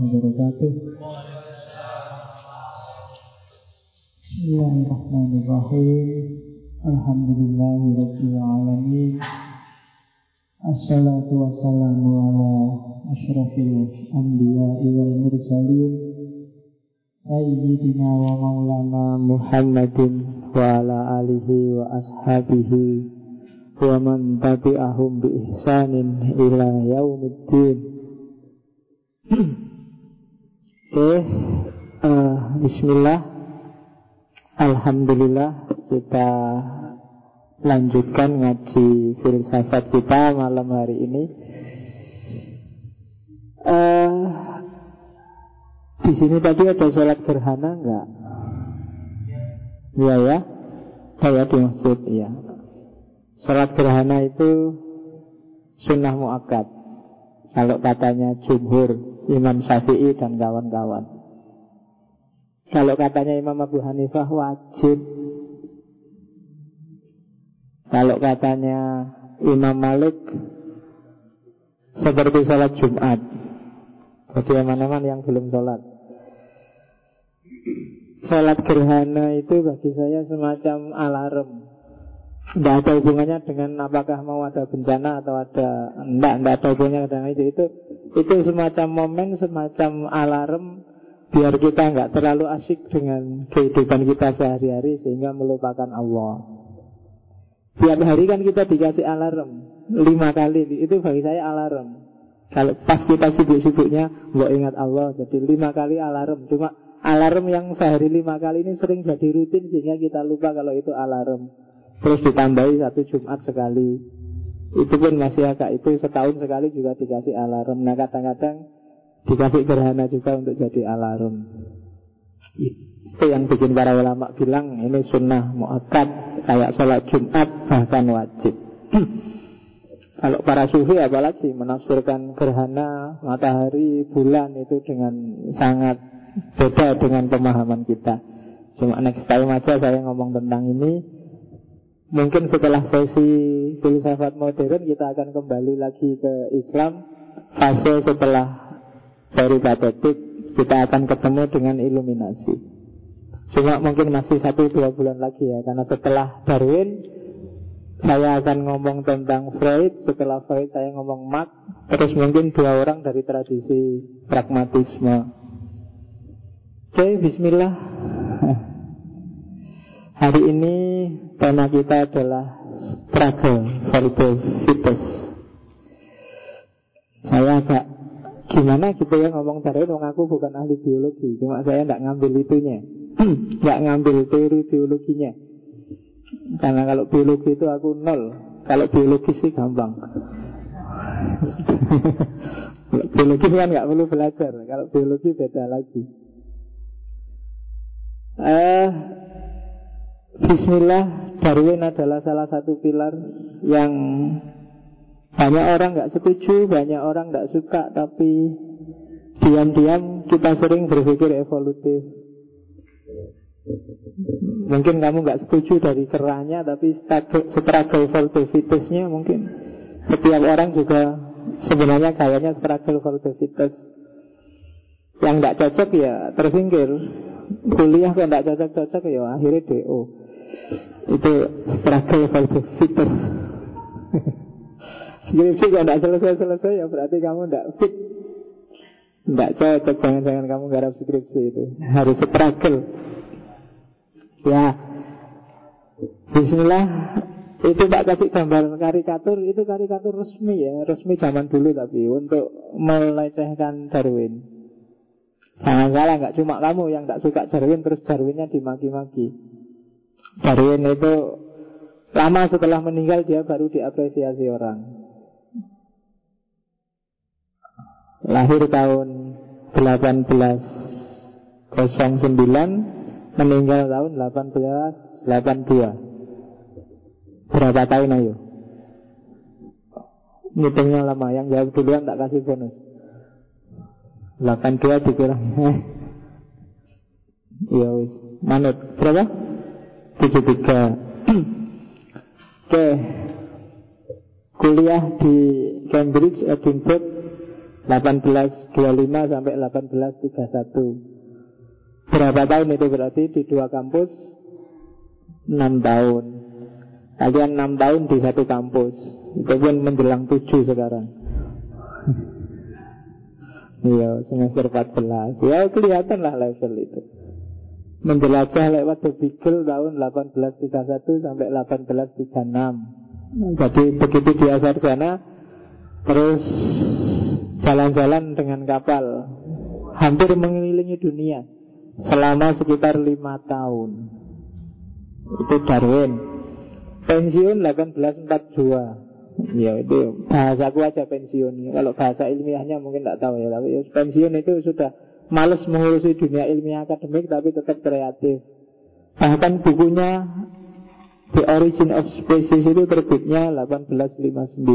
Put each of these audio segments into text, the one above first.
wabarakatuh. Bismillahirrahmanirrahim. Alhamdulillahirabbil alamin. Assalatu wassalamu ala asyrafil anbiya'i wal mursalin Sayyidina wa maulana Muhammadin wa ala alihi wa ashabihi wa man tabi'ahum bi ihsanin ila yaumiddin Oke, uh, Bismillah Alhamdulillah kita lanjutkan ngaji filsafat kita malam hari ini. Uh, di sini tadi ada sholat gerhana enggak? Iya ya, saya di masjid ya. Sholat gerhana itu sunnah muakkad. Kalau katanya jumhur Imam Syafi'i dan kawan-kawan. Kalau katanya Imam Abu Hanifah wajib. Kalau katanya Imam Malik Seperti sholat Jumat. Jadi aman-aman yang belum sholat. Sholat gerhana itu bagi saya semacam alarm. Tidak ada hubungannya dengan apakah mau ada bencana atau ada Tidak, tidak ada hubungannya dengan itu. Itu, itu semacam momen, semacam alarm biar kita nggak terlalu asik dengan kehidupan kita sehari-hari sehingga melupakan Allah. Tiap hari kan kita dikasih alarm lima kali itu bagi saya alarm. Kalau pas kita sibuk-sibuknya nggak ingat Allah jadi lima kali alarm. Cuma alarm yang sehari lima kali ini sering jadi rutin sehingga kita lupa kalau itu alarm. Terus ditambahi satu Jumat sekali. Itu pun masih agak itu setahun sekali juga dikasih alarm. Nah kadang-kadang Dikasih gerhana juga untuk jadi alarm. Itu yang bikin para ulama bilang Ini sunnah muakkad Kayak sholat Jumat bahkan wajib. Kalau para sufi apalagi Menafsirkan gerhana Matahari, bulan itu dengan Sangat beda dengan pemahaman kita. Cuma next time aja saya ngomong tentang ini Mungkin setelah sesi filsafat modern kita akan kembali lagi ke Islam Fase setelah dari kita akan ketemu dengan iluminasi. Cuma mungkin masih satu dua bulan lagi ya, karena setelah Darwin saya akan ngomong tentang Freud, setelah Freud saya ngomong Marx, terus mungkin dua orang dari tradisi pragmatisme. Oke, Bismillah. Hari ini tema kita adalah struggle for the. Saya agak Gimana gitu ya ngomong Darwin Wong aku bukan ahli biologi Cuma saya tidak ngambil itunya. Tidak ngambil teori biologinya. Karena kalau biologi itu aku nol Kalau biologi sih gampang. Biologi kan nggak perlu belajar Kalau biologi beda lagi. Eh, Bismillah Darwin adalah salah satu pilar Yang banyak orang nggak setuju, banyak orang nggak suka, tapi diam-diam kita sering berpikir evolutif. Mungkin kamu nggak setuju dari kerahnya, tapi struggle evolutivitasnya mungkin setiap orang juga sebenarnya kayaknya struggle evolutivitas. Yang nggak cocok ya tersingkir. Kuliah kok nggak cocok-cocok ya akhirnya DO. Itu struggle evolutivitas. Skripsi kalau tidak selesai-selesai ya berarti kamu tidak fit. Tidak cocok Jangan-jangan kamu garap skripsi itu. Harus struggle. Ya. Bismillah. Itu tak kasih gambar karikatur. Itu karikatur resmi ya. Resmi zaman dulu tapi Untuk melecehkan Darwin. Jangan salah nggak cuma kamu yang tak suka Darwin Terus Darwinnya dimaki-maki Darwin itu Lama setelah meninggal dia baru diapresiasi orang. Lahir tahun 1809 meninggal tahun 1882 berapa tahun ayo ngitungnya lama yang jawab duluan tak kasih bonus. 82 dikurang Iya wis manut. Berapa 73 Oke kuliah di Cambridge Edinburgh 1825 sampai 1831 Berapa tahun itu berarti? Di dua kampus? 6 tahun. Kalian 6 tahun di satu kampus. Itu pun menjelang 7 sekarang. Iya semester 14 Ya kelihatan lah level itu Menjelajah lewat Beagle tahun 1831 sampai 1836 Jadi begitu dia sarjana Terus jalan-jalan dengan kapal. Hampir mengelilingi dunia Selama sekitar lima tahun. Itu Darwin. Pensiun 1842 Ya itu bahasaku aja pensiun. Kalau bahasa ilmiahnya mungkin tidak tahu ya Tapi pensiun itu sudah Males mengurusi dunia ilmiah akademik Tapi tetap kreatif. Bahkan bukunya The Origin of Species itu terbitnya 1859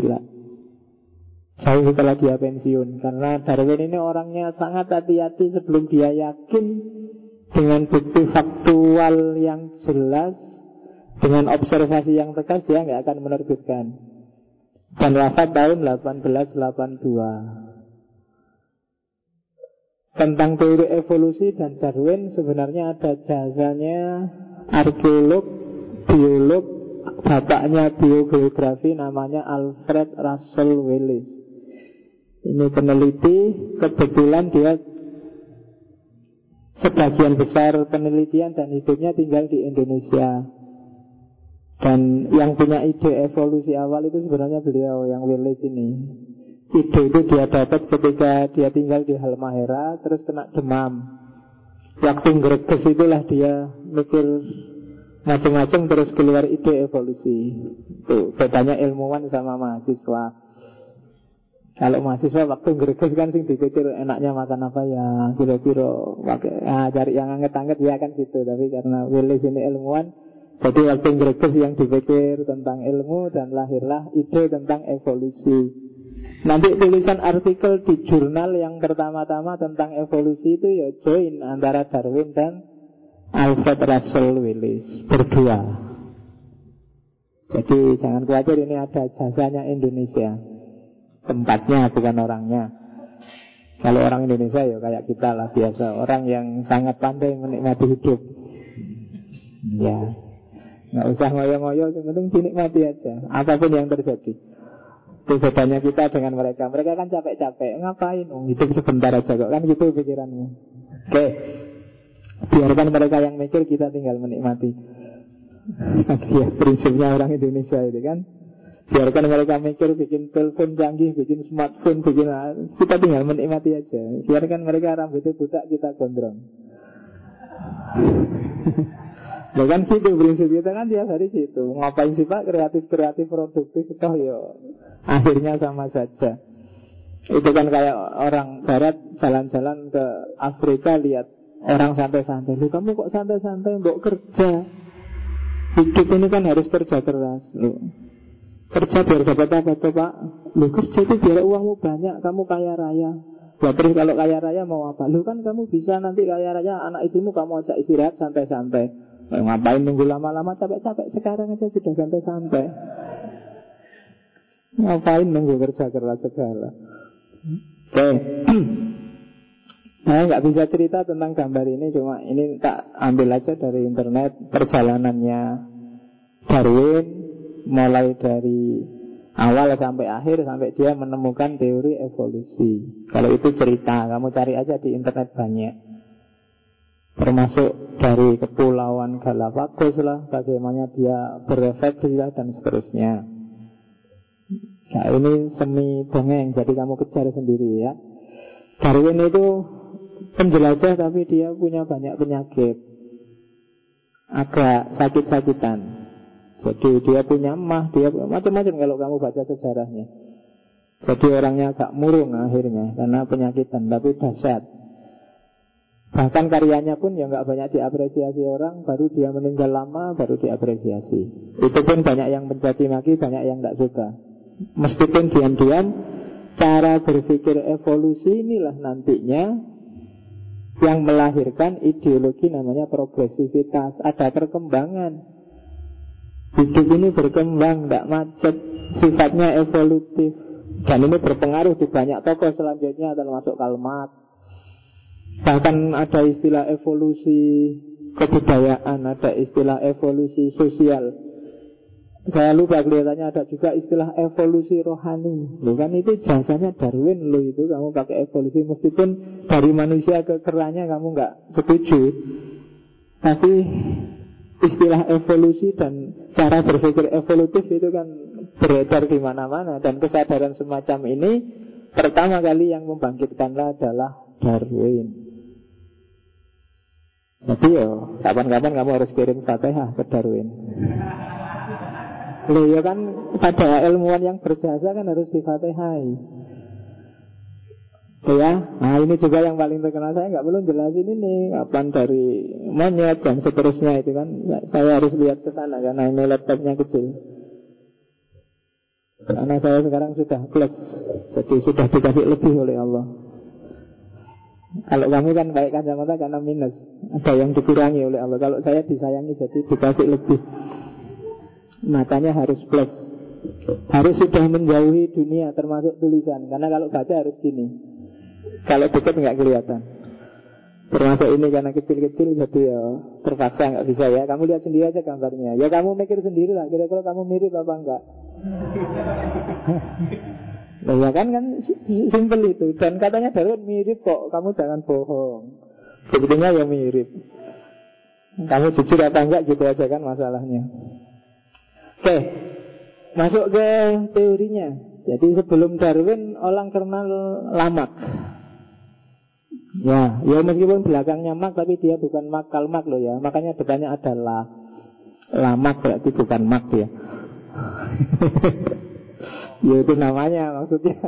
Jauh setelah dia pensiun Karena Darwin ini orangnya sangat hati-hati Sebelum dia yakin Dengan bukti faktual yang jelas Dengan observasi yang tegas Dia nggak akan menerbitkan. Dan wafat tahun 1882 Tentang teori evolusi dan Darwin Sebenarnya ada jasanya Arkeolog, biolog Bapaknya biogeografi namanya Alfred Russel Wallace ini peneliti, kebetulan dia sebagian besar penelitian dan hidupnya tinggal di Indonesia. Dan yang punya ide evolusi awal itu sebenarnya beliau yang Willis ini. Ide itu dia dapat ketika dia tinggal di Halmahera terus kena demam. Waktu greges itulah dia mikir macam-macam terus keluar ide evolusi. Itu bedanya ilmuwan sama mahasiswa. Kalau mahasiswa waktu greges kan sing dipikir enaknya makan apa ya kira-kira pakai ah, cari yang anget-anget ya kan gitu. Tapi karena Willis ini ilmuwan, jadi waktu greges yang dipikir tentang ilmu dan lahirlah ide tentang evolusi. Nanti tulisan artikel di jurnal yang pertama-tama tentang evolusi itu ya join antara Darwin dan Alfred Russel Willis berdua. Jadi jangan khawatir ini ada jasanya Indonesia. Tempatnya bukan orangnya. Kalau orang Indonesia ya kayak kita lah biasa. Orang yang sangat pandai menikmati hidup. Ya. Nggak usah ngoyo-ngoyo Yang penting dinikmati aja. Apa pun yang terjadi Itu bedanya kita dengan mereka. Mereka kan capek-capek. Ngapain? Oh, hidup sebentar aja kok. Kan gitu pikiranmu. Oke. Biarkan mereka yang mikir Kita tinggal menikmati. Ya prinsipnya orang Indonesia itu kan. Biarkan mereka mikir bikin telepon canggih, bikin smartphone, bikin kita tinggal menikmati aja. Biarkan mereka rambutnya buta, kita gondrong. Ya kan gitu prinsip kita kan tiap hari gitu Ngapain sih pak kreatif-kreatif produktif Toh ya akhirnya sama saja Itu kan kayak orang barat jalan-jalan ke Afrika Lihat orang santai-santai Lu kamu kok santai-santai Mbok kerja Hidup ini kan harus kerja keras Loh Kerja biar dapat apa tuh pak? Lu kerja itu biar uangmu banyak, kamu kaya raya. Ya terus kalau kaya raya mau apa? Lu kan kamu bisa nanti kaya raya anak istrimu kamu ajak istirahat santai-santai. Ngapain nunggu lama-lama capek-capek sekarang aja sudah santai-santai. Ngapain nunggu kerja keras segala? Oke. Okay. Saya nggak bisa cerita tentang gambar ini, cuma ini tak ambil aja dari internet perjalanannya Darwin mulai dari awal sampai akhir sampai dia menemukan teori evolusi. Kalau itu cerita, kamu cari aja di internet banyak. Termasuk dari kepulauan Galapagos lah, bagaimana dia berevolusi lah dan seterusnya. Nah ini semi dongeng, jadi kamu kejar sendiri ya. Darwin itu penjelajah tapi dia punya banyak penyakit. Agak sakit-sakitan. Jadi dia punya mah, dia macam-macam kalau kamu baca sejarahnya. Jadi orangnya agak murung akhirnya karena penyakitan, tapi dahsyat. Bahkan karyanya pun yang nggak banyak diapresiasi orang, baru dia meninggal lama, baru diapresiasi. Itu pun banyak yang mencaci maki, banyak yang nggak suka. Meskipun diam-diam, cara berpikir evolusi inilah nantinya yang melahirkan ideologi namanya progresivitas. Ada perkembangan. Hidup ini berkembang, tidak macet Sifatnya evolutif Dan ini berpengaruh di banyak tokoh selanjutnya termasuk kalimat. Bahkan ada istilah evolusi kebudayaan, ada istilah evolusi sosial. Saya lupa kelihatannya ada juga istilah evolusi rohani. Loh kan itu jasanya Darwin lo itu kamu pakai evolusi meskipun dari manusia ke keranya kamu nggak setuju. Tapi istilah evolusi dan cara berpikir evolutif itu kan beredar di mana-mana dan kesadaran semacam ini pertama kali yang membangkitkanlah adalah Darwin. Jadi yo, kapan-kapan kamu harus kirim fatihah ke Darwin. Loh ya kan pada ilmuwan yang berjasa kan harus difatihai Ya, nah ini juga yang paling terkenal saya nggak perlu jelasin ini kapan dari monyet dan seterusnya itu kan saya harus lihat ke sana karena ini laptopnya kecil. Karena saya sekarang sudah plus, jadi sudah dikasih lebih oleh Allah. Kalau kamu kan baik kacamata karena minus, ada yang dikurangi oleh Allah. Kalau saya disayangi jadi dikasih lebih. Matanya harus plus. Harus sudah menjauhi dunia termasuk tulisan. Karena kalau baca harus gini. Kalau dekat nggak kelihatan. Termasuk ini karena kecil-kecil jadi ya terpaksa nggak bisa ya. Kamu lihat sendiri aja gambarnya. Ya kamu mikir sendiri lah kira-kira kamu mirip apa enggak Nah ya kan kan simpel itu Dan katanya Darwin mirip kok Kamu jangan bohong Sebetulnya ya mirip Kamu jujur apa enggak gitu aja kan masalahnya Oke, masuk ke teorinya. Jadi sebelum Darwin orang kenal lamak. Ya, ya meskipun belakangnya mak tapi dia bukan mak kalmak loh ya. Makanya depannya ada la. Lamak berarti bukan mak ya. ya itu namanya maksudnya.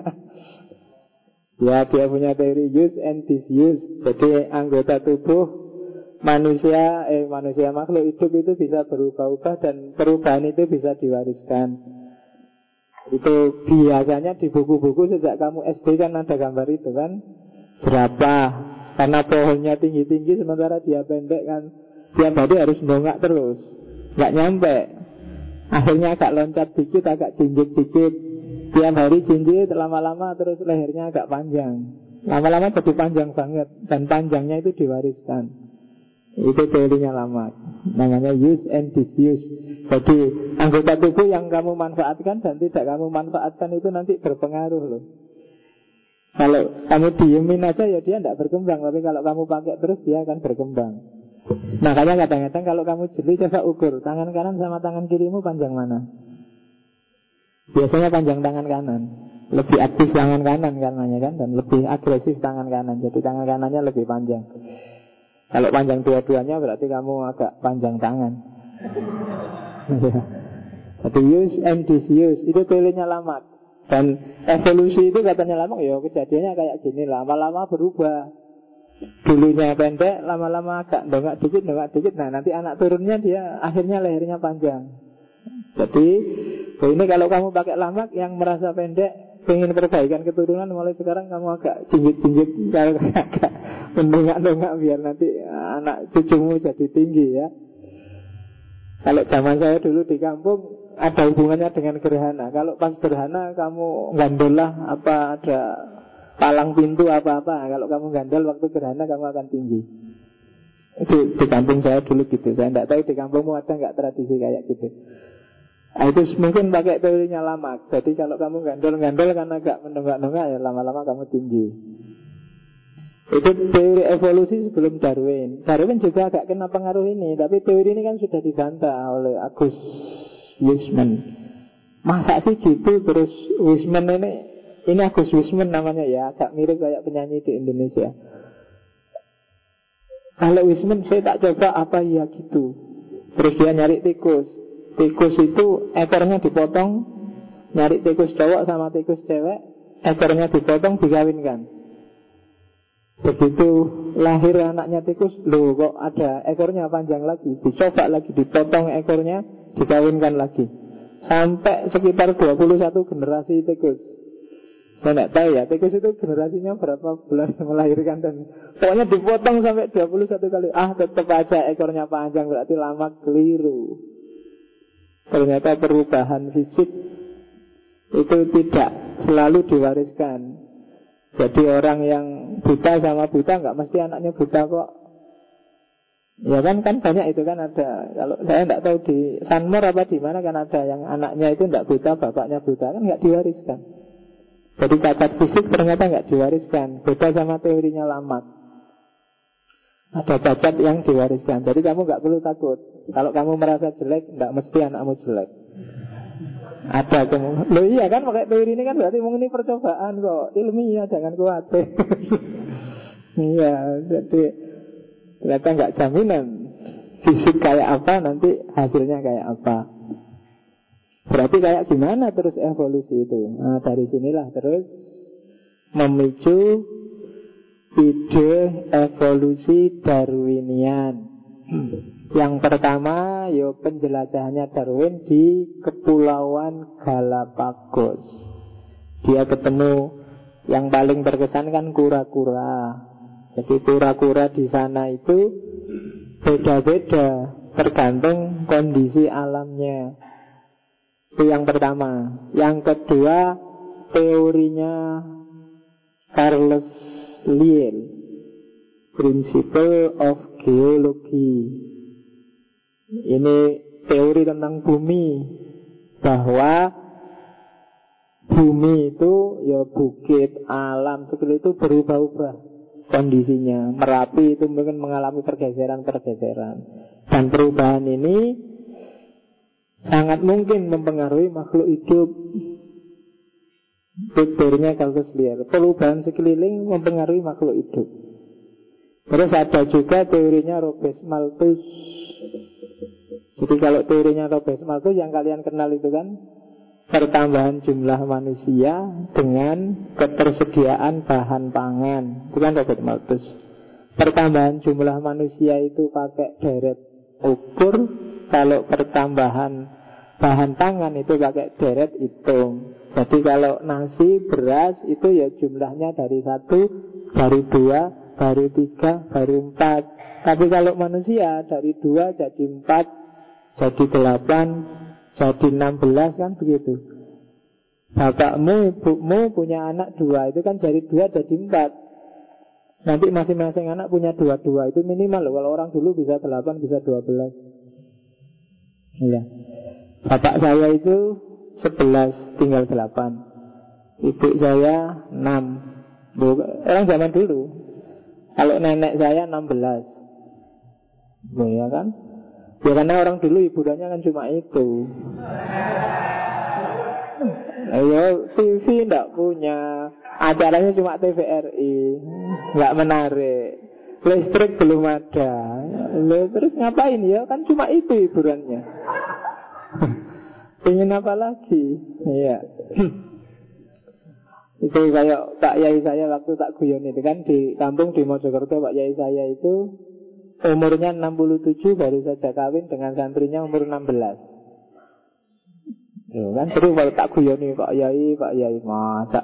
ya dia punya teori use and disuse. Jadi anggota tubuh manusia eh manusia makhluk hidup itu bisa berubah-ubah dan perubahan itu bisa diwariskan. Itu biasanya di buku-buku sejak kamu SD kan ada gambar itu kan jerapah karena pohonnya tinggi-tinggi sementara dia pendek kan tiap hari harus nongak terus nggak nyampe akhirnya agak loncat dikit agak jinjit dikit. Tiap hari jinjit lama-lama terus lehernya agak panjang. Lama-lama jadi panjang banget dan panjangnya itu diwariskan. Itu teorinya lama. Namanya use and disuse Jadi anggota tubuh yang kamu manfaatkan Dan tidak kamu manfaatkan itu nanti berpengaruh loh. Kalau kamu diemin aja ya dia tidak berkembang. Tapi kalau kamu pakai terus dia akan berkembang Makanya kadang-kadang kalau kamu jeli coba ukur Tangan kanan sama tangan kirimu panjang mana Biasanya panjang tangan kanan Lebih aktif tangan kanan karenanya kan Dan lebih agresif tangan kanan Jadi tangan kanannya lebih panjang kalau panjang dua-duanya berarti kamu agak panjang tangan. Iya. Jadi use and disuse itu teorinya lama. Dan evolusi itu katanya lama ya kejadiannya kayak gini lama-lama berubah. Dulunya pendek, lama-lama agak dongak dikit, dongak dikit. Nah nanti anak turunnya dia akhirnya lehernya panjang. Jadi ini kalau kamu pakai lamak yang merasa pendek pengen perbaikan keturunan mulai sekarang kamu agak jinjit-jinjit agak mendongak-dongak biar nanti anak cucumu jadi tinggi ya. Kalau zaman saya dulu di kampung ada hubungannya dengan gerhana. Kalau pas gerhana kamu gandolah apa ada palang pintu apa-apa. Kalau kamu gandol waktu gerhana kamu akan tinggi. Itu di kampung saya dulu gitu. Saya tidak tahu di kampungmu ada nggak tradisi kayak gitu. Nah, itu mungkin pakai teorinya lama. Jadi kalau kamu gandol-gandol karena agak menunggak-nunggak ya lama-lama kamu tinggi. Itu teori evolusi sebelum Darwin. Darwin juga agak kena pengaruh ini, tapi teori ini kan sudah dibantah oleh Agus Wisman. Masa sih gitu terus Wisman ini ini Agus Wisman namanya ya, agak mirip kayak penyanyi di Indonesia. Kalau Wisman saya tak coba apa ya gitu. Terus dia nyari tikus. Tikus itu ekornya dipotong Nyari tikus cowok sama tikus cewek Ekornya dipotong dikawinkan Begitu lahir anaknya tikus Loh kok ada ekornya panjang lagi Dicoba lagi, dipotong ekornya Dikawinkan lagi Sampai sekitar 21 generasi tikus Saya tidak tahu ya Tikus itu generasinya berapa bulan melahirkan dan Pokoknya dipotong sampai 21 kali Ah tetap aja ekornya panjang Berarti lama keliru Ternyata perubahan fisik itu tidak selalu diwariskan. Jadi orang yang buta sama buta nggak mesti anaknya buta kok. Ya kan kan banyak itu kan ada. Kalau saya nggak tahu di Sanmor apa di mana kan ada yang anaknya itu nggak buta, bapaknya buta kan nggak diwariskan. Jadi cacat fisik ternyata nggak diwariskan. Beda sama teorinya Lamat. Ada cacat yang diwariskan. Jadi kamu nggak perlu takut. Kalau kamu merasa jelek, nggak mesti anakmu jelek. Ada kamu. Lo iya kan pakai teori ini kan berarti ini percobaan kok. Ilmiah jangan khawatir. iya, jadi ternyata nggak jaminan fisik kayak apa nanti hasilnya kayak apa. Berarti kayak gimana terus evolusi itu? Nah, dari sinilah terus memicu ide evolusi Darwinian. Yang pertama, yo penjelajahannya Darwin di Kepulauan Galapagos. Dia ketemu yang paling berkesan kan kura-kura. Jadi kura-kura di sana itu beda-beda tergantung kondisi alamnya. Itu yang pertama. Yang kedua, teorinya Carlos Lyell, Principle of Geology. Ini teori tentang bumi bahwa bumi itu ya bukit, alam seperti itu berubah-ubah kondisinya. Merapi itu mungkin mengalami pergeseran-pergeseran. Dan perubahan ini sangat mungkin mempengaruhi makhluk hidup. Teorinya Carlos liar. Perubahan sekeliling mempengaruhi makhluk hidup. Terus ada juga teorinya Robes Malthus. Jadi kalau teorinya Robes Malthus yang kalian kenal itu kan pertambahan jumlah manusia dengan ketersediaan bahan pangan. Itu kan Robert Malthus. Pertambahan jumlah manusia itu pakai deret ukur kalau pertambahan bahan pangan itu pakai deret hitung. Jadi kalau nasi, beras itu ya jumlahnya dari satu, dari dua, dari tiga, dari empat. Tapi kalau manusia dari dua jadi empat, jadi delapan, jadi enam belas kan begitu. Bapakmu, ibumu punya anak dua, itu kan dari dua jadi empat. Nanti masing-masing anak punya dua-dua Itu minimal Kalau orang dulu bisa delapan, bisa dua belas Iya. Bapak saya itu sebelas, tinggal delapan. Ibu saya enam. Orang zaman dulu. Kalau nenek saya enam belas. Ya kan? Ya karena orang dulu hiburannya kan cuma itu. Ayo TV tidak punya Acaranya cuma TVRI Nggak menarik Listrik belum ada Lalu, Terus ngapain ya Kan cuma itu hiburannya Ingin apa lagi Iya Itu kayak Pak Yai saya waktu tak guyon itu kan Di kampung di Mojokerto Pak Yai saya itu Umurnya 67 baru saja kawin dengan santrinya umur 16 Ya kan seru kalau tak guyoni Pak Yai, Pak Yai masa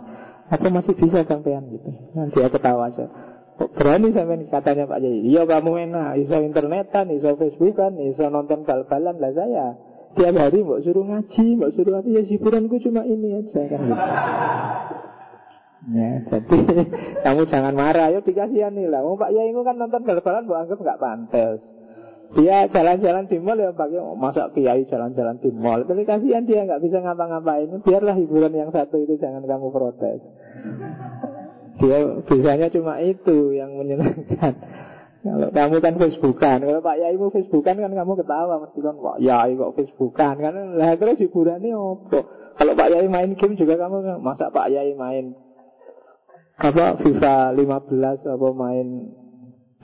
aku masih bisa sampean gitu. Nanti dia ketawa aja. Kok berani sampean katanya Pak Yai? Iya kamu enak, iso internetan, iso Facebookan, iso nonton bal-balan lah saya. Tiap hari mau suruh ngaji, mau suruh apa ya hiburanku cuma ini aja kan. Ya, jadi kamu jangan marah, yuk dikasihani lah. Mau Pak Yai kan nonton bal-balan, anggap nggak pantas. Dia jalan-jalan di mall ya pakai oh, masa kiai jalan-jalan di mall. Tapi kasihan dia nggak bisa ngapa-ngapain. Biarlah hiburan yang satu itu jangan kamu protes. Dia bisanya cuma itu yang menyenangkan. Kalau kamu kan Facebookan, kalau Pak Yai mau Facebookan kan kamu ketawa mesti kan Pak Yai kok Facebookan kan lah terus hiburannya apa? Kalau Pak Yai main game juga kamu masa Pak Yai main apa FIFA 15 apa main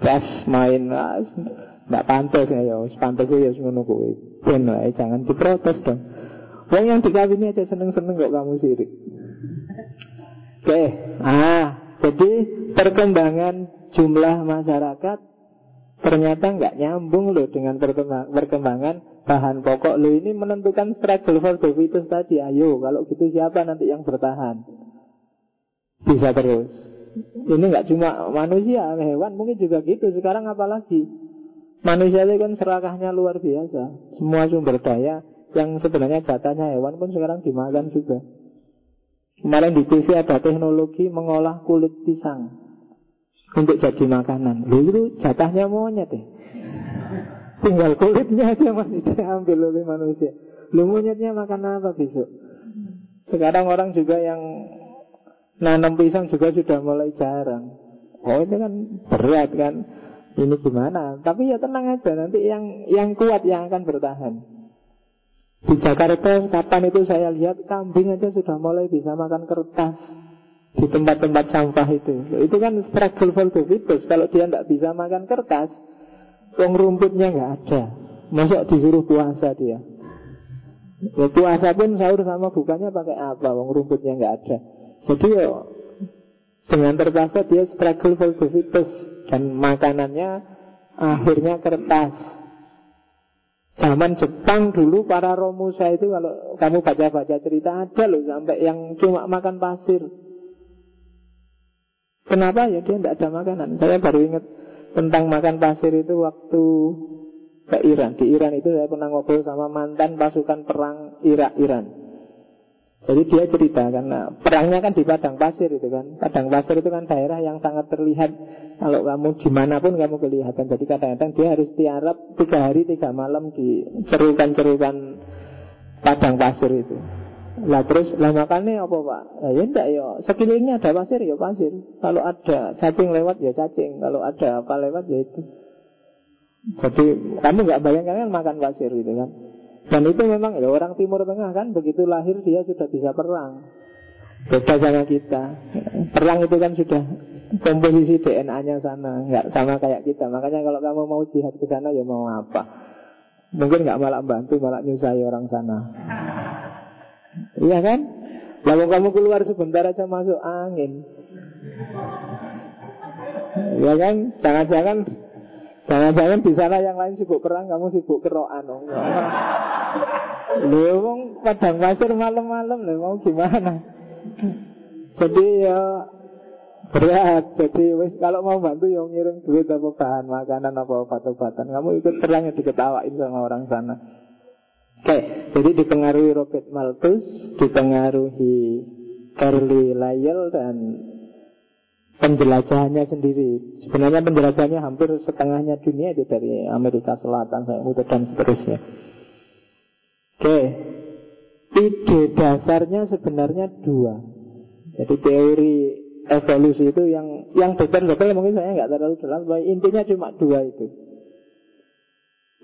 PES main ah, Nggak pantas ya, ya. pantas ya kowe. Ben lah, jangan diprotes dong. Wong yang dikawini aja seneng-seneng kok kamu sirik. Oke, okay. ah, jadi perkembangan jumlah masyarakat ternyata nggak nyambung loh dengan perkembangan bahan pokok lo ini menentukan struggle for the tadi. Ayo, kalau gitu siapa nanti yang bertahan? Bisa terus. Ini nggak cuma manusia, hewan mungkin juga gitu. Sekarang apalagi? Manusia itu kan serakahnya luar biasa Semua sumber daya yang sebenarnya jatahnya hewan pun sekarang dimakan juga Kemarin di TV ada teknologi mengolah kulit pisang untuk jadi makanan. Lalu itu jatahnya monyet ya. Tinggal kulitnya aja masih diambil oleh manusia. Lu monyetnya makan apa besok? Sekarang orang juga yang nanam pisang juga sudah mulai jarang. Oh itu kan berat kan Ini gimana Tapi ya tenang aja Nanti yang yang kuat yang akan bertahan Di Jakarta kapan itu saya lihat Kambing aja sudah mulai bisa makan kertas Di tempat-tempat sampah itu. Itu kan struggle for the fittest Kalau dia tidak bisa makan kertas Wong rumputnya nggak ada. Masuk disuruh puasa dia. Ya, Puasa pun sahur sama bukanya pakai apa? Wong rumputnya nggak ada. Jadi ya dengan terpaksa dia struggle for the fittest Dan makanannya akhirnya kertas. Zaman Jepang dulu para Romusa itu kalau kamu baca-baca cerita ada loh sampai yang cuma makan pasir. Kenapa ya dia tidak ada makanan? Saya baru ingat tentang makan pasir itu waktu ke Iran. Di Iran itu saya pernah ngobrol sama mantan pasukan perang Irak Iran. Jadi dia cerita karena perangnya kan di padang pasir itu kan. Padang pasir itu kan daerah yang sangat terlihat kalau kamu di mana pun kamu kelihatan. Jadi kadang-kadang dia harus tiarap tiga hari tiga malam di cerukan-cerukan padang pasir itu. Lah terus lah makannya apa pak? Nah, ya enggak ya sekelilingnya ada pasir ya pasir. Kalau ada cacing lewat ya cacing. Kalau ada apa lewat ya itu. Jadi kamu nggak bayangkan kan makan pasir gitu kan? Dan itu memang ya, orang Timur Tengah kan begitu lahir dia sudah bisa perang. Beda sama kita. Perang itu kan sudah komposisi DNA-nya sana, nggak sama kayak kita. Makanya kalau kamu mau jihad ke sana ya mau apa? Mungkin nggak malah bantu, malah nyusahi orang sana. Iya kan? Lalu kamu keluar sebentar aja masuk angin. Iya kan? Jangan-jangan Jangan-jangan di sana yang lain sibuk perang, kamu sibuk keroan. Oh, Lu wong padang pasir malam-malam mau gimana? Jadi ya berat. Jadi wis kalau mau bantu yang ngirim duit apa bahan makanan apa obat-obatan, kamu ikut perang ya diketawain sama orang sana. Oke, jadi dipengaruhi Robert Malthus, dipengaruhi Carly Lyell dan penjelajahannya sendiri. Sebenarnya penjelajahannya hampir setengahnya dunia itu dari Amerika Selatan, muter dan seterusnya. Oke, ide dasarnya sebenarnya dua. Jadi teori evolusi itu yang yang detail-detail mungkin saya nggak terlalu dalam, intinya cuma dua itu.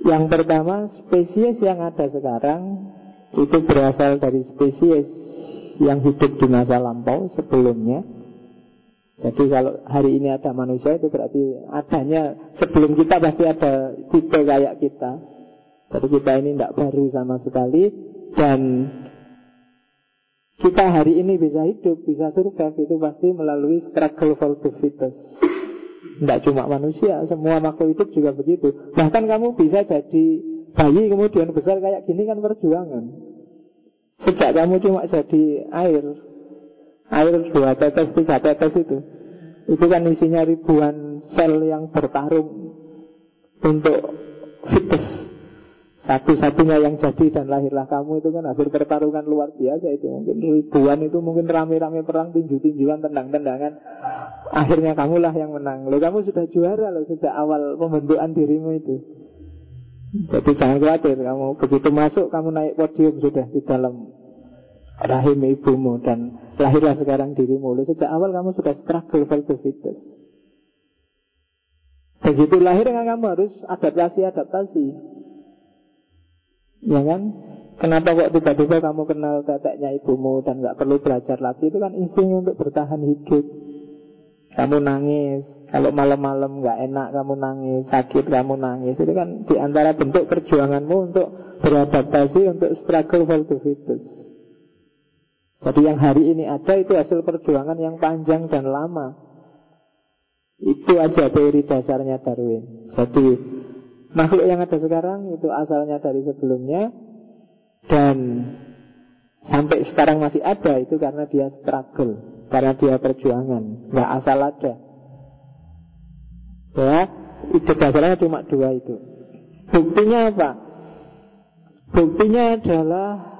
Yang pertama, spesies yang ada sekarang itu berasal dari spesies yang hidup di masa lampau sebelumnya jadi kalau hari ini ada manusia itu berarti adanya sebelum kita pasti ada tipe kayak kita. Jadi kita ini tidak baru sama sekali dan kita hari ini bisa hidup, bisa survive itu pasti melalui struggle for the fittest. Tidak cuma manusia, semua makhluk hidup juga begitu. Bahkan kamu bisa jadi bayi kemudian besar kayak gini kan perjuangan. Sejak kamu cuma jadi air, Air dua tetes, tiga tetes itu Itu kan isinya ribuan sel yang bertarung Untuk fitus Satu-satunya yang jadi dan lahirlah kamu itu kan hasil pertarungan luar biasa itu Mungkin ribuan itu mungkin rame-rame perang tinju-tinjuan, tendang-tendangan Akhirnya kamulah yang menang Loh kamu sudah juara loh sejak awal pembentukan dirimu itu Jadi jangan khawatir Kamu begitu masuk kamu naik podium sudah di dalam rahim ibumu dan lahirlah sekarang dirimu. Lalu sejak awal kamu sudah struggle for the. Begitu lahir kamu harus adaptasi-adaptasi. Ya kan? Kenapa kok tiba-tiba kamu kenal teteknya ibumu dan nggak perlu belajar lagi? Itu kan insting untuk bertahan hidup. Kamu nangis, kalau malam-malam nggak enak kamu nangis, sakit kamu nangis. Itu kan di antara bentuk perjuanganmu untuk beradaptasi untuk struggle for the fittest. Jadi yang hari ini ada itu hasil perjuangan yang panjang dan lama. Itu aja teori dasarnya Darwin. Jadi makhluk yang ada sekarang itu asalnya dari sebelumnya dan sampai sekarang masih ada itu karena dia struggle, karena dia perjuangan, nggak asal ada. Ya, itu dasarnya cuma dua itu. Buktinya apa? Buktinya adalah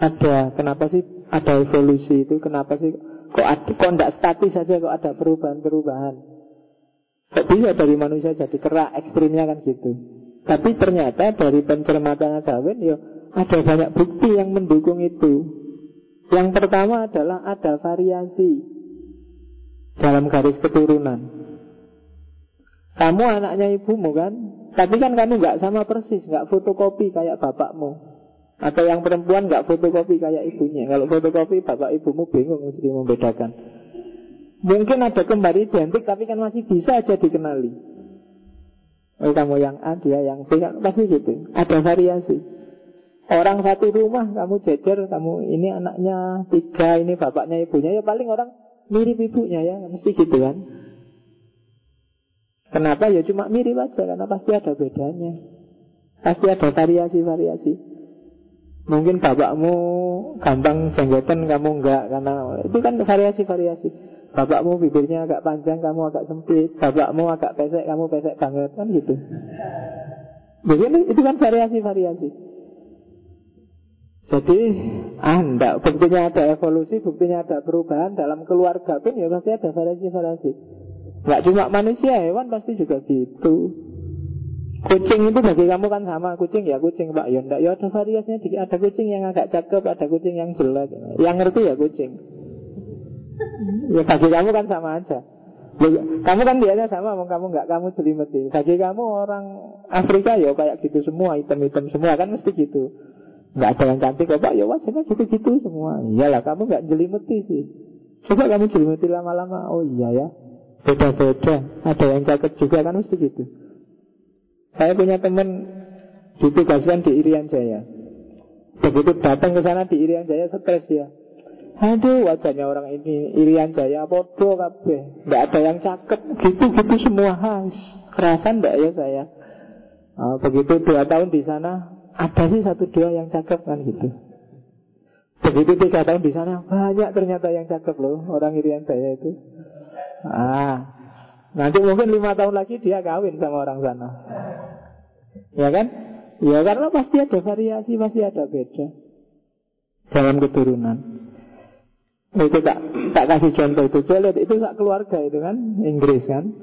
ada kenapa sih ada evolusi itu kenapa sih kok kok tidak statis saja kok ada perubahan-perubahan kok bisa dari manusia jadi kerak ekstrimnya kan gitu. Tapi ternyata dari pencermatan Darwin ya ada banyak bukti yang mendukung itu. Yang pertama adalah ada variasi dalam garis keturunan. Kamu anaknya ibumu kan? Tapi kan kamu nggak sama persis nggak fotokopi kayak bapakmu. Atau yang perempuan nggak fotokopi kayak ibunya. Kalau fotokopi bapak ibumu bingung mesti membedakan. Mungkin ada kembar identik tapi kan masih bisa aja dikenali. Oh kamu yang A, dia yang B, pasti gitu. Ada variasi. Orang satu rumah kamu jejer, kamu ini anaknya tiga, ini bapaknya ibunya, ya paling orang mirip ibunya ya, mesti gitu kan. Kenapa? Ya cuma mirip aja, karena pasti ada bedanya. Pasti ada variasi-variasi. Mungkin bapakmu gampang jenggotan, kamu enggak Karena itu kan variasi-variasi Bapakmu bibirnya agak panjang, kamu agak sempit. Bapakmu agak pesek, kamu pesek banget. Kan gitu. Begini, itu kan variasi-variasi. Jadi ah, enggak, buktinya ada evolusi, buktinya ada perubahan Dalam keluarga pun ya pasti ada variasi-variasi. Enggak cuma manusia, hewan pasti juga gitu. Kucing itu bagi kamu kan sama Kucing ya kucing pak. Ya enggak, ya ada variasinya Ada kucing yang agak cakep Ada kucing yang jelek. Yang ngerti ya kucing Ya bagi kamu kan sama aja kamu kan biasanya sama, mau kamu nggak kamu jelimeti. Bagi kamu orang Afrika ya kayak gitu semua, item-item semua kan mesti gitu. Nggak ada yang cantik kok ya wajarnya gitu-gitu semua. Iyalah kamu nggak jelimeti sih. Coba kamu jelimeti lama-lama, oh iya ya, beda-beda. Ada yang cakep juga kan mesti gitu. Saya punya teman ditugaskan di Irian Jaya. Begitu datang ke sana di Irian Jaya stres ya. Aduh wajahnya orang ini Irian Jaya podo kabeh. Enggak ada yang cakep gitu-gitu semua has. Kerasan enggak ya saya? Oh, begitu dua tahun di sana ada sih satu dua yang cakep kan gitu. Begitu tiga tahun di sana banyak ternyata yang cakep loh orang Irian Jaya itu. Ah, Nanti mungkin lima tahun lagi dia kawin sama orang sana Ya kan? Ya karena pasti ada variasi, pasti ada beda Dalam keturunan Itu tak, tak kasih contoh itu. Saya lihat itu sak keluarga itu kan Inggris kan.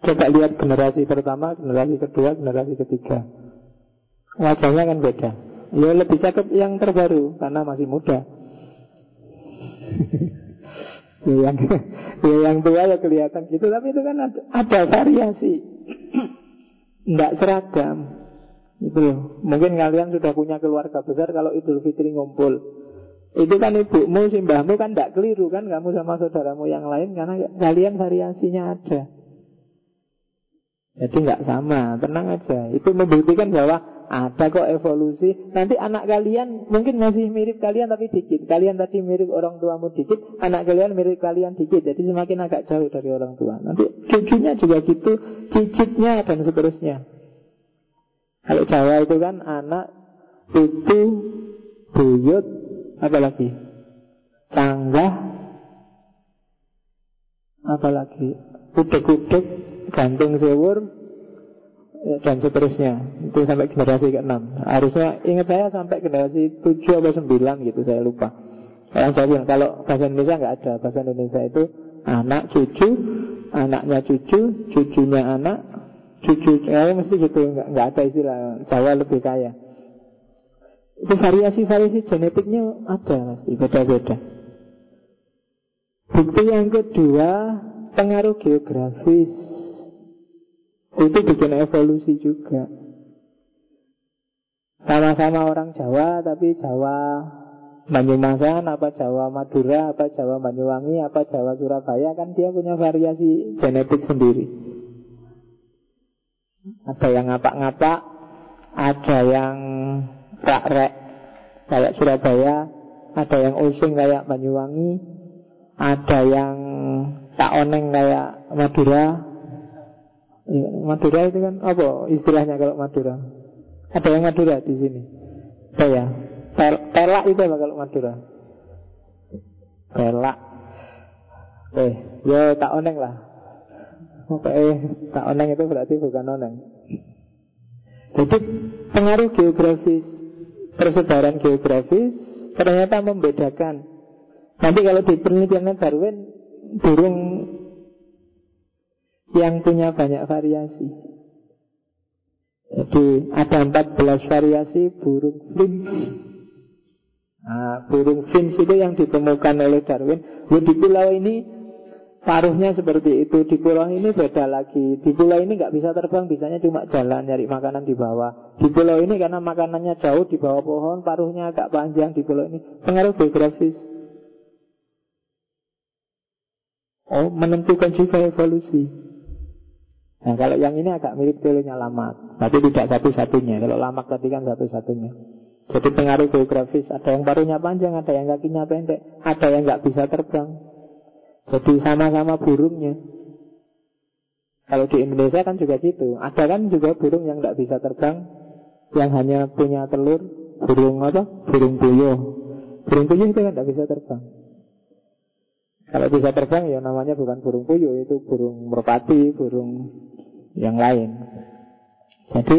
Coba lihat generasi pertama, generasi kedua, generasi ketiga. Wajahnya kan beda. Ya lebih cakep yang terbaru Karena masih muda. Ya, yang ya yang tua ya kelihatan gitu. Tapi itu kan ada, ada variasi. Tidak seragam. Itu mungkin kalian sudah punya keluarga besar kalau Idul Fitri ngumpul itu kan ibumu, simbahmu kan tidak keliru kan kamu sama saudaramu yang lain karena kalian variasinya ada. Jadi nggak sama, tenang aja. Itu membuktikan bahwa ada kok evolusi. Nanti anak kalian mungkin masih mirip kalian tapi dikit. Kalian tadi mirip orang tuamu dikit, anak kalian mirip kalian dikit. Jadi semakin agak jauh dari orang tua. Nanti cucunya juga gitu, cicitnya dan seterusnya. Kalau Jawa itu kan anak, itu, buyut, apa lagi? Canggah, apa lagi? Udek-udek, gantung sewur, Ya, dan seterusnya. Itu sampai generasi ke-6 harusnya ingat saya sampai generasi 7 atau 9 gitu saya lupa. Yang saya bilang kalau bahasa Indonesia nggak ada. Bahasa Indonesia itu anak cucu anaknya cucu cucunya anak cucu ya mesti gitu. Nggak, nggak ada istilah Jawa lebih kaya itu variasi-variasi genetiknya ada pasti beda-beda. Bukti yang kedua pengaruh geografis. Itu bikin evolusi juga. Sama-sama orang Jawa Tapi Jawa Banyumasan, apa Jawa Madura Apa Jawa Banyuwangi, apa Jawa Surabaya Kan dia punya variasi genetik sendiri. Ada yang ngapak-ngapak Ada yang rak-rek Kayak Surabaya Ada yang using kayak Banyuwangi Ada yang tak oneng kayak Madura Ya, Madura itu kan apa istilahnya kalau Madura? Ada yang Madura di sini? Saya. Pel pelak itu apa kalau Madura? Pelak. Eh, ya tak oneng lah. Oke, eh, tak oneng itu berarti bukan oneng. Jadi pengaruh geografis persebaran geografis ternyata membedakan. Nanti kalau di penelitian Darwin burung yang punya banyak variasi. Jadi ada 14 variasi burung finch. Nah, burung finch itu yang ditemukan oleh Darwin. di pulau ini Paruhnya seperti itu. Di pulau ini beda lagi. Di pulau ini nggak bisa terbang Bisanya cuma jalan nyari makanan di bawah. Di pulau ini karena makanannya jauh di bawah pohon Paruhnya agak panjang di pulau ini. Pengaruh geografis. Oh menentukan juga evolusi. Nah kalau yang ini agak mirip teorinya lamak Tapi tidak satu-satunya. Kalau lamak tadi kan satu-satunya. Jadi pengaruh geografis. Ada yang paruhnya panjang Ada yang kakinya pendek Ada yang nggak bisa terbang jadi sama-sama burungnya. Kalau di Indonesia kan juga gitu. Ada kan juga burung yang tidak bisa terbang, yang hanya punya telur, burung apa? Burung puyuh. Burung puyuh itu kan tidak bisa terbang. Kalau bisa terbang ya namanya bukan burung puyuh, itu burung merpati, burung yang lain. Jadi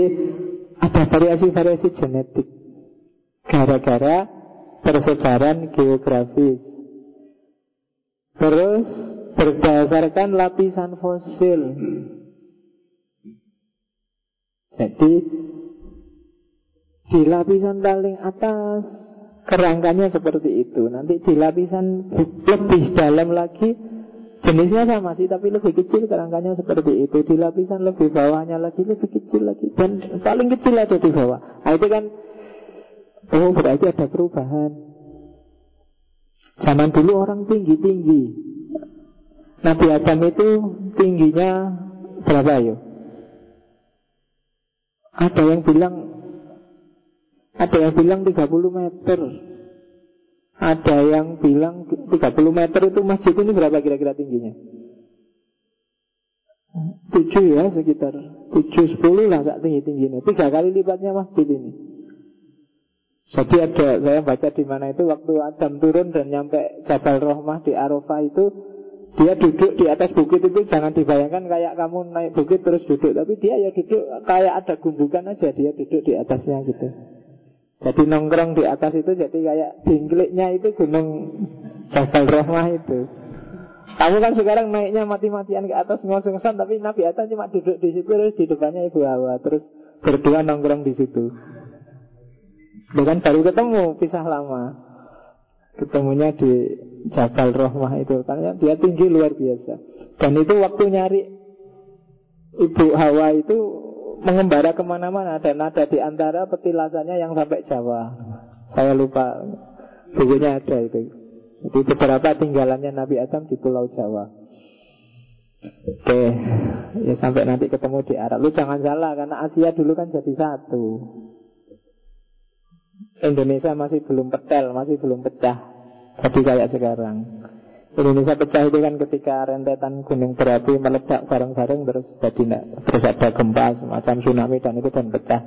ada variasi-variasi genetik gara-gara persebaran geografis Terus berdasarkan lapisan fosil. Jadi di lapisan paling atas kerangkanya seperti itu. Nanti di lapisan lebih dalam lagi jenisnya sama sih tapi lebih kecil kerangkanya seperti itu. Di lapisan lebih bawahnya lagi lebih kecil lagi dan paling kecil ada di bawah. Nah, itu kan oh berarti ada perubahan. Zaman dulu orang tinggi-tinggi Nabi Adam itu tingginya berapa ya? Ada yang bilang Ada yang bilang 30 meter Ada yang bilang 30 meter itu masjid ini berapa kira-kira tingginya? 7 ya sekitar 7 10 lah saat tinggi-tingginya Tiga kali lipatnya masjid ini jadi ada saya baca di mana itu waktu Adam turun dan nyampe Jabal Rohmah di Arafah itu dia duduk di atas bukit itu jangan dibayangkan kayak kamu naik bukit terus duduk tapi dia ya duduk kayak ada gundukan aja dia duduk di atasnya gitu. Jadi nongkrong di atas itu jadi kayak dingkliknya itu gunung Jabal Rohmah itu. Kamu kan sekarang naiknya mati-matian ke atas ngos-ngosan tapi Nabi Adam cuma duduk di situ terus di depannya Ibu Hawa terus berdua nongkrong di situ. Bukan baru ketemu, pisah lama. Ketemunya di Jabal Rohmah itu. Karena dia tinggi luar biasa. Dan itu waktu nyari Ibu Hawa itu Mengembara ke mana-mana. Dan ada di antara petilasannya yang sampai Jawa. Saya lupa Bukunya ada itu. Jadi beberapa tinggalannya Nabi Adam di Pulau Jawa. Oke Ya sampai nanti ketemu di Arab. Lu jangan salah Karena Asia dulu kan jadi satu Indonesia masih belum petel, masih belum pecah. Jadi kayak sekarang. Indonesia pecah itu kan ketika rentetan gunung berapi meledak bareng-bareng terus jadi enggak, terus ada gempa semacam tsunami dan itu dan pecah.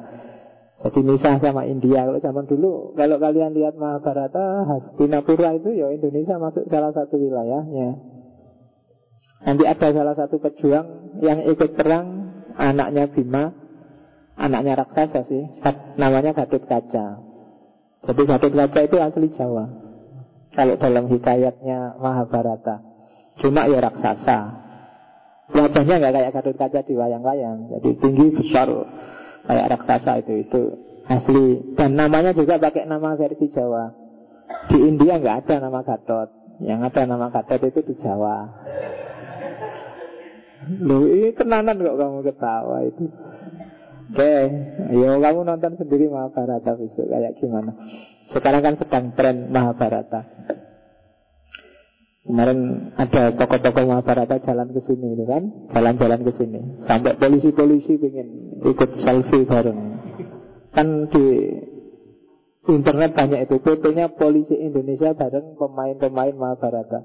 Jadi misah sama India Kalau zaman dulu Kalau kalian lihat Mahabharata Hastinapura itu ya Indonesia masuk salah satu wilayahnya Nanti ada salah satu pejuang Yang ikut perang Anaknya Bima Anaknya raksasa sih Namanya Gatot Kaca jadi Gatot Kaca itu asli Jawa. Kalau dalam hikayatnya Mahabharata. Cuma ya raksasa. Wajahnya nggak kayak Gatot Kaca di wayang-wayang. Jadi tinggi besar. Kayak raksasa itu Itu asli. Dan namanya juga pakai nama versi Jawa. Di India nggak ada nama Gatot. Yang ada nama Gatot itu di Jawa. Loh ini tenanan kok kamu ketawa itu Oke, okay. yo kamu nonton sendiri Mahabharata besok kayak gimana. Sekarang kan sedang tren Mahabharata. Kemarin ada tokoh-tokoh Mahabharata jalan ke sini itu kan, jalan-jalan ke sini. Sampai polisi-polisi ingin ikut selfie bareng. Kan di internet banyak itu fotonya polisi Indonesia bareng pemain-pemain Mahabharata.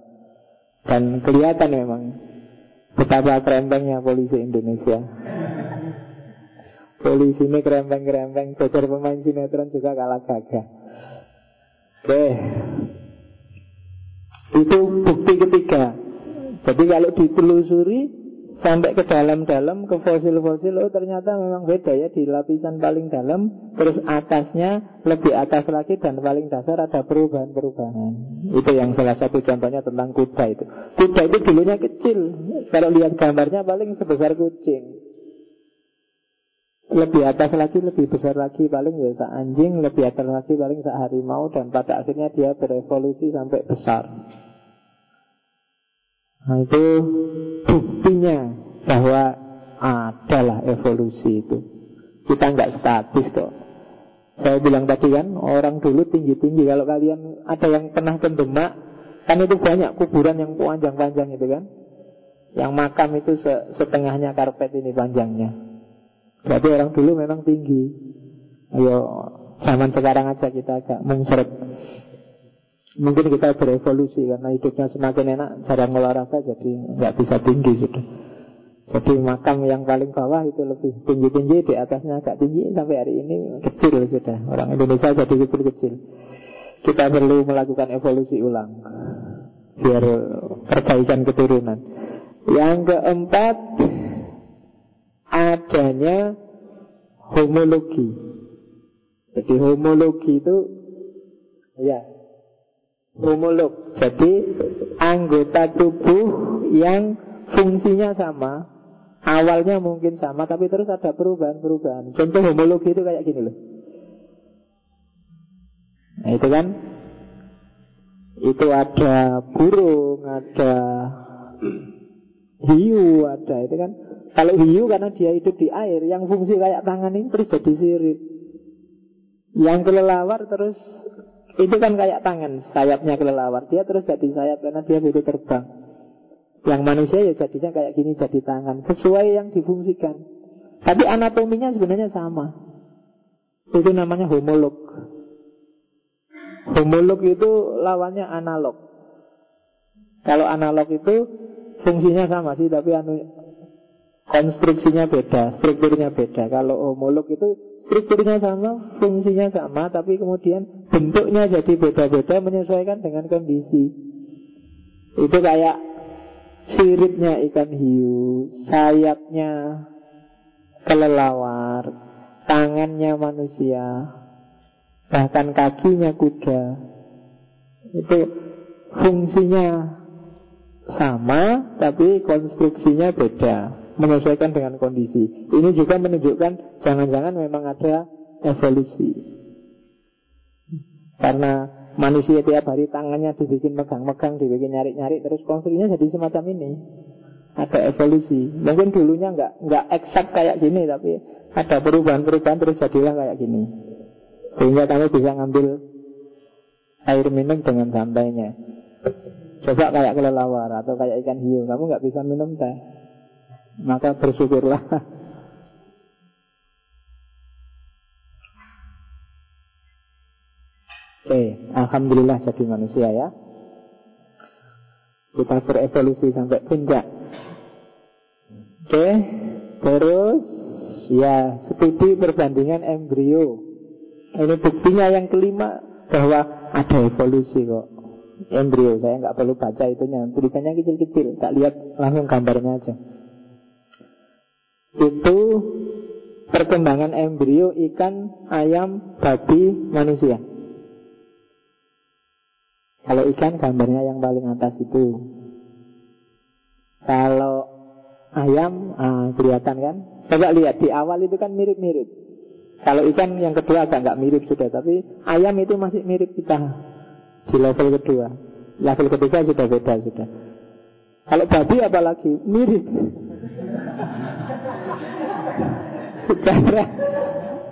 Dan kelihatan memang betapa kerempengnya polisi Indonesia. Polisi ini kerempeng-kerempeng Jajar pemain sinetron juga kalah gagah. Oke. Itu bukti ketiga. Jadi kalau ditelusuri sampai ke dalam-dalam ke fosil-fosil oh ternyata memang beda ya di lapisan paling dalam terus atasnya lebih atas lagi dan paling dasar ada perubahan-perubahan. Itu yang salah satu contohnya tentang kuda itu. Kuda itu dulunya kecil. Kalau lihat gambarnya paling sebesar kucing lebih atas lagi, lebih besar lagi paling ya sa anjing, lebih atas lagi paling sa harimau dan pada akhirnya dia berevolusi sampai besar. Nah itu buktinya bahwa adalah evolusi itu. Kita nggak statis kok. Saya bilang tadi kan orang dulu tinggi-tinggi. Kalau kalian ada yang pernah ke Demak, kan itu banyak kuburan yang panjang-panjang itu kan. Yang makam itu setengahnya karpet ini panjangnya. Berarti orang dulu memang tinggi. Ayo zaman sekarang aja kita agak mengseret. Mungkin kita berevolusi karena hidupnya semakin enak, jarang olahraga jadi nggak bisa tinggi sudah. Jadi makam yang paling bawah itu lebih tinggi-tinggi, di atasnya agak tinggi sampai hari ini kecil sudah. Orang Indonesia jadi kecil-kecil. Kita perlu melakukan evolusi ulang biar perbaikan keturunan. Yang keempat adanya homologi. Jadi homologi itu ya homolog. Jadi anggota tubuh yang fungsinya sama, awalnya mungkin sama tapi terus ada perubahan-perubahan. Contoh homologi itu kayak gini loh. Nah, itu kan itu ada burung, ada hiu, ada itu kan kalau hiu karena dia hidup di air, yang fungsi kayak tangan ini terus jadi sirip. Yang kelelawar terus itu kan kayak tangan, sayapnya kelelawar. Dia terus jadi sayap karena dia bisa terbang. Yang manusia ya jadinya kayak gini jadi tangan, sesuai yang difungsikan. Tapi anatominya sebenarnya sama. Itu namanya homolog. Homolog itu lawannya analog. Kalau analog itu fungsinya sama sih, tapi anu konstruksinya beda, strukturnya beda. Kalau homolog itu strukturnya sama, fungsinya sama, tapi kemudian bentuknya jadi beda-beda menyesuaikan dengan kondisi. Itu kayak siripnya ikan hiu, sayapnya kelelawar, tangannya manusia, bahkan kakinya kuda. Itu fungsinya sama, tapi konstruksinya beda menyesuaikan dengan kondisi. Ini juga menunjukkan jangan-jangan memang ada evolusi. Karena manusia tiap hari tangannya dibikin megang-megang, dibikin nyari-nyari, terus konstruksinya jadi semacam ini. Ada evolusi. Mungkin dulunya nggak nggak eksak kayak gini, tapi ada perubahan-perubahan terus jadilah kayak gini. Sehingga kamu bisa ngambil air minum dengan santainya. Coba kayak kelelawar atau kayak ikan hiu, kamu nggak bisa minum teh maka bersyukurlah. Oke, Alhamdulillah jadi manusia ya. Kita berevolusi sampai puncak. Oke, terus ya studi perbandingan embrio. Ini buktinya yang kelima bahwa ada evolusi kok. Embrio, saya nggak perlu baca itunya, tulisannya kecil-kecil, tak lihat langsung gambarnya aja itu perkembangan embrio ikan, ayam, babi, manusia. Kalau ikan gambarnya yang paling atas itu. Kalau ayam ah, kelihatan kan? Coba lihat di awal itu kan mirip-mirip. Kalau ikan yang kedua agak nggak mirip sudah, tapi ayam itu masih mirip kita di level kedua. Level ketiga sudah beda sudah. Kalau babi apalagi mirip secara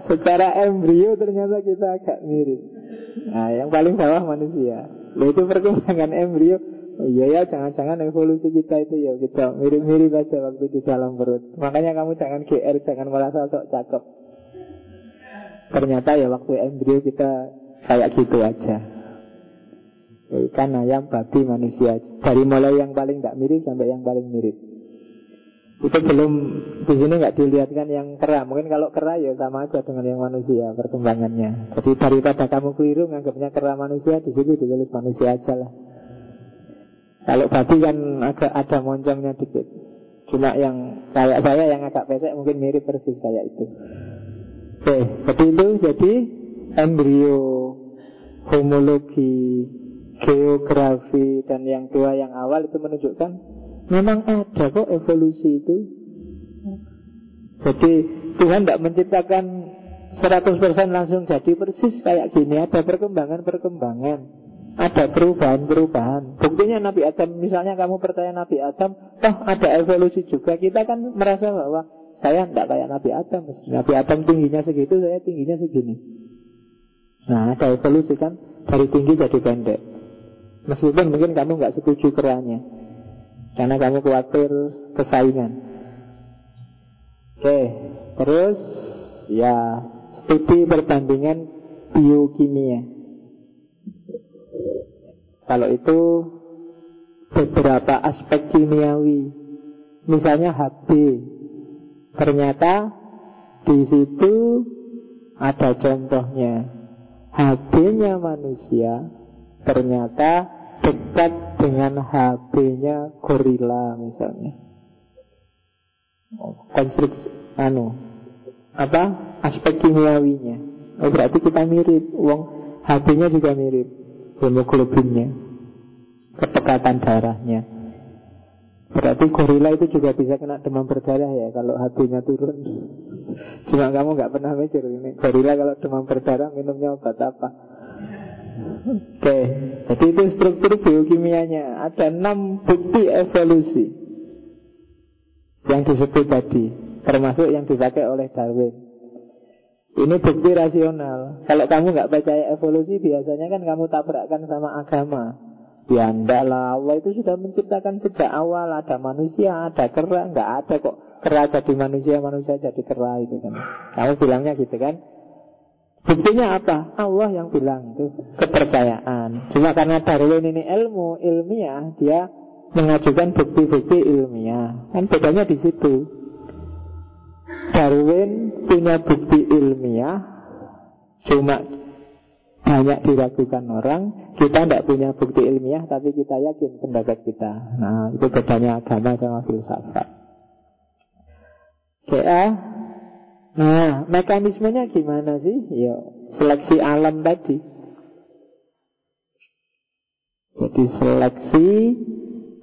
secara embrio ternyata kita agak mirip. Nah, yang paling bawah manusia. Itu perkembangan embrio. Oh iya ya, jangan-jangan evolusi kita itu ya kita mirip-mirip aja waktu di dalam perut. Makanya kamu jangan GR, jangan merasa sok cakep. Ternyata ya waktu embrio kita kayak gitu aja. Ikan, ayam, babi, manusia. Dari mulai yang paling tidak mirip sampai yang paling mirip. Itu belum di sini nggak dilihatkan yang kera. Mungkin kalau kera ya sama aja dengan yang manusia perkembangannya. Jadi daripada kamu keliru nganggapnya kera manusia, di sini ditulis manusia aja lah. Kalau babi kan agak ada moncongnya dikit. Cuma yang kayak saya yang agak pesek mungkin mirip persis kayak itu. Oke, jadi itu jadi embrio, homologi, geografi dan yang dua yang awal itu menunjukkan memang ada kok evolusi itu. Jadi Tuhan tidak menciptakan 100% langsung jadi persis kayak gini. Ada perkembangan-perkembangan. Ada perubahan-perubahan. Buktinya Nabi Adam Misalnya kamu percaya Nabi Adam Toh ada evolusi juga. Kita kan merasa bahwa Saya tidak kayak Nabi Adam. Nabi Adam tingginya segitu Saya tingginya segini. Nah ada evolusi kan? Dari tinggi jadi pendek. Meskipun mungkin kamu nggak setuju kerannya Karena kamu khawatir kesaingan Oke, terus ya studi perbandingan biokimia. Kalau itu beberapa aspek kimiawi, misalnya HB, ternyata di situ ada contohnya. HB-nya manusia ternyata dekat dengan HB-nya gorila misalnya. Konstruksi anu apa aspek kimiawinya. Oh, berarti kita mirip. Uang HP-nya juga mirip. Hemoglobinnya. Ketekatan darahnya. Berarti gorila itu juga bisa kena demam berdarah ya kalau HP-nya turun. Cuma kamu nggak pernah mikir ini gorila kalau demam berdarah minumnya obat apa Oke, jadi itu struktur biokimianya. Ada enam bukti evolusi yang disebut tadi, termasuk yang dipakai oleh Darwin. Ini bukti rasional. Kalau kamu nggak percaya evolusi, biasanya kan kamu tabrakkan sama agama. Ya lah, Allah itu sudah menciptakan sejak awal Ada manusia, ada kera, nggak ada kok Kera jadi manusia, manusia jadi kera itu kan Kamu bilangnya gitu kan Buktinya apa? Allah yang bilang itu kepercayaan Cuma karena Darwin ini ilmu, ilmiah Dia mengajukan bukti-bukti ilmiah. Kan bedanya di situ. Darwin punya bukti ilmiah, cuma banyak diragukan orang. Kita tidak punya bukti ilmiah, tapi kita yakin pendapat kita. Nah, itu bedanya agama sama filsafat. Oke, ah. Nah, mekanismenya gimana sih? Ya, seleksi alam tadi. Jadi seleksi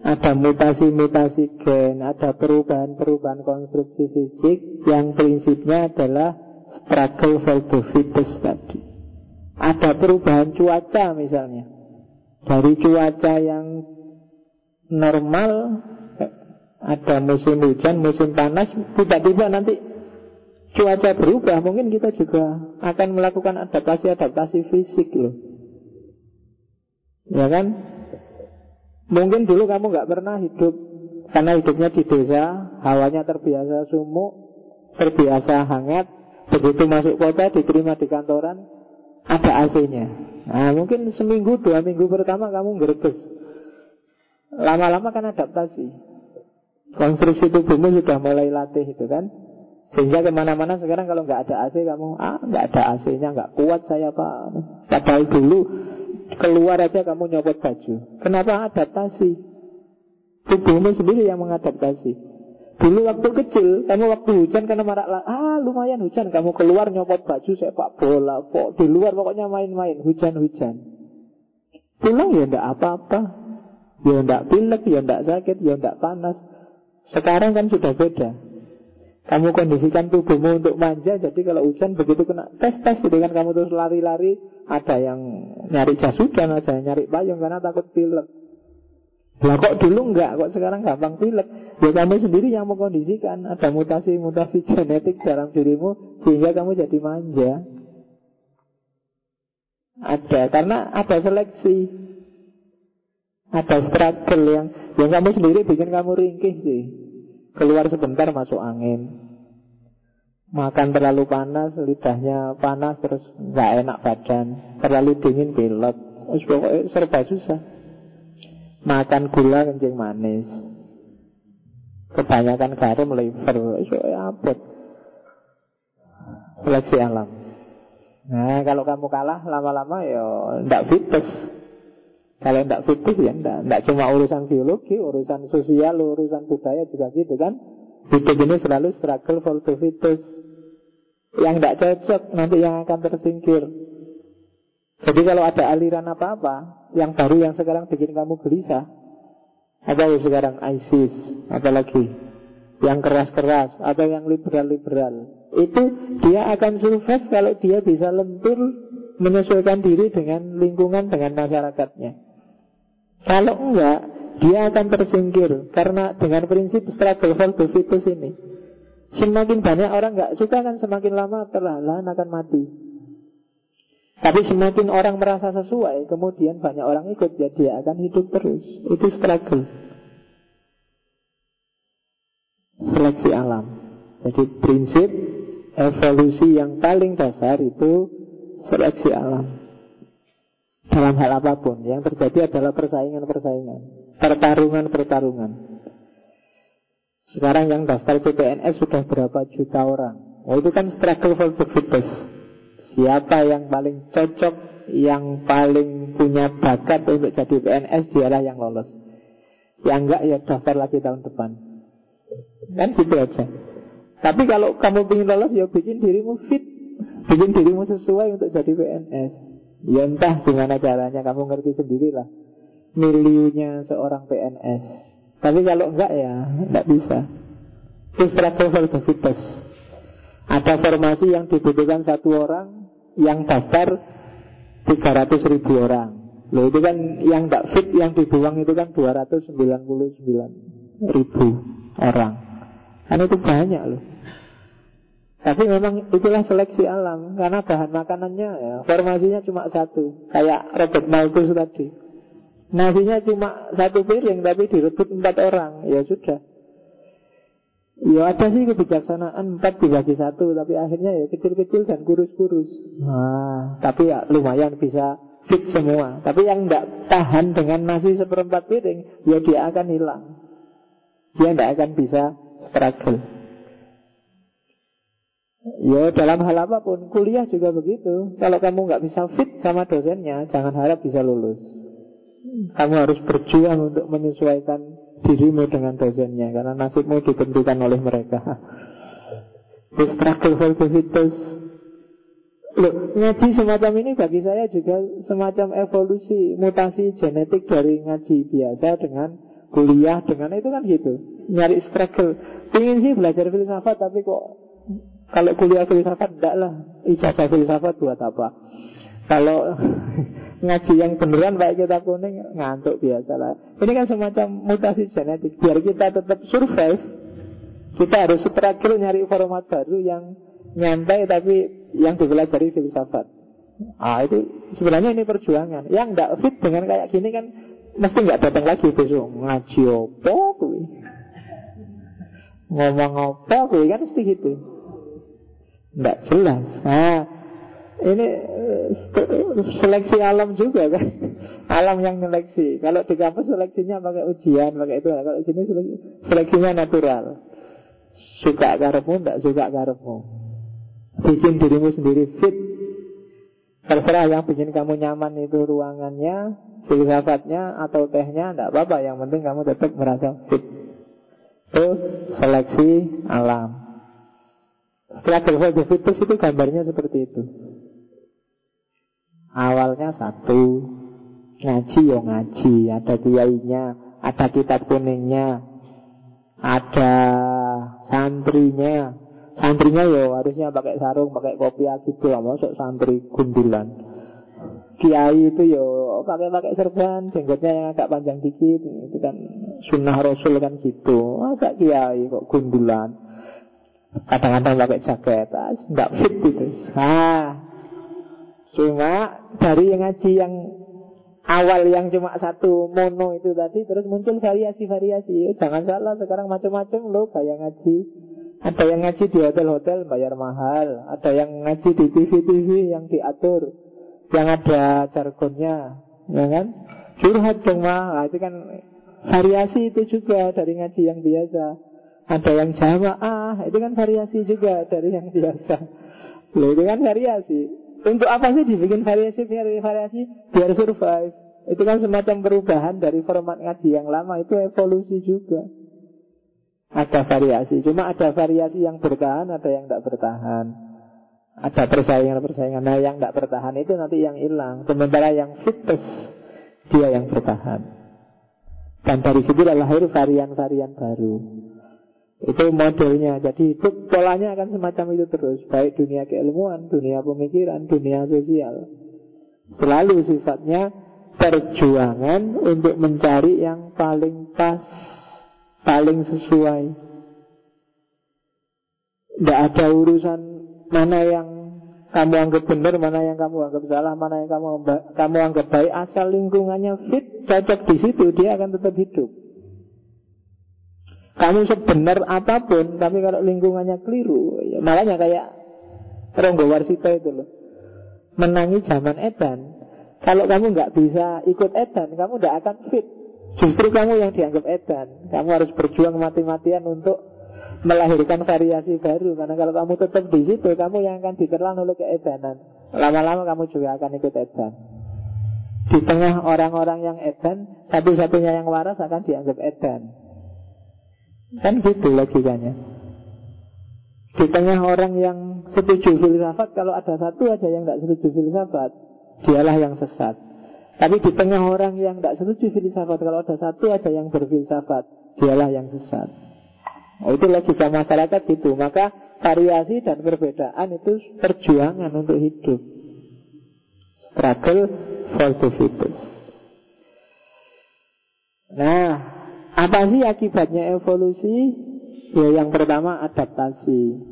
ada mutasi-mutasi gen, ada perubahan-perubahan konstruksi fisik yang prinsipnya adalah struggle for the fittest tadi. Ada perubahan cuaca misalnya. Dari cuaca yang normal ada musim hujan, musim panas, tiba-tiba nanti cuaca berubah, mungkin kita juga akan melakukan adaptasi-adaptasi fisik loh. Ya kan? Mungkin dulu kamu nggak pernah hidup karena hidupnya di desa, hawanya terbiasa sumuk, terbiasa hangat. Begitu masuk kota, diterima di kantoran, ada AC-nya. Nah, mungkin seminggu, dua minggu pertama kamu ngerebes. Lama-lama kan adaptasi. Konstruksi tubuhmu sudah mulai latih itu kan. Sehingga ke mana-mana sekarang kalau nggak ada AC kamu, ah nggak ada AC-nya, nggak kuat saya pak. Padahal dulu Keluar aja kamu nyopot baju. Kenapa adaptasi? Tubuhmu sendiri yang mengadaptasi. Dulu waktu kecil Kamu waktu hujan karena marah Ah lumayan hujan. Kamu keluar nyopot baju sepak bola kok Di luar pokoknya main-main Hujan-hujan. Pulang ya ndak apa-apa. Ya ndak pilek, ya ndak sakit, ya ndak panas. Sekarang kan sudah beda kamu kondisikan tubuhmu untuk manja Jadi kalau hujan begitu kena tes-tes Gitu kan. Kamu terus lari-lari Ada yang nyari jas hujan Ada yang nyari payung karena takut pilek. Lah kok dulu enggak? Kok sekarang gampang pilek? Ya kamu sendiri yang mengkondisikan. Ada mutasi-mutasi genetik dalam dirimu Sehingga kamu jadi manja. Ada Karena ada seleksi. Ada struggle yang Yang kamu sendiri bikin kamu ringkih sih Keluar sebentar masuk angin. Makan terlalu panas Lidahnya panas terus nggak enak badan. Terlalu dingin pilek serba susah. Makan gula kencing manis. Kebanyakan garam liver. Apa Seleksi alam. Nah kalau kamu kalah lama-lama ya Tidak fitus Kalau tidak fitis ya tidak. Tidak cuma urusan biologi, urusan sosial, urusan budaya juga gitu kan. Hidup ini selalu struggle for the fittest. Yang tidak cocok nanti yang akan tersingkir. Jadi kalau ada aliran apa-apa, yang baru yang sekarang bikin kamu gelisah, ada yang sekarang ISIS, apalagi yang keras-keras atau yang liberal-liberal, itu dia akan survive kalau dia bisa lentur menyesuaikan diri dengan lingkungan dengan masyarakatnya. Kalau enggak, dia akan tersingkir karena dengan prinsip struggle for the fittest ini. Semakin banyak orang nggak suka kan semakin lama perlahan akan mati. Tapi semakin orang merasa sesuai, kemudian banyak orang ikut, ya dia akan hidup terus. Itu struggle. Seleksi alam. Jadi prinsip evolusi yang paling dasar itu seleksi alam. Dalam hal apa pun, yang terjadi adalah persaingan-persaingan, pertarungan-pertarungan. Sekarang yang daftar CPNS sudah berapa juta orang. Oh, itu kan struggle for the fittest. Siapa yang paling cocok Yang paling punya bakat untuk jadi PNS Dialah yang lolos Yang enggak ya daftar lagi tahun depan Kan gitu aja Tapi kalau kamu ingin lolos Ya bikin dirimu fit Bikin dirimu sesuai untuk jadi PNS Ya entah gimana caranya Kamu ngerti sendirilah Miliunya seorang PNS Tapi kalau enggak ya Enggak bisa Itu ada formasi yang dibutuhkan satu orang yang daftar 300 ribu orang. Loh itu kan yang tak fit yang dibuang itu kan 299 ribu orang. Kan itu banyak loh. Tapi memang itulah seleksi alam Karena bahan makanannya ya Formasinya cuma satu Kayak Robert Malthus tadi. Nasinya cuma satu piring Tapi direbut empat orang Ya sudah. Ya ada sih kebijaksanaan empat dibagi satu Tapi akhirnya ya kecil-kecil dan kurus-kurus. Nah, Tapi ya lumayan bisa fit semua. Tapi yang tidak tahan dengan nasi seperempat piring Ya dia akan hilang. Dia tidak akan bisa struggle Ya dalam hal apa pun Kuliah juga begitu Kalau kamu nggak bisa fit sama dosennya Jangan harap bisa lulus Kamu harus berjuang untuk menyesuaikan dirimu dengan dosennya karena nasibmu ditentukan oleh mereka. The struggle for the fittest. Loh, ngaji semacam ini bagi saya juga semacam evolusi, mutasi genetik dari ngaji biasa dengan kuliah dengan itu kan gitu. Nyari struggle. Ingin sih belajar filsafat tapi kok kalau kuliah filsafat enggak lah. Ijazah filsafat buat apa? Kalau ngaji yang beneran pakai kitab kuning ngantuk biasa lah. Ini kan semacam mutasi genetik. Biar kita tetap survive, kita harus struggle nyari format baru yang nyantai tapi yang dipelajari filsafat. Ah itu sebenarnya ini perjuangan. Yang tidak fit dengan kayak gini kan mesti nggak datang lagi besok ngaji opo. Ngomong opo kan mesti gitu. Nggak jelas. Nah, ini eh, seleksi alam juga kan. Alam yang seleksi. Kalau di kampus seleksinya pakai ujian Pakai itu. Kalau di sini seleksinya natural. Suka karepmu, tidak suka karepmu. Bikin dirimu sendiri fit. Terserah yang bikin kamu nyaman itu ruangannya Filsafatnya atau tehnya Tidak apa-apa, yang penting kamu tetap merasa fit. Itu seleksi alam The fittest itu gambarnya seperti itu. Awalnya satu Ngaji ya ngaji Ada kiainya Ada kitab kuningnya Ada santrinya. Santrinya ya harusnya pakai sarung Pakai kopiah gitu lah Masuk santri gundulan. Kiai itu ya pakai pakai serban Jenggotnya yang agak panjang dikit Itu kan sunnah rasul kan gitu. Masa kiai kok gundulan Kadang-kadang pakai jaket Tidak fit itu Nah Cuma dari yang ngaji yang awal yang cuma satu mono itu tadi terus muncul variasi-variasi. Jangan salah sekarang macam-macam loh kayak ngaji. Ada yang ngaji di hotel-hotel bayar mahal, ada yang ngaji di TV-TV yang diatur, yang ada jargonnya, ya kan? Curhat dong mah, itu kan variasi itu juga dari ngaji yang biasa. Ada yang jamaah, itu kan variasi juga dari yang biasa. Loh, itu kan variasi. Untuk apa sih dibikin variasi variasi biar survive? Itu kan semacam perubahan dari format ngaji yang lama Itu evolusi juga. Ada variasi Cuma ada variasi yang bertahan Ada yang tidak bertahan. Ada persaingan-persaingan. Nah yang tidak bertahan itu nanti yang hilang. Sementara yang fitness Dia yang bertahan. Dan dari situ lahir varian-varian baru itu modelnya. Jadi hidup polanya akan semacam itu terus. Baik dunia keilmuan, dunia pemikiran, dunia sosial. Selalu sifatnya perjuangan untuk mencari yang paling pas, paling sesuai. Tidak ada urusan mana yang kamu anggap benar, mana yang kamu anggap salah, mana yang kamu kamu anggap baik. Asal lingkungannya fit, cocok di situ, dia akan tetap hidup. Kamu sebenar apa pun, tapi kalau lingkungannya keliru, ya, makanya kayak Ronggo Warsito itu loh. Menangi zaman edan. Kalau kamu nggak bisa ikut edan, kamu tidak akan fit. Justru kamu yang dianggap edan. Kamu harus berjuang mati-matian untuk melahirkan variasi baru. Karena kalau kamu tetap di situ, kamu yang akan diterlan oleh keedanan. Lama-lama kamu juga akan ikut edan. Di tengah orang-orang yang edan, satu-satunya yang waras akan dianggap edan. Kan gitu logikanya. Di tengah orang yang setuju filsafat, kalau ada satu aja yang tidak setuju filsafat, dialah yang sesat. Tapi di tengah orang yang tidak setuju filsafat, kalau ada satu aja yang berfilsafat, dialah yang sesat. Oh, itu logika masyarakat gitu. Maka variasi dan perbedaan itu perjuangan untuk hidup. Struggle for the fittest. Nah, apa sih akibatnya evolusi? Ya yang pertama adaptasi.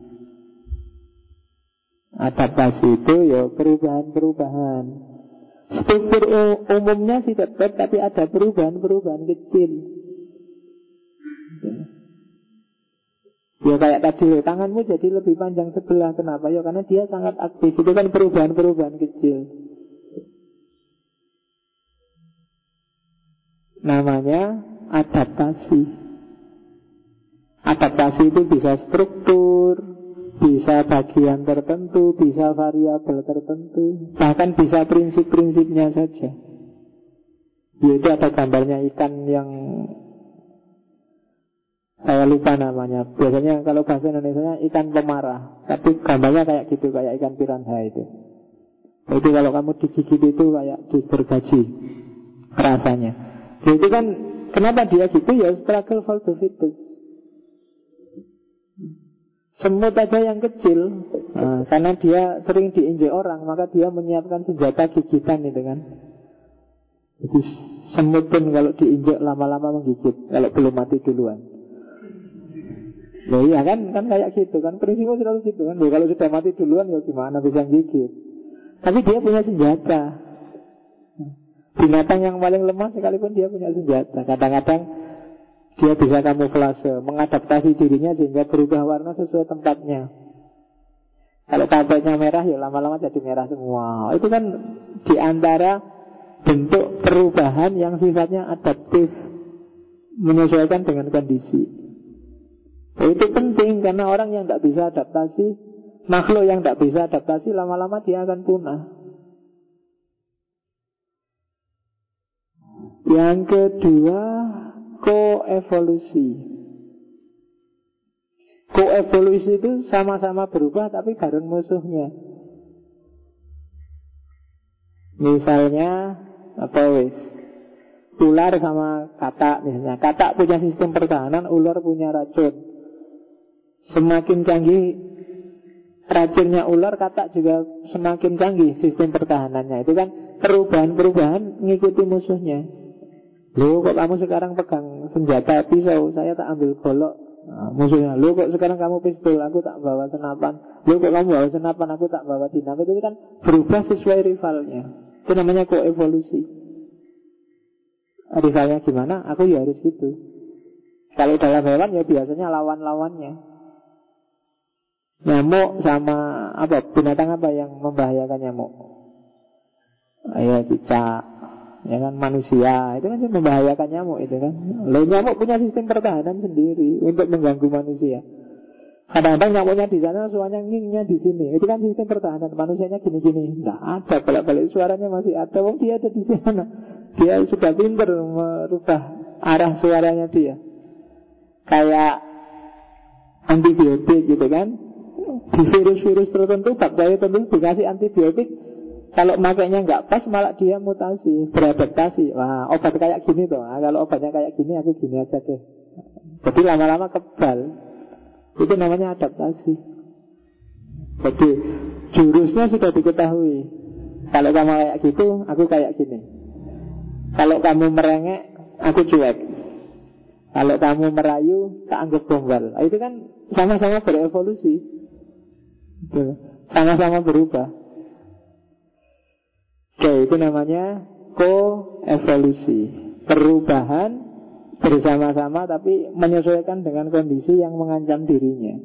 Adaptasi itu ya perubahan-perubahan. Struktur umumnya sih tetap, tapi ada perubahan-perubahan kecil. Ya kayak tadi tanganmu jadi lebih panjang sebelah Kenapa? Ya karena dia sangat aktif Itu kan perubahan-perubahan kecil Namanya adaptasi. Adaptasi itu bisa struktur, bisa bagian tertentu, bisa variabel tertentu, bahkan bisa prinsip-prinsipnya saja. Yaitu ada gambarnya ikan yang saya lupa namanya. Biasanya kalau bahasa Indonesia ikan pemarah, tapi gambarnya kayak gitu, kayak ikan piranha itu. Itu kalau kamu digigit itu kayak digergaji rasanya. Itu kan Kenapa dia gitu? Ya struggle for the fittest. Semut aja yang kecil. Nah, Karena dia sering diinjek orang Maka dia menyiapkan senjata gigitan itu kan. Jadi semut pun kalau diinjek lama-lama menggigit Kalau belum mati duluan. Ya iya kan, kan kayak gitu kan? Prinsipnya selalu gitu kan? Ya, Kalau sudah mati duluan ya gimana bisa gigit Tapi dia punya senjata Binatang yang paling lemah sekalipun dia punya senjata. Kadang-kadang dia bisa kamuflase, mengadaptasi dirinya sehingga berubah warna sesuai tempatnya. Kalau kapeknya merah ya lama-lama jadi merah semua. Itu kan di antara bentuk perubahan yang sifatnya adaptif, menyesuaikan dengan kondisi. Itu penting karena orang yang tidak bisa adaptasi, makhluk yang tidak bisa adaptasi lama-lama dia akan punah. Yang kedua, koevolusi. Koevolusi itu sama-sama berubah tapi bareng musuhnya. Misalnya apa wis? Ular sama katak misalnya. Katak punya sistem pertahanan, ular punya racun. Semakin canggih racunnya ular, katak juga semakin canggih sistem pertahanannya. Itu kan perubahan-perubahan mengikuti musuhnya. Lu kok kamu sekarang pegang senjata pisau, saya tak ambil golok. Nah, musuhnya, lu kok sekarang kamu pistol, aku tak bawa senapan. Lu kok kamu bawa senapan, aku tak bawa dinamit. Itu kan berubah sesuai rivalnya. Itu namanya koevolusi. Rivalnya gimana? Aku ya harus gitu. Kalau dalam hewan ya biasanya lawan-lawannya. Nyamuk sama apa? Binatang apa yang membahayakan nyamuk? Ayo cicak, ya kan manusia. Itu kan membahayakan nyamuk itu kan. Lo nyamuk punya sistem pertahanan sendiri untuk mengganggu manusia. Kadang-kadang nyamuknya di sana suaranya ngingnya di sini. Itu kan sistem pertahanan manusianya gini-gini. Nggak ada balik-balik suaranya masih ada. Wong dia ada di sana. Dia sudah pinter merubah arah suaranya dia. Kayak antibiotik gitu kan. Di virus-virus tertentu, bakteri tertentu dikasih antibiotik. Kalau makainya nggak pas malah dia mutasi, beradaptasi. Wah, obat kayak gini tuh. Nah, kalau obatnya kayak gini aku gini aja deh. Jadi lama-lama kebal. Itu namanya adaptasi. Jadi jurusnya sudah diketahui. Kalau kamu kayak gitu, aku kayak gini. Kalau kamu merengek, aku cuek. Kalau kamu merayu, tak anggap gombal. Nah, itu kan sama-sama berevolusi. Sama-sama berubah. Oke, itu namanya koevolusi. Perubahan bersama-sama tapi menyesuaikan dengan kondisi yang mengancam dirinya.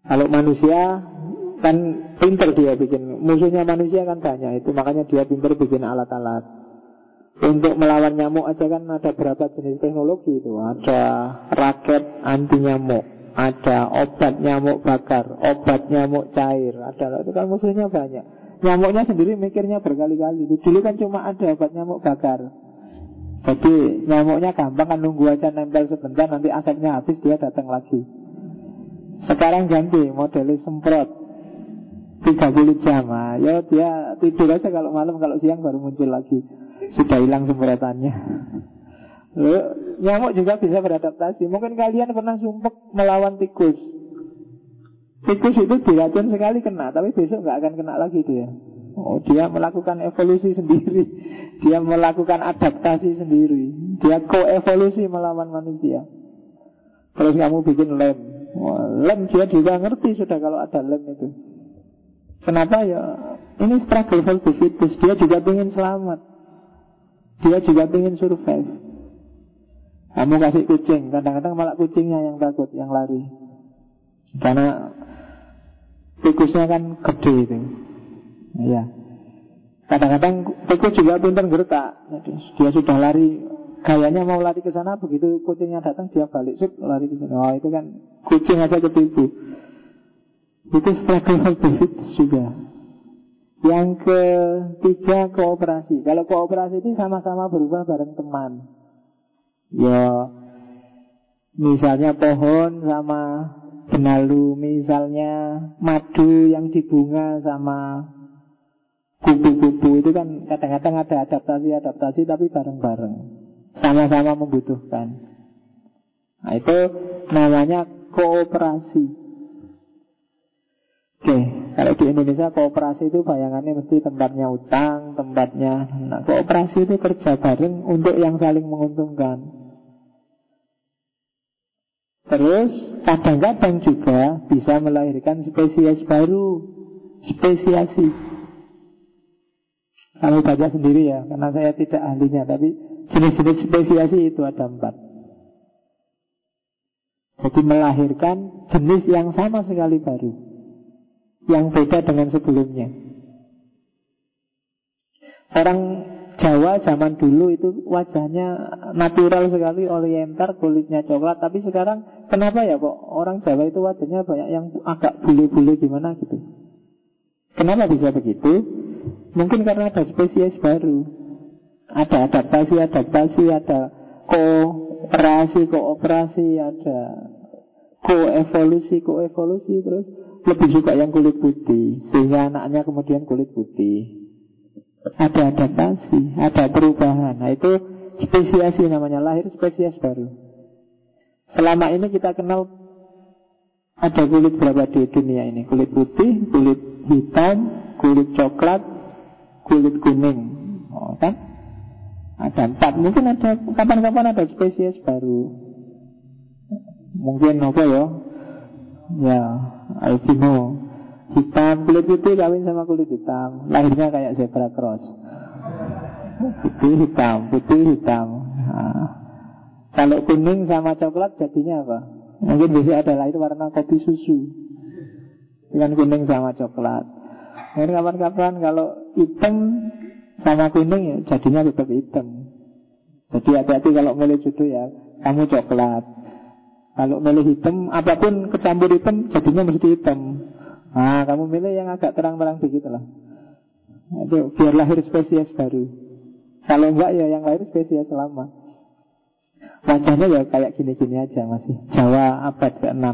Kalau manusia kan pinter dia bikin musuhnya manusia kan banyak itu makanya dia pinter bikin alat-alat untuk melawan nyamuk aja kan ada berapa jenis teknologi itu ada raket anti nyamuk ada obat nyamuk bakar obat nyamuk cair ada itu kan musuhnya banyak. Nyamuknya sendiri mikirnya berkali-kali. Dulu kan cuma ada obat nyamuk bakar. Jadi nyamuknya gampang kan nunggu aja nempel sebentar nanti asapnya habis dia datang lagi. Sekarang ganti modelnya semprot. 30 jam. Ah, Ya dia tidur aja kalau malam Kalau siang baru muncul lagi. Sudah hilang semprotannya Nyamuk juga bisa beradaptasi Mungkin kalian pernah sumpek melawan tikus Tikus itu diracun sekali kena Tapi besok nggak akan kena lagi dia Oh, dia melakukan evolusi sendiri. Dia melakukan adaptasi sendiri. Dia koevolusi melawan manusia. Terus kamu bikin lem. lem dia juga ngerti sudah kalau ada lem itu. Kenapa ya? Ini struggle for the. Dia juga ingin selamat. Dia juga ingin survive. Kamu kasih kucing, kadang-kadang malah kucingnya yang takut, yang lari. Karena tikusnya kan gede itu. Ya. Kadang-kadang tikus juga pintar gertak. Dia sudah lari, kayaknya mau lari ke sana, begitu kucingnya datang dia balik, sup, lari ke sana. Oh, itu kan kucing aja ketipu. Itu struggle the juga. Yang ketiga kooperasi. Kalau kooperasi itu sama-sama berubah bareng teman. Ya, misalnya pohon sama benalu, misalnya madu yang di bunga sama kupu-kupu itu kan kadang-kadang ada adaptasi-adaptasi tapi bareng-bareng. Sama-sama membutuhkan. Nah, itu namanya kooperasi. Oke, kalau di Indonesia kooperasi itu bayangannya mesti tempatnya utang, tempatnya nah, kooperasi itu kerja bareng untuk yang saling menguntungkan. Terus kadang-kadang juga bisa melahirkan spesies baru, spesiasi. Kamu baca sendiri ya, karena saya tidak ahlinya, tapi jenis-jenis spesiasi itu ada empat. Jadi melahirkan jenis yang sama sekali baru yang beda dengan sebelumnya. Orang Jawa zaman dulu itu wajahnya natural sekali, oriental, kulitnya coklat. Tapi sekarang kenapa ya kok orang Jawa itu wajahnya banyak yang agak bule-bule gimana gitu? Kenapa bisa begitu? Mungkin karena ada spesies baru. Ada adaptasi-adaptasi, ada kooperasi, kooperasi, ada koevolusi, koevolusi terus lebih suka yang kulit putih Sehingga anaknya kemudian kulit putih Ada adaptasi Ada perubahan. Nah itu spesiasi namanya Lahir spesies baru. Selama ini kita kenal Ada kulit berapa di dunia ini? Kulit putih, kulit hitam Kulit coklat Kulit kuning. Oh, kan? Ada empat. Mungkin ada kapan-kapan ada spesies baru. Mungkin apa ya. Ya albino hitam kulit putih kawin sama kulit hitam. Lahirnya kayak zebra cross. Putih hitam putih hitam. Kalau kuning sama coklat jadinya apa? Mungkin bisa adalah itu warna kopi susu. Dengan kuning sama coklat. Mungkin kapan-kapan kalau hitam sama kuning ya jadinya tetap hitam. Jadi hati-hati kalau milih jodoh ya kamu coklat. Kalau milih hitam, apa pun kecampur hitam, jadinya mesti hitam. Nah, kamu milih yang agak terang-terang begitu lah. Itu biar lahir spesies baru. Kalau enggak ya yang lahir spesies lama. Wajahnya ya kayak gini-gini aja masih. Jawa abad ke-6.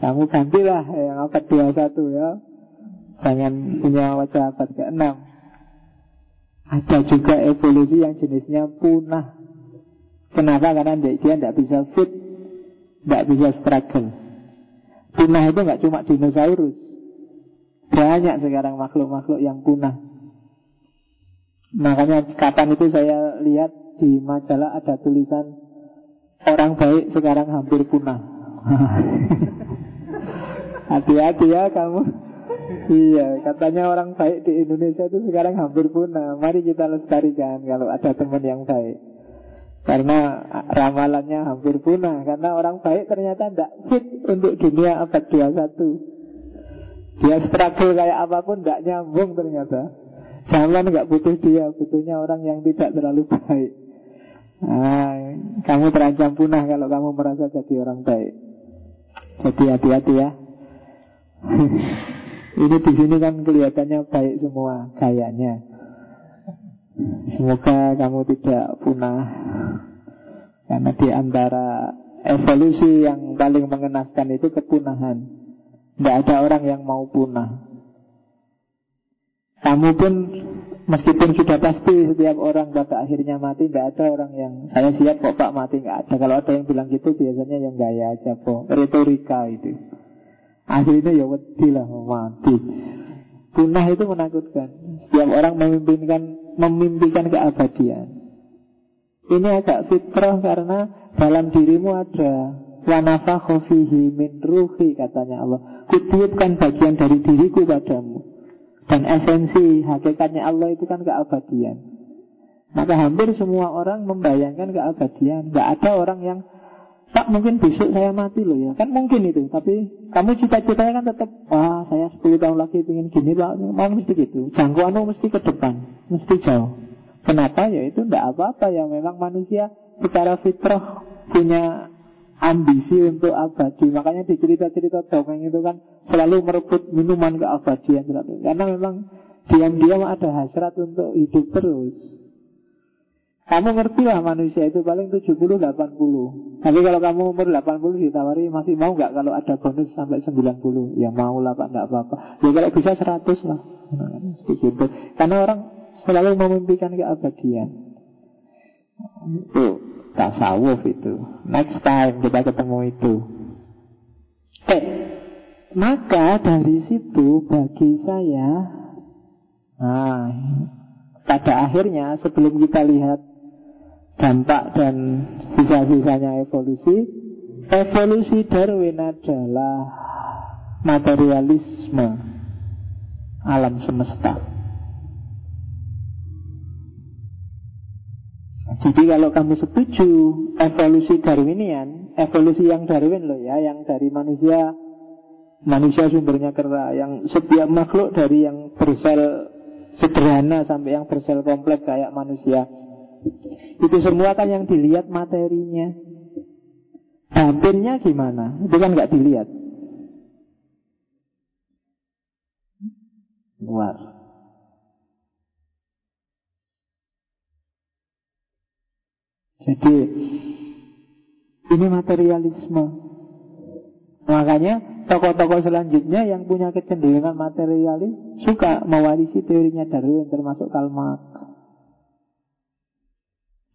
Kamu gantilah yang abad 21 ya. Jangan punya wajah abad ke-6. Ada juga evolusi yang jenisnya punah. Kenapa? Karena dia tidak bisa fit, tidak bisa struggle. Punah itu nggak cuma dinosaurus. Banyak sekarang makhluk-makhluk yang punah. Makanya kapan itu saya lihat di majalah ada tulisan orang baik sekarang hampir punah. Hati-hati ya kamu. Iya, katanya orang baik di Indonesia itu sekarang hampir punah. Mari kita lestarikan kalau ada teman yang baik. Karena ramalannya hampir punah. Karena orang baik ternyata tidak fit untuk dunia abad 21 Dia struggle kayak apa pun tidak nyambung ternyata. Zaman nggak butuh dia Butuhnya orang yang tidak terlalu baik. Nah, Kamu terancam punah kalau kamu merasa jadi orang baik. Jadi hati-hati ya. Ini di sini kan kelihatannya baik semua Kayaknya. Semoga kamu tidak punah Karena di antara evolusi yang paling mengenaskan itu kepunahan. Tidak ada orang yang mau punah. Kamu pun meskipun sudah pasti setiap orang pada akhirnya mati Tidak ada orang yang saya siap kok pak mati. Tidak ada. Kalau ada yang bilang gitu biasanya yang gaya aja kok Retorika itu. Aslinya ya wedi lah mati. Punah itu menakutkan. Setiap orang memimpinkan memimpikan keabadian. Ini agak fitrah karena dalam dirimu ada wanafa fihi min ruhi katanya Allah. Kutiupkan bagian dari diriku padamu. Dan esensi hakikatnya Allah itu kan keabadian. Maka hampir semua orang membayangkan keabadian. Gak ada orang yang Pak mungkin besok saya mati loh ya Kan mungkin itu Tapi kamu cita-citanya kan tetap Wah saya 10 tahun lagi ingin gini Pak Mau mesti gitu Jangkauanmu mesti ke depan Mesti jauh Kenapa? Ya itu tidak apa-apa. Ya Memang manusia secara fitrah Punya ambisi untuk abadi. Makanya di cerita-cerita dongeng itu kan Selalu merebut minuman keabadian Karena memang diam-diam ada hasrat untuk hidup terus. Kamu ngerti lah manusia itu paling 70-80 Tapi kalau kamu umur 80 ditawari Masih mau nggak kalau ada bonus sampai 90 Ya mau lah pak, nggak apa-apa. Ya kalau bisa 100 lah. Sedikit Karena orang selalu memimpikan keabadian. Itu tasawuf itu. Next time kita ketemu itu. Eh Maka dari situ bagi saya Nah pada akhirnya sebelum kita lihat dampak dan sisa-sisanya evolusi Evolusi Darwin adalah materialisme alam semesta Jadi kalau kamu setuju evolusi Darwinian, evolusi yang Darwin loh ya, yang dari manusia, manusia sumbernya kera, yang setiap makhluk dari yang bersel sederhana sampai yang bersel kompleks kayak manusia, itu semua kan yang dilihat materinya. Batinnya gimana? Itu kan nggak dilihat. Luar. Jadi ini materialisme. Makanya tokoh-tokoh selanjutnya yang punya kecenderungan materialis suka mewarisi teorinya Darwin termasuk Karl Marx.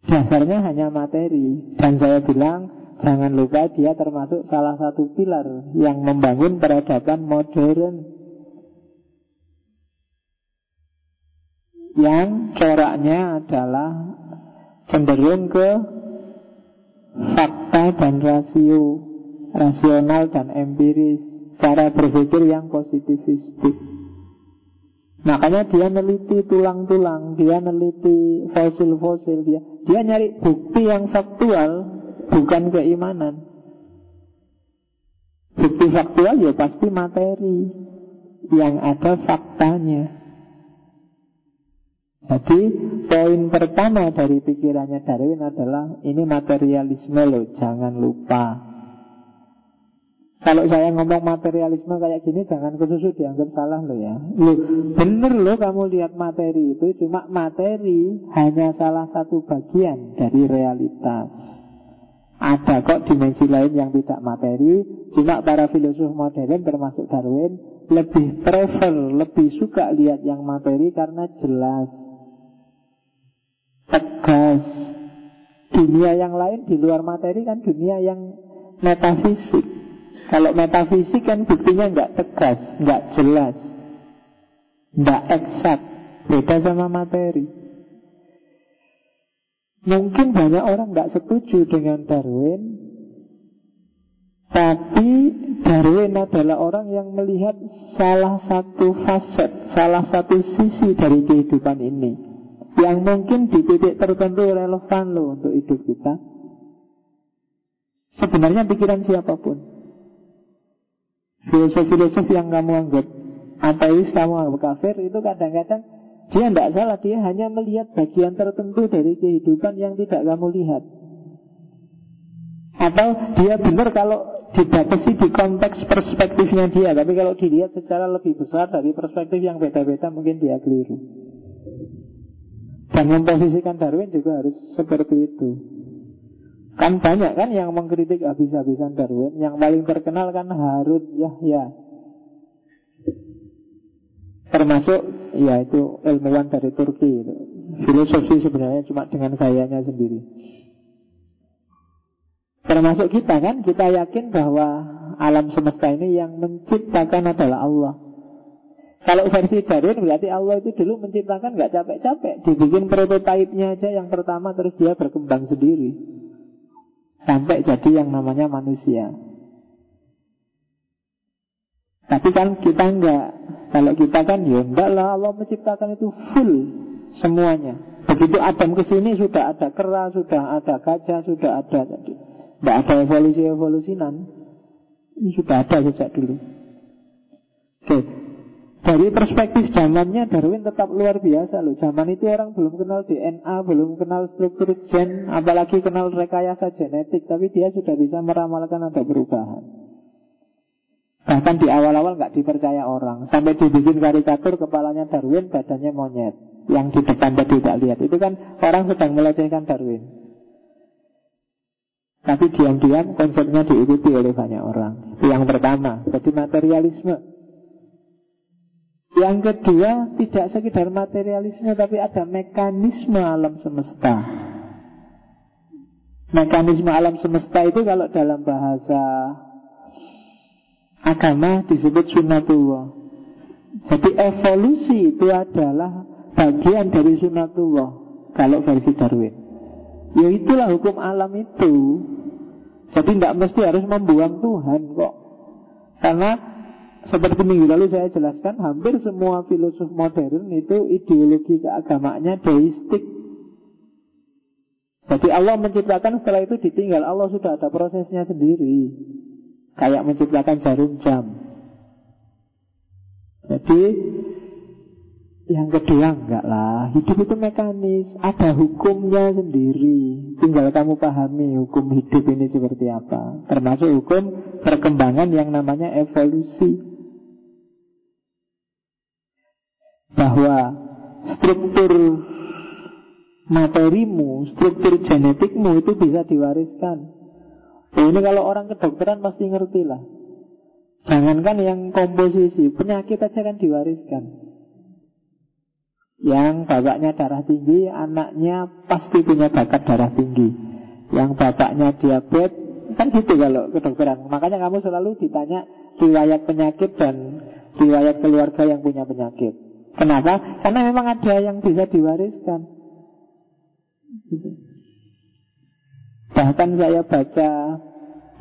Dasarnya hanya materi Dan saya bilang Jangan lupa dia termasuk salah satu pilar Yang membangun peradaban modern Yang coraknya adalah Cenderung ke Fakta dan rasio Rasional dan empiris Cara berpikir yang positivistik Makanya dia neliti tulang-tulang, dia neliti fosil-fosil, dia dia nyari bukti yang faktual, bukan keimanan. Bukti faktual ya pasti materi yang ada faktanya. Jadi poin pertama dari pikirannya Darwin adalah ini materialisme loh, jangan lupa. kalau saya ngomong materialisme kayak gini Jangan kesusu dianggap salah loh ya. Loh, Bener loh kamu lihat materi itu Cuma materi hanya salah satu bagian dari realitas. Ada kok dimensi lain yang tidak materi Cuma para filosof modern termasuk Darwin Lebih prefer, lebih suka lihat yang materi Karena jelas Tegas. Dunia yang lain di luar materi kan dunia yang metafisik. Kalau metafisik kan buktinya nggak tegas, nggak jelas, nggak eksak, beda sama materi. Mungkin banyak orang nggak setuju dengan Darwin, tapi Darwin adalah orang yang melihat salah satu faset, salah satu sisi dari kehidupan ini, yang mungkin di titik tertentu relevan loh untuk hidup kita. Sebenarnya pikiran siapa pun. Filosof-filosof yang kamu anggap ateis, kamu anggap kafir Itu kadang-kadang dia tidak salah Dia hanya melihat bagian tertentu dari kehidupan yang tidak kamu lihat. Atau dia benar kalau dibatasi di konteks perspektifnya dia Tapi kalau dilihat secara lebih besar dari perspektif yang beda-beda Mungkin dia keliru Dan memposisikan Darwin juga harus seperti itu. Kan banyak kan yang mengkritik habis-habisan Darwin. Yang paling terkenal kan Harun Yahya. Termasuk ya itu ilmuwan dari Turki itu. Filosofi sebenarnya cuma dengan gayanya sendiri. Termasuk kita kan Kita yakin bahwa alam semesta ini yang menciptakan adalah Allah kalau versi Darwin berarti Allah itu dulu menciptakan nggak capek-capek. Dibikin prototipenya aja yang pertama terus dia berkembang sendiri. Sampai jadi yang namanya manusia. Tapi kan kita enggak Kalau kita kan ya enggak lah Allah menciptakan itu full Semuanya. Begitu Adam ke sini sudah ada kera, sudah ada gajah, sudah ada jadi Tidak ada evolusi-evolusinan. Ini sudah ada sejak dulu. Oke dari perspektif zamannya Darwin tetap luar biasa loh. Zaman itu orang belum kenal DNA Belum kenal struktur gen Apalagi kenal rekayasa genetik Tapi dia sudah bisa meramalkan ada perubahan. Bahkan di awal-awal nggak dipercaya orang. Sampai dibikin karikatur kepalanya Darwin Badannya monyet. Yang di depan tadi tidak lihat. Itu kan orang sedang melecehkan Darwin. Tapi diam-diam konsepnya diikuti oleh banyak orang. Yang pertama. Jadi materialisme yang kedua, tidak sekedar materialisme tapi ada mekanisme alam semesta. Mekanisme alam semesta itu kalau dalam bahasa agama disebut sunatullah. Jadi evolusi itu adalah bagian dari sunatullah kalau versi Darwin. Ya itulah hukum alam itu. Jadi tidak mesti harus membuang Tuhan kok. Karena seperti minggu lalu saya jelaskan Hampir semua filosof modern itu Ideologi keagamaannya deistik. Jadi Allah menciptakan setelah itu ditinggal Allah sudah ada prosesnya sendiri. Kayak menciptakan jarum jam. Jadi yang kedua enggak lah. Hidup itu mekanis. Ada hukumnya sendiri. Tinggal kamu pahami hukum hidup ini seperti apa. Termasuk hukum perkembangan yang namanya evolusi bahwa struktur materimu, struktur genetikmu itu bisa diwariskan. Oh, ini kalau orang kedokteran pasti ngerti lah. Jangankan yang komposisi, penyakit aja kan diwariskan. Yang bapaknya darah tinggi, anaknya pasti punya bakat darah tinggi. Yang bapaknya diabetes, kan gitu kalau kedokteran. Makanya kamu selalu ditanya riwayat penyakit dan riwayat keluarga yang punya penyakit. Kenapa? Karena memang ada yang bisa diwariskan. Bahkan saya baca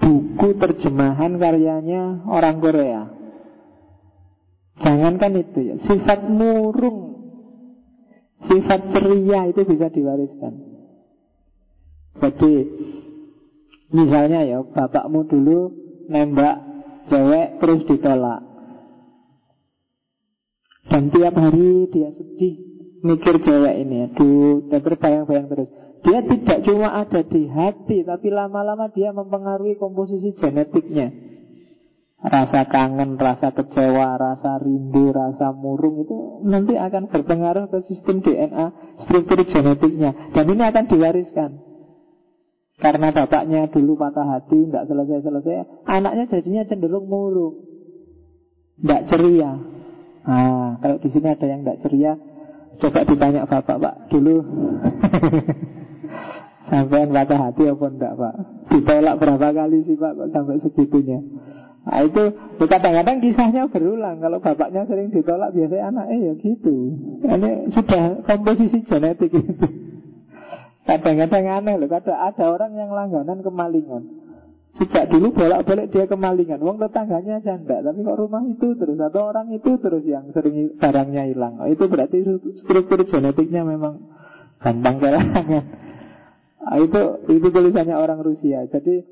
buku terjemahan karyanya orang Korea. Jangankan itu ya, sifat murung, sifat ceria itu bisa diwariskan. Jadi misalnya ya, bapakmu dulu nembak cewek terus ditolak. Dan tiap hari dia sedih Mikir cewek ini Aduh, dan terbayang-bayang terus Dia tidak cuma ada di hati Tapi lama-lama dia mempengaruhi komposisi genetiknya Rasa kangen, rasa kecewa, rasa rindu, rasa murung itu nanti akan berpengaruh ke sistem DNA, struktur genetiknya. Dan ini akan diwariskan. Karena bapaknya dulu patah hati, tidak selesai-selesai, anaknya jadinya cenderung murung. Tidak ceria. Nah, kalau di sini ada yang tidak ceria, coba ditanya bapak, Pak, dulu sampai patah hati apa enggak, Pak? Ditolak berapa kali sih, Pak, sampai segitunya? Nah itu ya kadang-kadang kisahnya berulang Kalau bapaknya sering ditolak biasanya anaknya ya gitu Ini sudah komposisi genetik itu Kadang-kadang aneh loh Kadang ada orang yang langganan kemalingan Sejak dulu bolak-balik dia kemalingan. Wong tetangganya janda Tapi kok rumah itu terus? Atau orang itu terus yang sering barangnya hilang? Oh, Itu berarti struktur genetiknya memang Gampang kelangan nah, Itu itu tulisannya orang Rusia. Jadi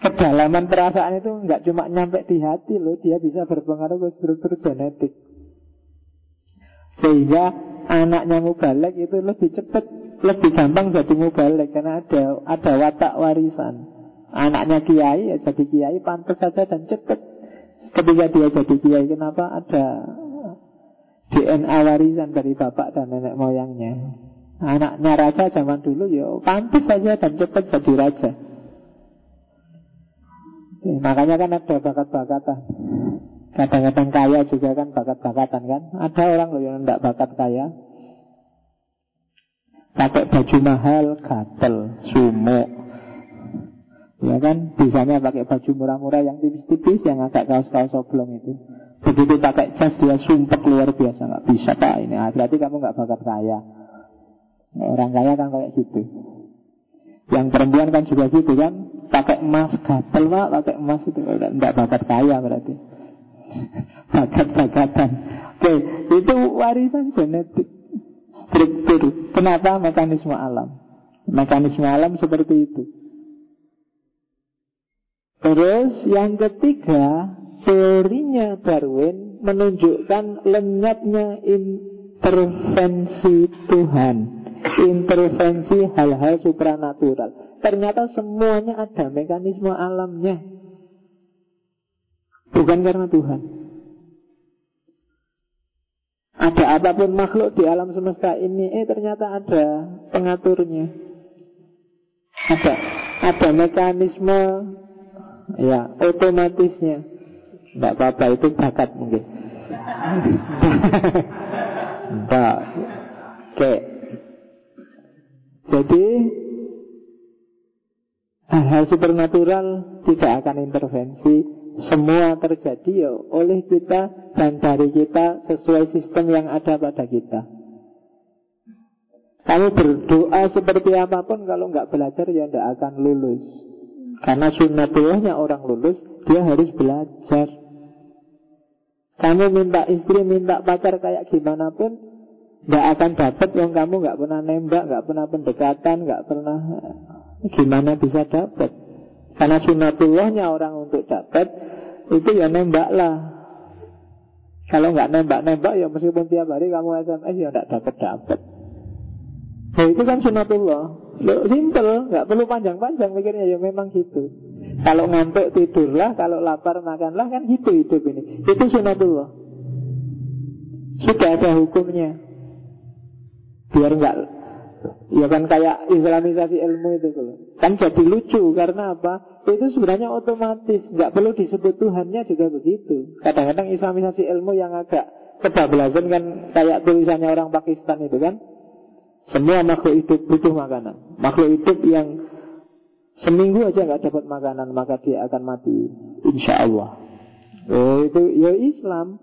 kedalaman perasaan itu nggak cuma nyampe di hati loh, dia bisa berpengaruh ke struktur genetik. Sehingga anaknya mubalek itu lebih cepat, lebih gampang jadi mubalek karena ada ada watak warisan. Anaknya kiai ya jadi kiai pantas saja dan cepat. Ketika dia jadi kiai kenapa ada DNA warisan dari bapak dan nenek moyangnya. Anaknya raja zaman dulu ya pantas saja dan cepat jadi raja. Ya, makanya kan ada bakat-bakatan. Kadang-kadang kaya juga kan bakat-bakatan kan. Ada orang loh yang tidak bakat kaya. Pakai baju mahal, gatel, sumuk. Ya kan, bisanya pakai baju murah-murah yang tipis-tipis, yang agak kaos-kaos oblong itu. Begitu pakai jas dia sumpah luar biasa, nggak bisa pak ini. Ah, berarti kamu nggak bakat kaya. Orang kaya kan kayak gitu. Yang perempuan kan juga gitu kan, pakai emas gatel pak pakai emas itu. Tidak bakat kaya berarti. Bakat-bakatan. Oke itu warisan genetik. Struktur. Kenapa mekanisme alam? Mekanisme alam seperti itu terus yang ketiga teorinya Darwin menunjukkan lenyapnya intervensi Tuhan intervensi hal-hal supranatural. Ternyata semuanya ada mekanisme alamnya. Bukan karena Tuhan. Ada apa pun makhluk di alam semesta ini Eh ternyata ada pengaturnya. Ada Ada mekanisme Ya otomatisnya. Tidak apa-apa itu bakat mungkin. Tidak Oke. Jadi Hal-hal supernatural tidak akan intervensi. Semua terjadi ya oleh kita dan dari kita Sesuai sistem yang ada pada kita. Kamu berdoa seperti apa pun Kalau nggak belajar ya tidak akan lulus Karena sunnatullahnya orang lulus Dia harus belajar. Kamu minta istri, minta pacar kayak gimana pun Nggak akan dapat yang kamu nggak pernah nembak, nggak pernah pendekatan, nggak pernah Gimana bisa dapat? Karena sunatullahnya orang untuk dapat Itu ya nembaklah. Kalau nggak nembak-nembak ya meskipun tiap hari kamu SMS ya nggak dapat-dapat Nah itu kan sunatullah Loh, simple, nggak perlu panjang-panjang mikirnya ya memang gitu Kalau ngantuk tidurlah, kalau lapar makanlah kan gitu hidup ini Itu sunatullah Sudah ada hukumnya Biar nggak Ya kan kayak islamisasi ilmu itu loh. Kan jadi lucu karena apa? Itu sebenarnya otomatis, nggak perlu disebut Tuhannya juga begitu. Kadang-kadang islamisasi ilmu yang agak kebablasan kan kayak tulisannya orang Pakistan itu kan. Semua makhluk hidup butuh makanan. Makhluk hidup yang seminggu aja nggak dapat makanan maka dia akan mati, insya Allah. Oh itu ya Islam.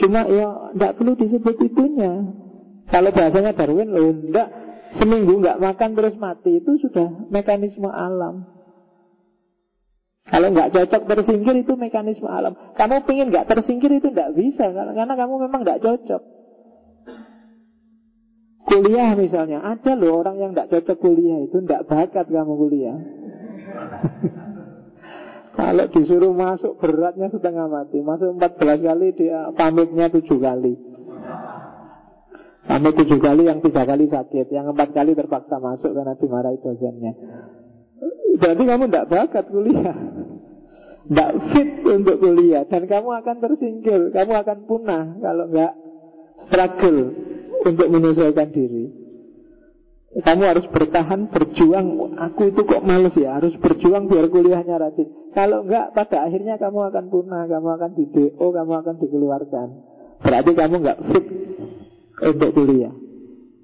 Cuma ya nggak perlu disebut itunya. Kalau bahasanya Darwin loh enggak Seminggu nggak makan terus mati Itu sudah mekanisme alam Kalau nggak cocok tersingkir itu mekanisme alam Kamu pingin nggak tersingkir itu nggak bisa karena kamu memang nggak cocok Kuliah misalnya. Ada loh orang yang nggak cocok kuliah Itu nggak bakat kamu kuliah. Kalau disuruh masuk beratnya setengah mati. Masuk 14 kali dia pamitnya 7 kali. Kami tujuh kali, yang tiga kali sakit. Yang empat kali terpaksa masuk karena dimarahi dosennya. Berarti kamu tidak bakat kuliah. Tidak fit untuk kuliah. Dan kamu akan tersingkir. Kamu akan punah kalau nggak struggle Untuk menyesuaikan diri. Kamu harus bertahan, berjuang. Aku itu kok males ya Harus berjuang biar kuliahnya rajin. Kalau enggak, pada akhirnya kamu akan punah Kamu akan di DO, kamu akan dikeluarkan. Berarti kamu nggak fit Untuk kuliah.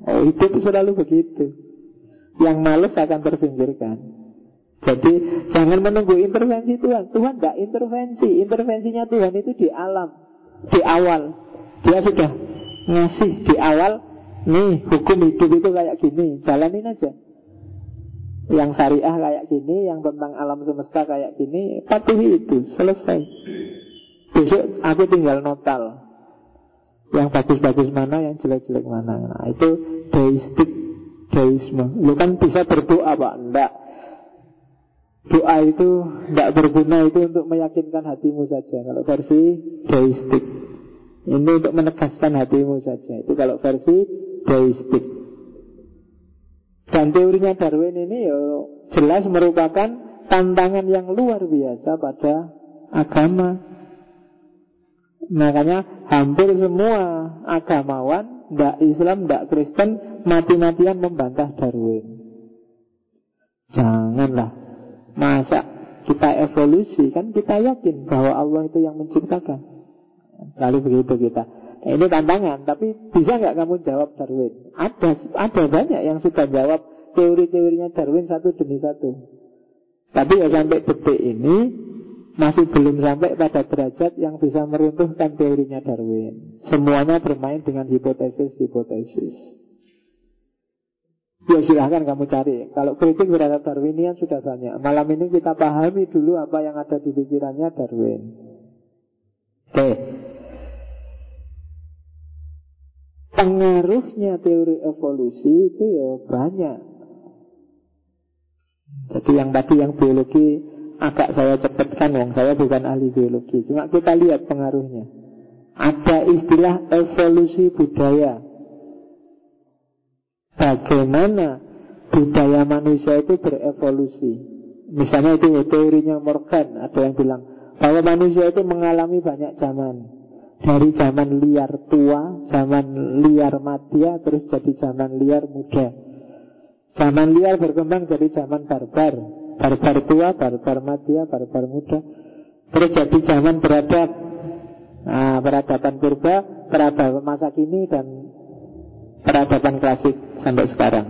Oh itu selalu begitu. Yang males akan tersingkirkan. Jadi jangan menunggu intervensi Tuhan. Tuhan tidak intervensi. Intervensinya Tuhan itu di alam Di awal. Dia sudah ngasih di awal Nih hukum hidup itu kayak gini Jalanin aja. Yang syariah kayak gini Yang tentang alam semesta kayak gini Patuhi itu selesai. Besok aku tinggal notal. Yang bagus-bagus mana Yang jelek-jelek mana. Nah itu deistik Deisme. Lu kan bisa berdoa pak. Enggak Doa itu tidak berguna itu untuk meyakinkan hatimu saja. Kalau versi deistik Ini untuk menegaskan hatimu saja. Itu kalau versi deistik. Dan teorinya Darwin ini ya jelas merupakan tantangan yang luar biasa pada agama. Makanya hampir semua agamawan Tidak Islam, tidak Kristen Mati-matian membantah Darwin. Janganlah. Masa kita evolusi kan kita yakin bahwa Allah itu yang menciptakan. Selalu begitu kita. Nah, ini tantangan, tapi bisa nggak kamu jawab Darwin? Ada, ada banyak yang sudah jawab teori-teorinya Darwin satu demi satu. Tapi ya sampai detik ini masih belum sampai pada derajat yang bisa meruntuhkan teorinya Darwin. Semuanya bermain dengan hipotesis-hipotesis. Ya silahkan kamu cari Kalau kritik terhadap Darwinian sudah banyak Malam ini kita pahami dulu apa yang ada di pikirannya Darwin Oke Pengaruhnya teori evolusi itu ya banyak Jadi yang tadi yang biologi agak saya cepatkan Wong saya bukan ahli biologi Cuma kita lihat pengaruhnya Ada istilah evolusi budaya bagaimana budaya manusia itu berevolusi. Misalnya itu teorinya Morgan, ada yang bilang bahwa manusia itu mengalami banyak zaman. Dari zaman liar tua, zaman liar madia, terus jadi zaman liar muda. Zaman liar berkembang jadi zaman barbar. Barbar tua, barbar madia, barbar muda. Terus jadi zaman beradab. Nah, peradaban purba, peradaban masa kini, dan peradaban klasik sampai sekarang.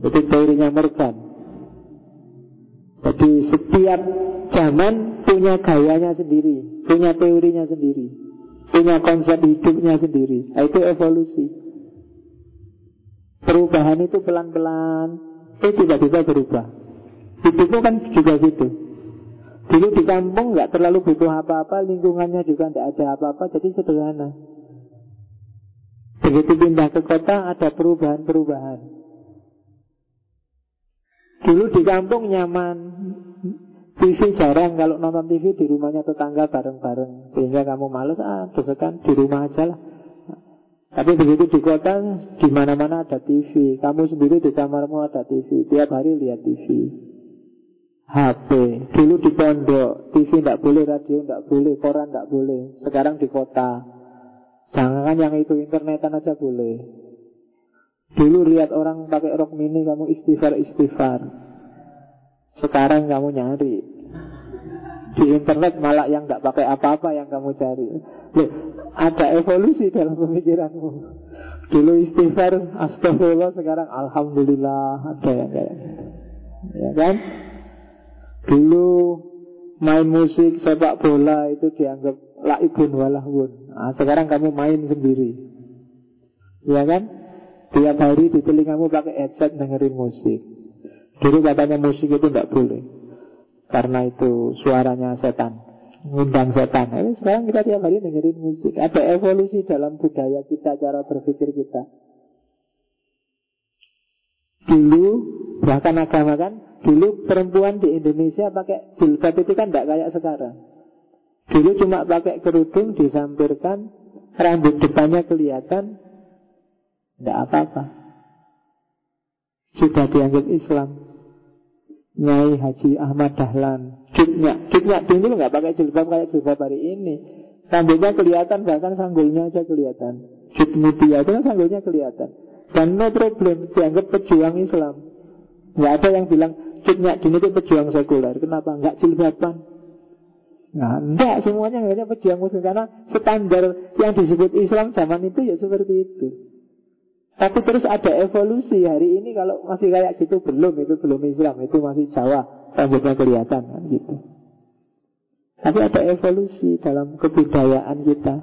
Itu teorinya Morgan. Jadi setiap zaman punya gayanya sendiri, punya teorinya sendiri, punya konsep hidupnya sendiri. Nah, itu evolusi. Perubahan itu pelan-pelan, eh tiba-tiba berubah. Hidupmu kan juga gitu. Dulu di kampung nggak terlalu butuh apa-apa, lingkungannya juga tidak ada apa-apa, jadi sederhana. Begitu pindah ke kota ada perubahan-perubahan. Dulu di kampung nyaman, TV jarang kalau nonton TV di rumahnya tetangga bareng-bareng sehingga kamu males ah desekan di rumah aja lah. Tapi begitu di kota di mana-mana ada TV, kamu sendiri di kamarmu ada TV, tiap hari lihat TV. HP, dulu di pondok, TV tidak boleh, radio tidak boleh, koran tidak boleh. Sekarang di kota, Jangan yang itu internetan aja boleh. Dulu lihat orang pakai rok mini kamu istighfar-istighfar. Sekarang kamu nyari. Di internet malah yang nggak pakai apa-apa yang kamu cari. Loh, ada evolusi dalam pemikiranmu. Dulu istighfar, astagfirullah, sekarang alhamdulillah ada yang kayak. Ya kan? Dulu main musik, sepak bola itu dianggap laibun walahun. Nah, sekarang kamu main sendiri. Ya kan? Tiap hari di telingamu pakai headset dengerin musik. Dulu katanya musik itu tidak boleh. Karena itu suaranya setan. Ngundang setan. Nah, sekarang kita tiap hari dengerin musik. Ada evolusi dalam budaya kita, cara berpikir kita. Dulu, bahkan agama kan, dulu perempuan di Indonesia pakai jilbab itu kan tidak kayak sekarang. Dulu cuma pakai kerudung disampirkan Rambut depannya kelihatan Tidak apa-apa Sudah dianggap Islam Nyai Haji Ahmad Dahlan Jutnya, jutnya dulu nggak pakai jilbab kayak jilbab hari ini. Rambutnya kelihatan, bahkan sanggulnya aja kelihatan. Jut mutia itu kan sanggulnya kelihatan. Dan no problem, dianggap pejuang Islam. Nggak ada yang bilang jutnya dini itu pejuang sekuler. Kenapa? Nggak jilbaban. Nah, enggak semuanya hanya pejuang muslim karena standar yang disebut Islam zaman itu ya seperti itu. Tapi terus ada evolusi hari ini kalau masih kayak gitu belum itu belum Islam itu masih Jawa rambutnya kelihatan kan gitu. Tapi ada evolusi dalam kebudayaan kita.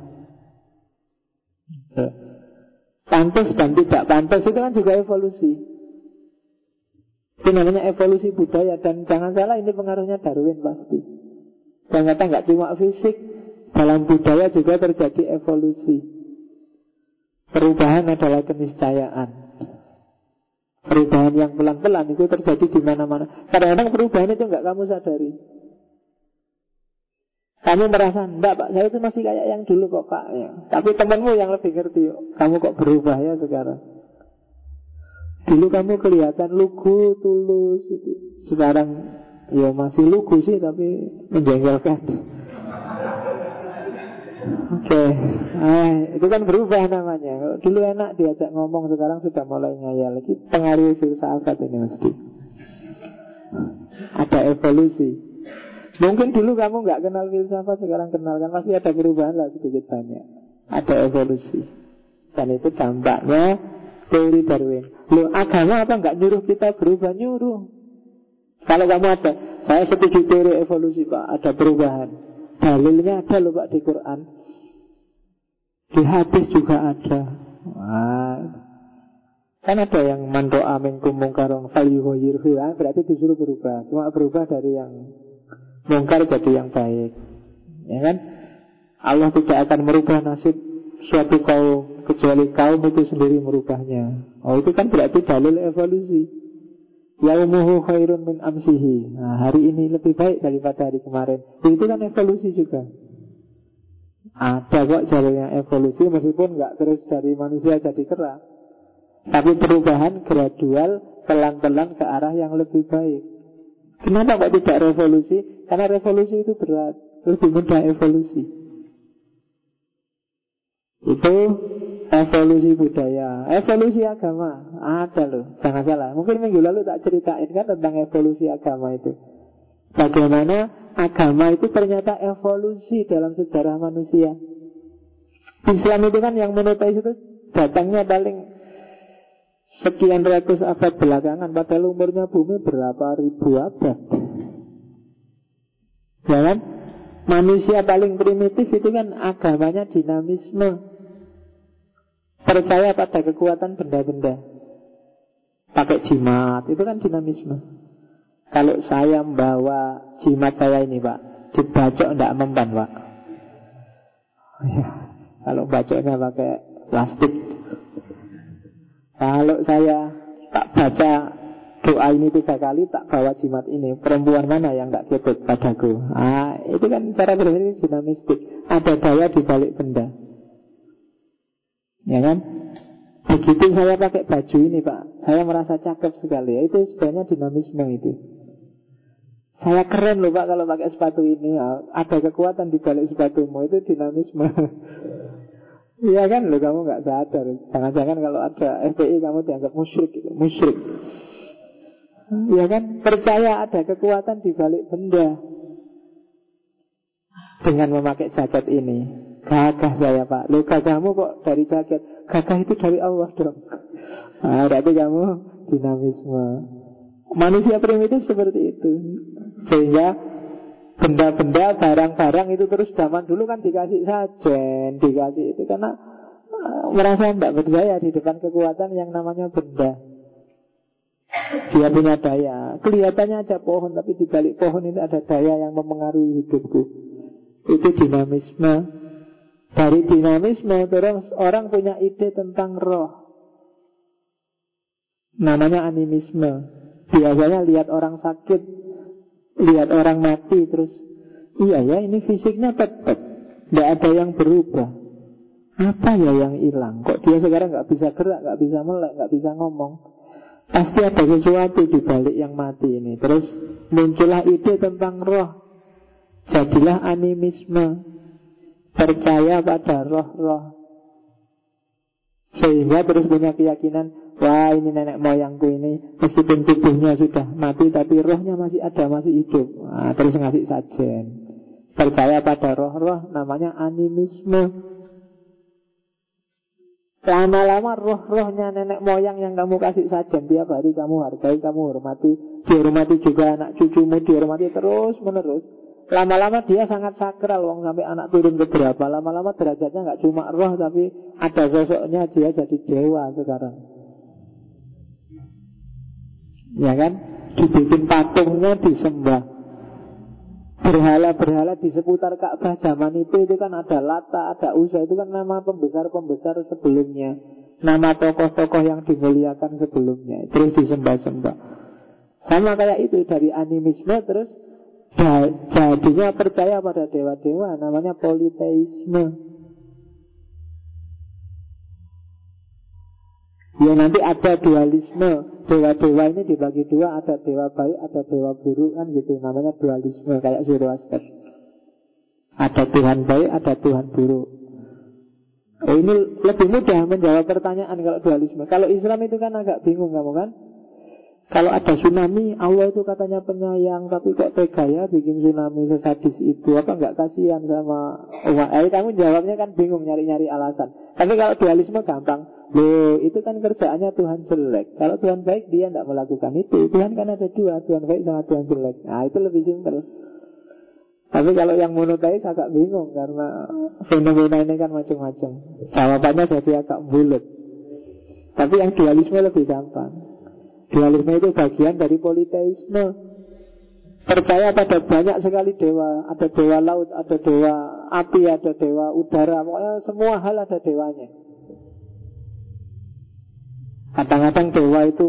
Pantas dan tidak pantas itu kan juga evolusi. Itu namanya evolusi budaya dan jangan salah ini pengaruhnya Darwin pasti. Ternyata nggak cuma fisik, dalam budaya juga terjadi evolusi. Perubahan adalah keniscayaan. Perubahan yang pelan-pelan itu terjadi di mana-mana. Kadang-kadang perubahan itu nggak kamu sadari. Kamu merasa, enggak pak, saya itu masih kayak yang dulu kok pak ya. Tapi temanmu yang lebih ngerti, kamu kok berubah ya sekarang. Dulu kamu kelihatan lugu, tulus, itu. sekarang Ya masih lugu sih tapi menjengkelkan Oke, okay. ah, itu kan berubah namanya. Dulu enak diajak ngomong, sekarang sudah mulai ngayal lagi. Pengaruh filsafat ini mesti. Ada evolusi. Mungkin dulu kamu nggak kenal filsafat, sekarang kenal kan pasti ada perubahan lah sedikit banyak. Ada evolusi. Dan itu dampaknya teori Darwin. Lo agama apa nggak nyuruh kita berubah nyuruh? Kalau kamu ada, saya setuju teori evolusi Pak, ada perubahan. Dalilnya ada loh Pak di Quran. Di hadis juga ada. Wah. Kan ada yang mandoa minkum mungkarong falyuhoyirhu ya, Berarti disuruh berubah. Cuma berubah dari yang mungkar jadi yang baik. Ya kan? Allah tidak akan merubah nasib suatu kaum Kecuali kaum itu sendiri merubahnya. Oh itu kan berarti dalil evolusi. Yaumuhu khairun min amsihi. Nah, Hari ini lebih baik daripada hari kemarin. Itu kan evolusi juga Ada kok jalurnya evolusi Meskipun nggak terus dari manusia jadi kera Tapi perubahan gradual Pelan-pelan ke arah yang lebih baik. Kenapa kok tidak revolusi? Karena revolusi itu berat. Lebih mudah evolusi. Itu Evolusi budaya, evolusi agama. Ada loh, jangan salah. Mungkin minggu lalu tak ceritain kan tentang evolusi agama itu. Bagaimana agama itu ternyata evolusi dalam sejarah manusia. Islam itu kan yang monoteis itu datangnya paling sekian ratus abad belakangan. Padahal umurnya bumi berapa ribu abad. Ya kan? Manusia paling primitif itu kan agamanya dinamisme. Percaya pada kekuatan benda-benda. Pakai jimat Itu kan dinamisme Kalau saya membawa jimat saya ini pak Dibacok tidak mempan pak. Ya, Kalau bacoknya pakai plastik. Kalau saya tak baca doa ini tiga kali Tak bawa jimat ini Perempuan mana yang tak ketut padaku? Ah, Itu kan cara berpikir dinamistik. Ada daya di balik benda. Ya kan? Begitu saya pakai baju ini Pak Saya merasa cakep sekali. Ya, Itu sebenarnya dinamisme itu Saya keren loh Pak kalau pakai sepatu ini. Ya. Ada kekuatan di balik sepatumu Itu dinamisme. Iya kan? Lo kamu nggak sadar. Jangan-jangan kalau ada FPI kamu dianggap musyrik gitu. Musyrik. Iya kan? Percaya ada kekuatan di balik benda. Dengan memakai jaket ini. Gagah saya pak. Lu gagahmu kok dari jaket? Gagah itu dari Allah dong. Nah, kamu dinamisme. Manusia primitif seperti itu Sehingga Benda-benda, barang-barang itu terus zaman dulu kan dikasih sajen Dikasih itu karena uh, Merasa tidak berdaya di depan kekuatan yang namanya benda dia punya daya Kelihatannya aja pohon Tapi di balik pohon ini ada daya yang mempengaruhi hidupku Itu dinamisme dari dinamisme terus orang punya ide tentang roh. Namanya animisme. Biasanya lihat orang sakit, lihat orang mati terus iya ya ini fisiknya tetap, tidak ada yang berubah. Apa ya yang hilang? Kok dia sekarang nggak bisa gerak, nggak bisa melek, nggak bisa ngomong? Pasti ada sesuatu di balik yang mati ini. Terus muncullah ide tentang roh. Jadilah animisme. Percaya pada roh-roh. Sehingga terus punya keyakinan Wah ini nenek moyangku ini Meskipun tubuhnya sudah mati Tapi rohnya masih ada, masih hidup. Nah, Terus ngasih sajen. Percaya pada roh-roh namanya animisme. Lama-lama roh-rohnya nenek moyang yang kamu kasih saja Tiap hari kamu hargai, kamu hormati Dihormati juga anak cucumu Dihormati terus menerus Lama-lama dia sangat sakral wong Sampai anak turun ke berapa. Lama-lama derajatnya nggak cuma roh Tapi ada sosoknya dia jadi dewa sekarang Ya kan Dibikin patungnya disembah Berhala-berhala di seputar Ka'bah zaman itu itu kan ada Lata, ada Usa itu kan nama pembesar-pembesar sebelumnya, nama tokoh-tokoh yang dimuliakan sebelumnya, terus disembah-sembah. Sama kayak itu dari animisme terus jadinya percaya pada dewa-dewa, namanya politeisme. Ya nanti ada dualisme Dewa-dewa ini dibagi dua Ada dewa baik, ada dewa buruk kan gitu Namanya dualisme kayak Zoroaster Ada Tuhan baik, ada Tuhan buruk oh, Ini lebih mudah menjawab pertanyaan kalau dualisme Kalau Islam itu kan agak bingung kamu kan kalau ada tsunami, Allah itu katanya penyayang, tapi kok tega ya bikin tsunami sesadis itu? Apa nggak kasihan sama umat? Eh, kamu jawabnya kan bingung nyari-nyari alasan. Tapi kalau dualisme gampang. Loh, itu kan kerjaannya Tuhan jelek. Kalau Tuhan baik, dia tidak melakukan itu. Tuhan kan ada dua, Tuhan baik sama Tuhan jelek. Nah, itu lebih simpel. Tapi kalau yang monoteis agak bingung karena fenomena ini kan macam-macam. Jawabannya jadi agak bulat. Tapi yang dualisme lebih gampang. Dualisme itu bagian dari politeisme Percaya pada banyak sekali dewa Ada dewa laut, ada dewa api, ada dewa udara Pokoknya semua hal ada dewanya Kadang-kadang dewa itu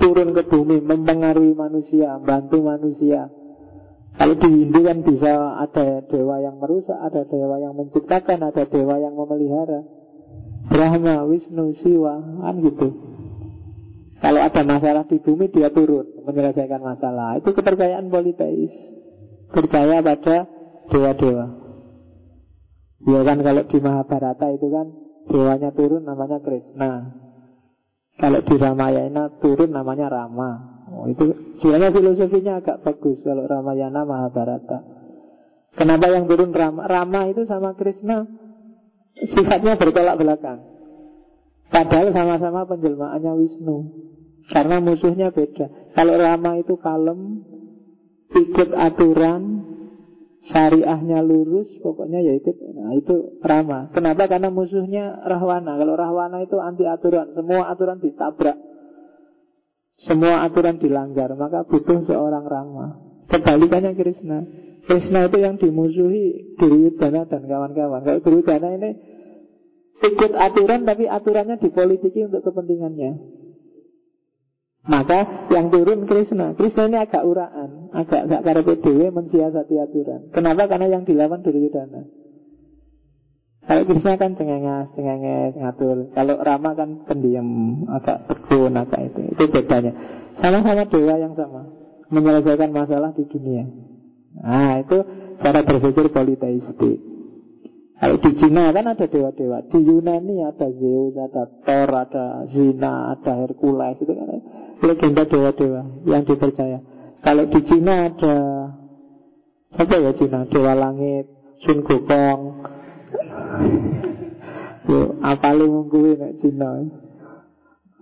turun ke bumi Mempengaruhi manusia, bantu manusia Kalau di Hindu kan bisa ada dewa yang merusak Ada dewa yang menciptakan, ada dewa yang memelihara Brahma, Wisnu, Siwa, kan gitu kalau ada masalah di bumi dia turun menyelesaikan masalah. Itu kepercayaan politeis. Percaya pada dewa-dewa. Ya kan kalau di Mahabharata itu kan dewanya turun namanya Krishna. Kalau di Ramayana turun namanya Rama. Oh, itu sebenarnya filosofinya agak bagus kalau Ramayana Mahabharata. Kenapa yang turun Rama? Rama itu sama Krishna sifatnya bertolak belakang. Padahal sama-sama penjelmaannya Wisnu. Karena musuhnya beda. Kalau Rama itu kalem, ikut aturan, syariahnya lurus, pokoknya ya ikut. Nah itu Rama. Kenapa? Karena musuhnya Rahwana. Kalau Rahwana itu anti aturan, semua aturan ditabrak. Semua aturan dilanggar, maka butuh seorang Rama. Kebalikannya Krishna. Krishna itu yang dimusuhi Duryudana dan kawan-kawan. Kalau Duryudana ini ikut aturan tapi aturannya dipolitiki untuk kepentingannya. Maka yang turun Krishna Krishna ini agak uraan Agak gak karepe dewe mensiasati aturan. Kenapa? Karena yang dilawan Duryudana Kalau Krishna kan cengenges, cengenges, ngatur. Kalau Rama kan pendiam Agak tekun, agak itu. Itu bedanya. Sama-sama dewa yang sama. Menyelesaikan masalah di dunia. Nah itu cara berpikir politeistik. Kalau di Cina kan ada dewa-dewa. Di Yunani ada Zeus, ada Thor, ada Zina, ada Hercules. Itu kan legenda dewa-dewa yang dipercaya. Kalau di Cina ada apa ya Cina? Dewa langit, Sun Gokong. Yo, apa lu mengkuwi nek Cina?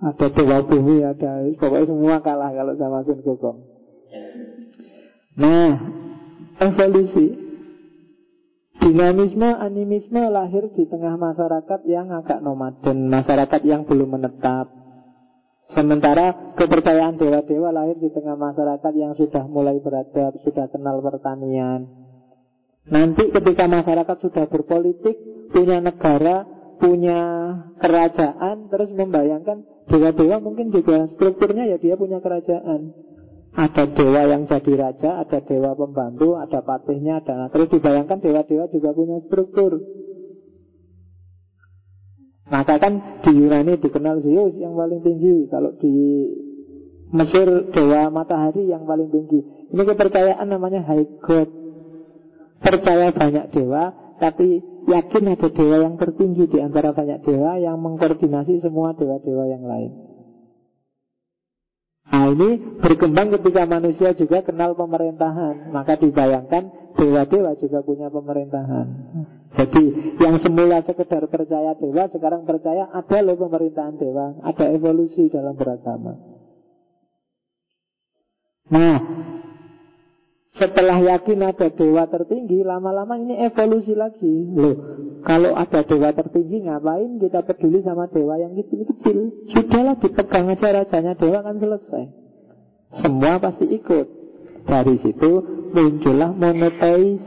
Ada dewa bumi, ada pokoknya semua kalah kalau sama Sun Gokong. Nah, evolusi Dinamisme, animisme lahir di tengah masyarakat yang agak nomaden, masyarakat yang belum menetap, Sementara kepercayaan dewa-dewa lahir di tengah masyarakat yang sudah mulai beradab, sudah kenal pertanian. Nanti ketika masyarakat sudah berpolitik, punya negara, punya kerajaan, terus membayangkan dewa-dewa mungkin juga strukturnya ya dia punya kerajaan. Ada dewa yang jadi raja, ada dewa pembantu, ada patihnya, ada terus dibayangkan dewa-dewa juga punya struktur. Maka kan di Yunani dikenal Zeus yang paling tinggi Kalau di Mesir dewa matahari yang paling tinggi. Ini kepercayaan namanya high god. Percaya banyak dewa Tapi yakin ada dewa yang tertinggi di antara banyak dewa Yang mengkoordinasi semua dewa-dewa yang lain Nah ini berkembang ketika manusia juga kenal pemerintahan. Maka dibayangkan dewa-dewa juga punya pemerintahan. Jadi yang semula sekedar percaya dewa Sekarang percaya ada loh pemerintahan dewa. Ada evolusi dalam beragama. Nah setelah yakin ada dewa tertinggi, lama-lama ini evolusi lagi. Loh, kalau ada dewa tertinggi, ngapain kita peduli sama dewa yang kecil-kecil? Sudahlah dipegang aja rajanya dewa kan selesai. Semua pasti ikut. Dari situ muncullah monoteis.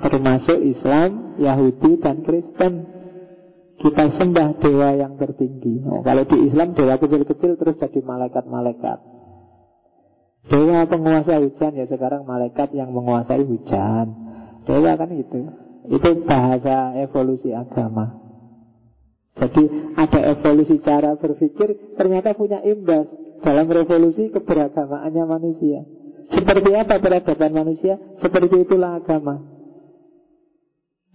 Termasuk Islam, Yahudi, dan Kristen. Kita sembah dewa yang tertinggi. Oh, kalau di Islam dewa kecil-kecil terus jadi malaikat-malaikat. Dewa penguasa hujan ya sekarang malaikat yang menguasai hujan. Dewa kan itu. Itu bahasa evolusi agama. Jadi ada evolusi cara berpikir ternyata punya imbas dalam revolusi keberagamaannya manusia. Seperti apa peradaban manusia? Seperti itulah agama.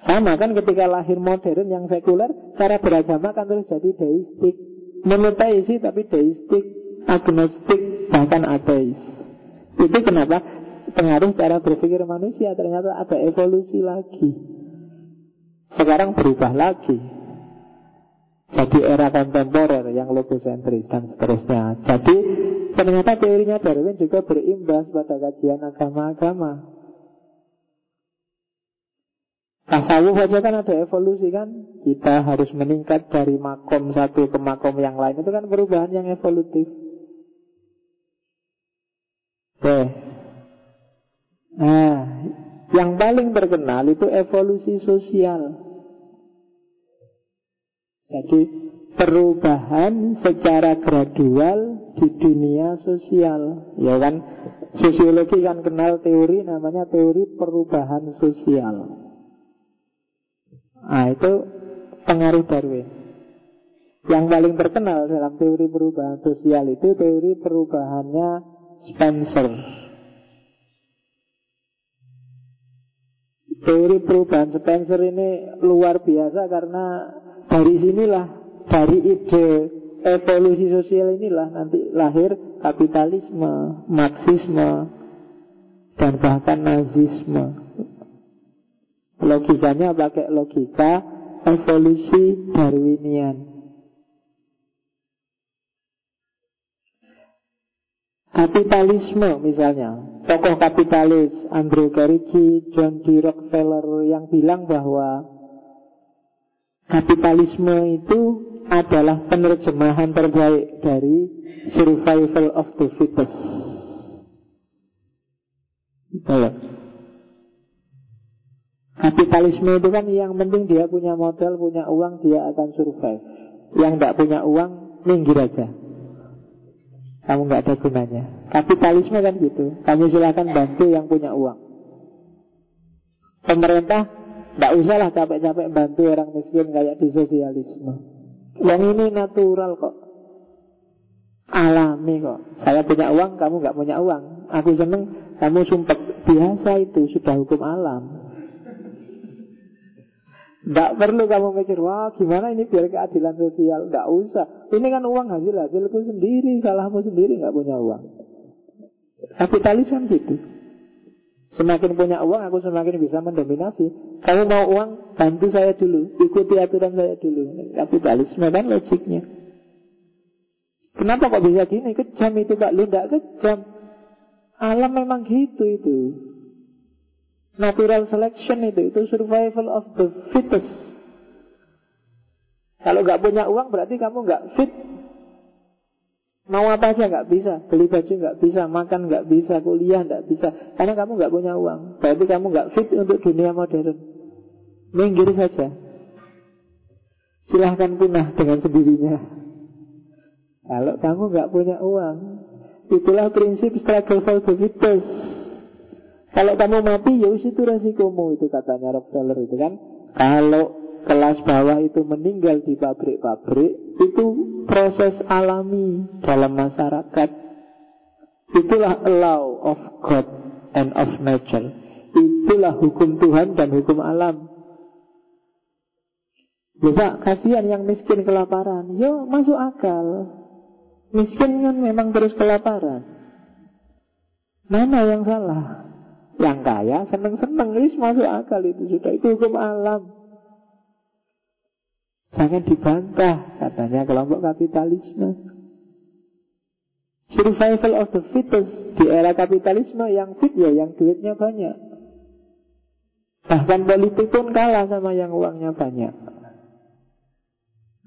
Sama kan ketika lahir modern yang sekuler, cara beragama kan terus jadi deistik. Monoteisi tapi deistik, agnostik, bahkan ateis. Itu kenapa pengaruh cara berpikir manusia ternyata ada evolusi lagi. Sekarang berubah lagi. Jadi era kontemporer yang logosentris dan seterusnya. Jadi ternyata teorinya Darwin juga berimbas pada kajian agama-agama. Tasawuf aja kan ada evolusi kan Kita harus meningkat dari makom satu ke makom yang lain Itu kan perubahan yang evolutif Oke. Nah, yang paling terkenal itu evolusi sosial. Jadi perubahan secara gradual di dunia sosial, ya kan? Sosiologi kan kenal teori namanya teori perubahan sosial. Nah, itu pengaruh Darwin. Yang paling terkenal dalam teori perubahan sosial itu teori perubahannya Spencer. Teori perubahan Spencer ini luar biasa karena dari sinilah, dari ide evolusi sosial inilah nanti lahir kapitalisme, marxisme, dan bahkan nazisme. Logikanya pakai logika evolusi Darwinian. Kapitalisme misalnya Tokoh kapitalis Andrew Carnegie, John D. Rockefeller Yang bilang bahwa Kapitalisme itu adalah penerjemahan terbaik dari survival of the fittest. Halo. Kapitalisme itu kan yang penting dia punya modal, punya uang, dia akan survive. Yang tidak punya uang, minggir aja. Kamu nggak ada gunanya. Kapitalisme kan gitu. Kamu silakan bantu yang punya uang. Pemerintah nggak usahlah capek-capek bantu orang miskin kayak di sosialisme. Yang ini natural kok. Alami kok. Saya punya uang, kamu nggak punya uang. Aku seneng, kamu sumpah. Biasa itu sudah hukum alam. Tidak perlu kamu mikir, wah gimana ini biar keadilan sosial. Tidak usah. Ini kan uang hasil hasilku sendiri, salahmu sendiri nggak punya uang. Kapitalis kan gitu. Semakin punya uang, aku semakin bisa mendominasi. Kamu mau uang, bantu saya dulu. Ikuti aturan saya dulu. Kapitalisme kan logiknya. Kenapa kok bisa gini? Kejam itu Pak Lu, tidak kejam. Alam memang gitu itu. Natural selection itu Itu survival of the fittest. Kalau nggak punya uang berarti kamu nggak fit. Mau apa aja nggak bisa. Beli baju nggak bisa Makan nggak bisa Kuliah nggak bisa. Karena kamu nggak punya uang. Berarti kamu nggak fit untuk dunia modern. Minggir saja. Silahkan punah dengan sendirinya. Kalau kamu nggak punya uang Itulah prinsip struggle for the fittest kalau kamu mati ya itu resikomu itu katanya Rockefeller itu kan. Kalau kelas bawah itu meninggal di pabrik-pabrik Itu proses alami dalam masyarakat. Itulah law of God and of nature. Itulah hukum Tuhan dan hukum alam. Ya kasihan yang miskin kelaparan. Yo, masuk akal. Miskin kan memang terus kelaparan. Mana yang salah? Yang kaya seneng-seneng Ini masuk akal itu sudah. Itu hukum alam. Jangan dibantah Katanya kelompok kapitalisme. Survival of the fittest Di era kapitalisme yang fit ya Yang duitnya banyak. Bahkan politik pun kalah sama yang uangnya banyak.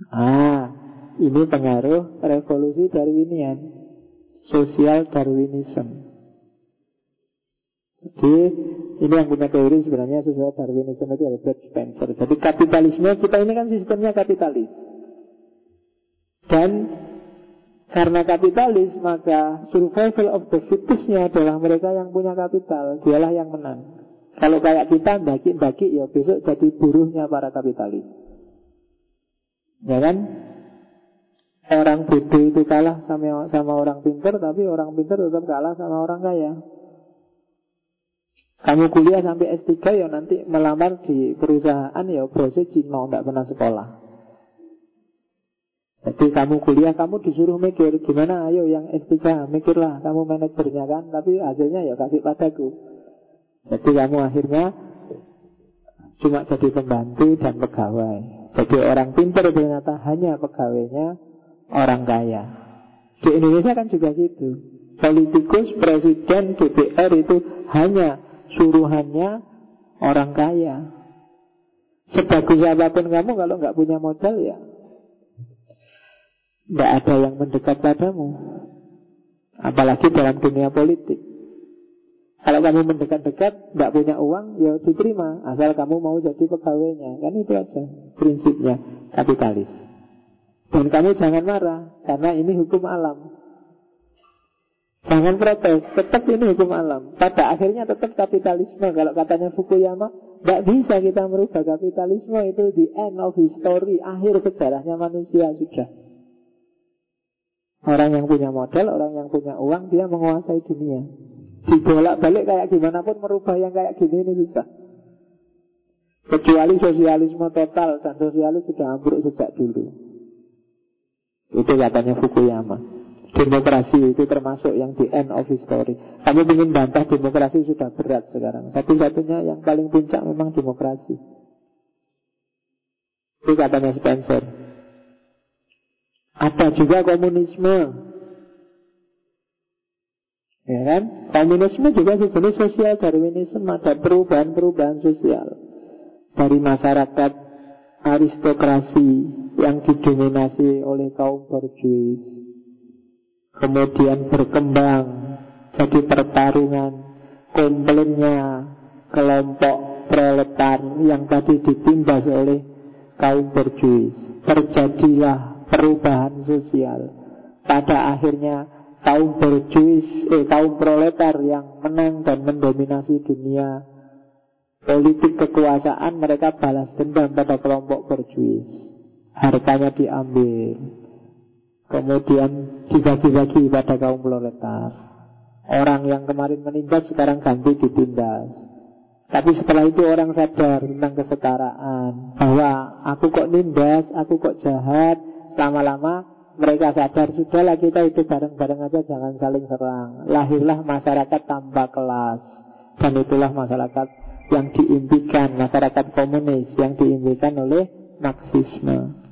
Ah, ini pengaruh revolusi Darwinian Sosial Darwinism Jadi ini yang punya teori sebenarnya sosial Darwinism itu Albert Spencer Jadi kapitalisme kita ini kan sistemnya kapitalis Dan karena kapitalis, maka survival of the fittestnya adalah mereka yang punya kapital. Dialah yang menang. Kalau kayak kita bagi-bagi ya besok jadi buruhnya para kapitalis. Ya kan? Orang bodoh itu kalah sama, sama orang pinter, tapi orang pinter tetap kalah sama orang kaya. Kamu kuliah sampai S3 ya nanti melamar di perusahaan ya bosnya Cina, tidak pernah sekolah. Jadi kamu kuliah, kamu disuruh mikir Gimana? Ayo yang S3, mikirlah Kamu manajernya kan, tapi hasilnya ya kasih padaku. Jadi kamu akhirnya Cuma jadi pembantu dan pegawai. Jadi orang pintar ternyata hanya pegawainya Orang kaya. Di Indonesia kan juga gitu. Politikus, presiden, DPR itu Hanya suruhannya Orang kaya. Sebagus apa pun kamu Kalau nggak punya modal ya tidak ada yang mendekat padamu. Apalagi dalam dunia politik. Kalau kamu mendekat-dekat Tidak punya uang, ya diterima. Asal kamu mau jadi pegawainya. Kan itu aja prinsipnya kapitalis. Dan kamu jangan marah Karena ini hukum alam Jangan protes, tetap ini hukum alam Pada akhirnya tetap kapitalisme Kalau katanya Fukuyama Tidak bisa kita merubah kapitalisme Itu the end of history Akhir sejarahnya manusia sudah Orang yang punya modal, orang yang punya uang, dia menguasai dunia. Dibolak-balik kayak gimana pun merubah yang kayak gini ini susah. Kecuali sosialisme total dan sosialis sudah ambruk sejak dulu. Itu katanya Fukuyama. Demokrasi itu termasuk yang di end of history. Kamu ingin bantah demokrasi sudah berat sekarang. Satu-satunya yang paling puncak memang demokrasi. Itu katanya Spencer. Ada juga komunisme. Ya kan? Komunisme juga sejenis sosial Darwinisme ada perubahan-perubahan sosial dari masyarakat aristokrasi yang didominasi oleh kaum borjuis kemudian berkembang jadi pertarungan komplainnya kelompok proletar yang tadi ditindas oleh kaum borjuis terjadilah perubahan sosial. Pada akhirnya kaum berjuis, eh, kaum proletar yang menang dan mendominasi dunia politik kekuasaan mereka balas dendam pada kelompok berjuis. Hartanya diambil, kemudian dibagi-bagi pada kaum proletar. Orang yang kemarin menindas sekarang ganti ditindas. Tapi setelah itu orang sadar tentang kesetaraan Bahwa aku kok nindas, aku kok jahat Lama-lama mereka sadar Sudahlah kita itu bareng-bareng aja Jangan saling serang Lahirlah masyarakat tanpa kelas Dan itulah masyarakat yang diimpikan Masyarakat komunis Yang diimpikan oleh Marxisme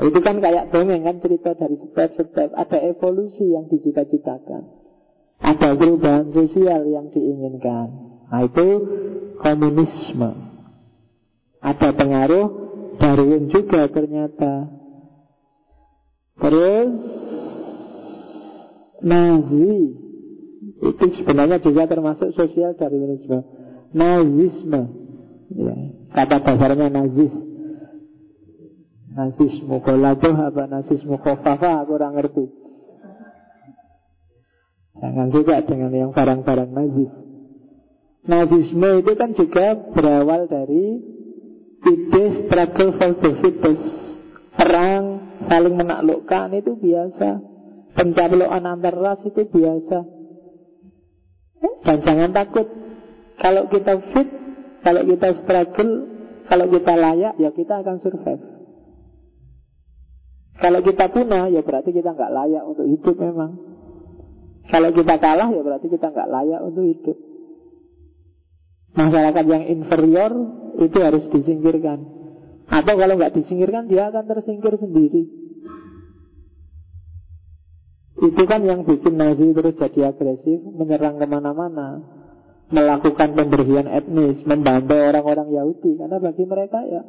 Itu kan kayak dongeng kan cerita dari step-step. Ada evolusi yang dicita-citakan. Ada perubahan sosial yang diinginkan. Nah itu komunisme. Ada pengaruh Darwin juga ternyata. Terus Nazi. Itu sebenarnya juga termasuk sosial Darwinisme. Nazisme. Ya, Kata dasarnya nazis Nazisme Kolatuh apa nazisme kofafa Aku kurang ngerti Jangan suka dengan yang barang-barang nazis Nazisme itu kan juga berawal dari ide struggle for the fittest. Perang saling menaklukkan itu biasa. Pencaplokan antar ras itu biasa. Dan jangan takut kalau kita fit, kalau kita struggle, kalau kita layak, ya kita akan survive. Kalau kita punah, ya berarti kita nggak layak untuk hidup memang. Kalau kita kalah, ya berarti kita nggak layak untuk hidup. Masyarakat yang inferior itu harus disingkirkan. Atau kalau nggak disingkirkan, dia akan tersingkir sendiri. Itu kan yang bikin Nazi terus jadi agresif, menyerang ke mana-mana, melakukan pembersihan etnis, membantu orang-orang Yahudi. Karena bagi mereka ya,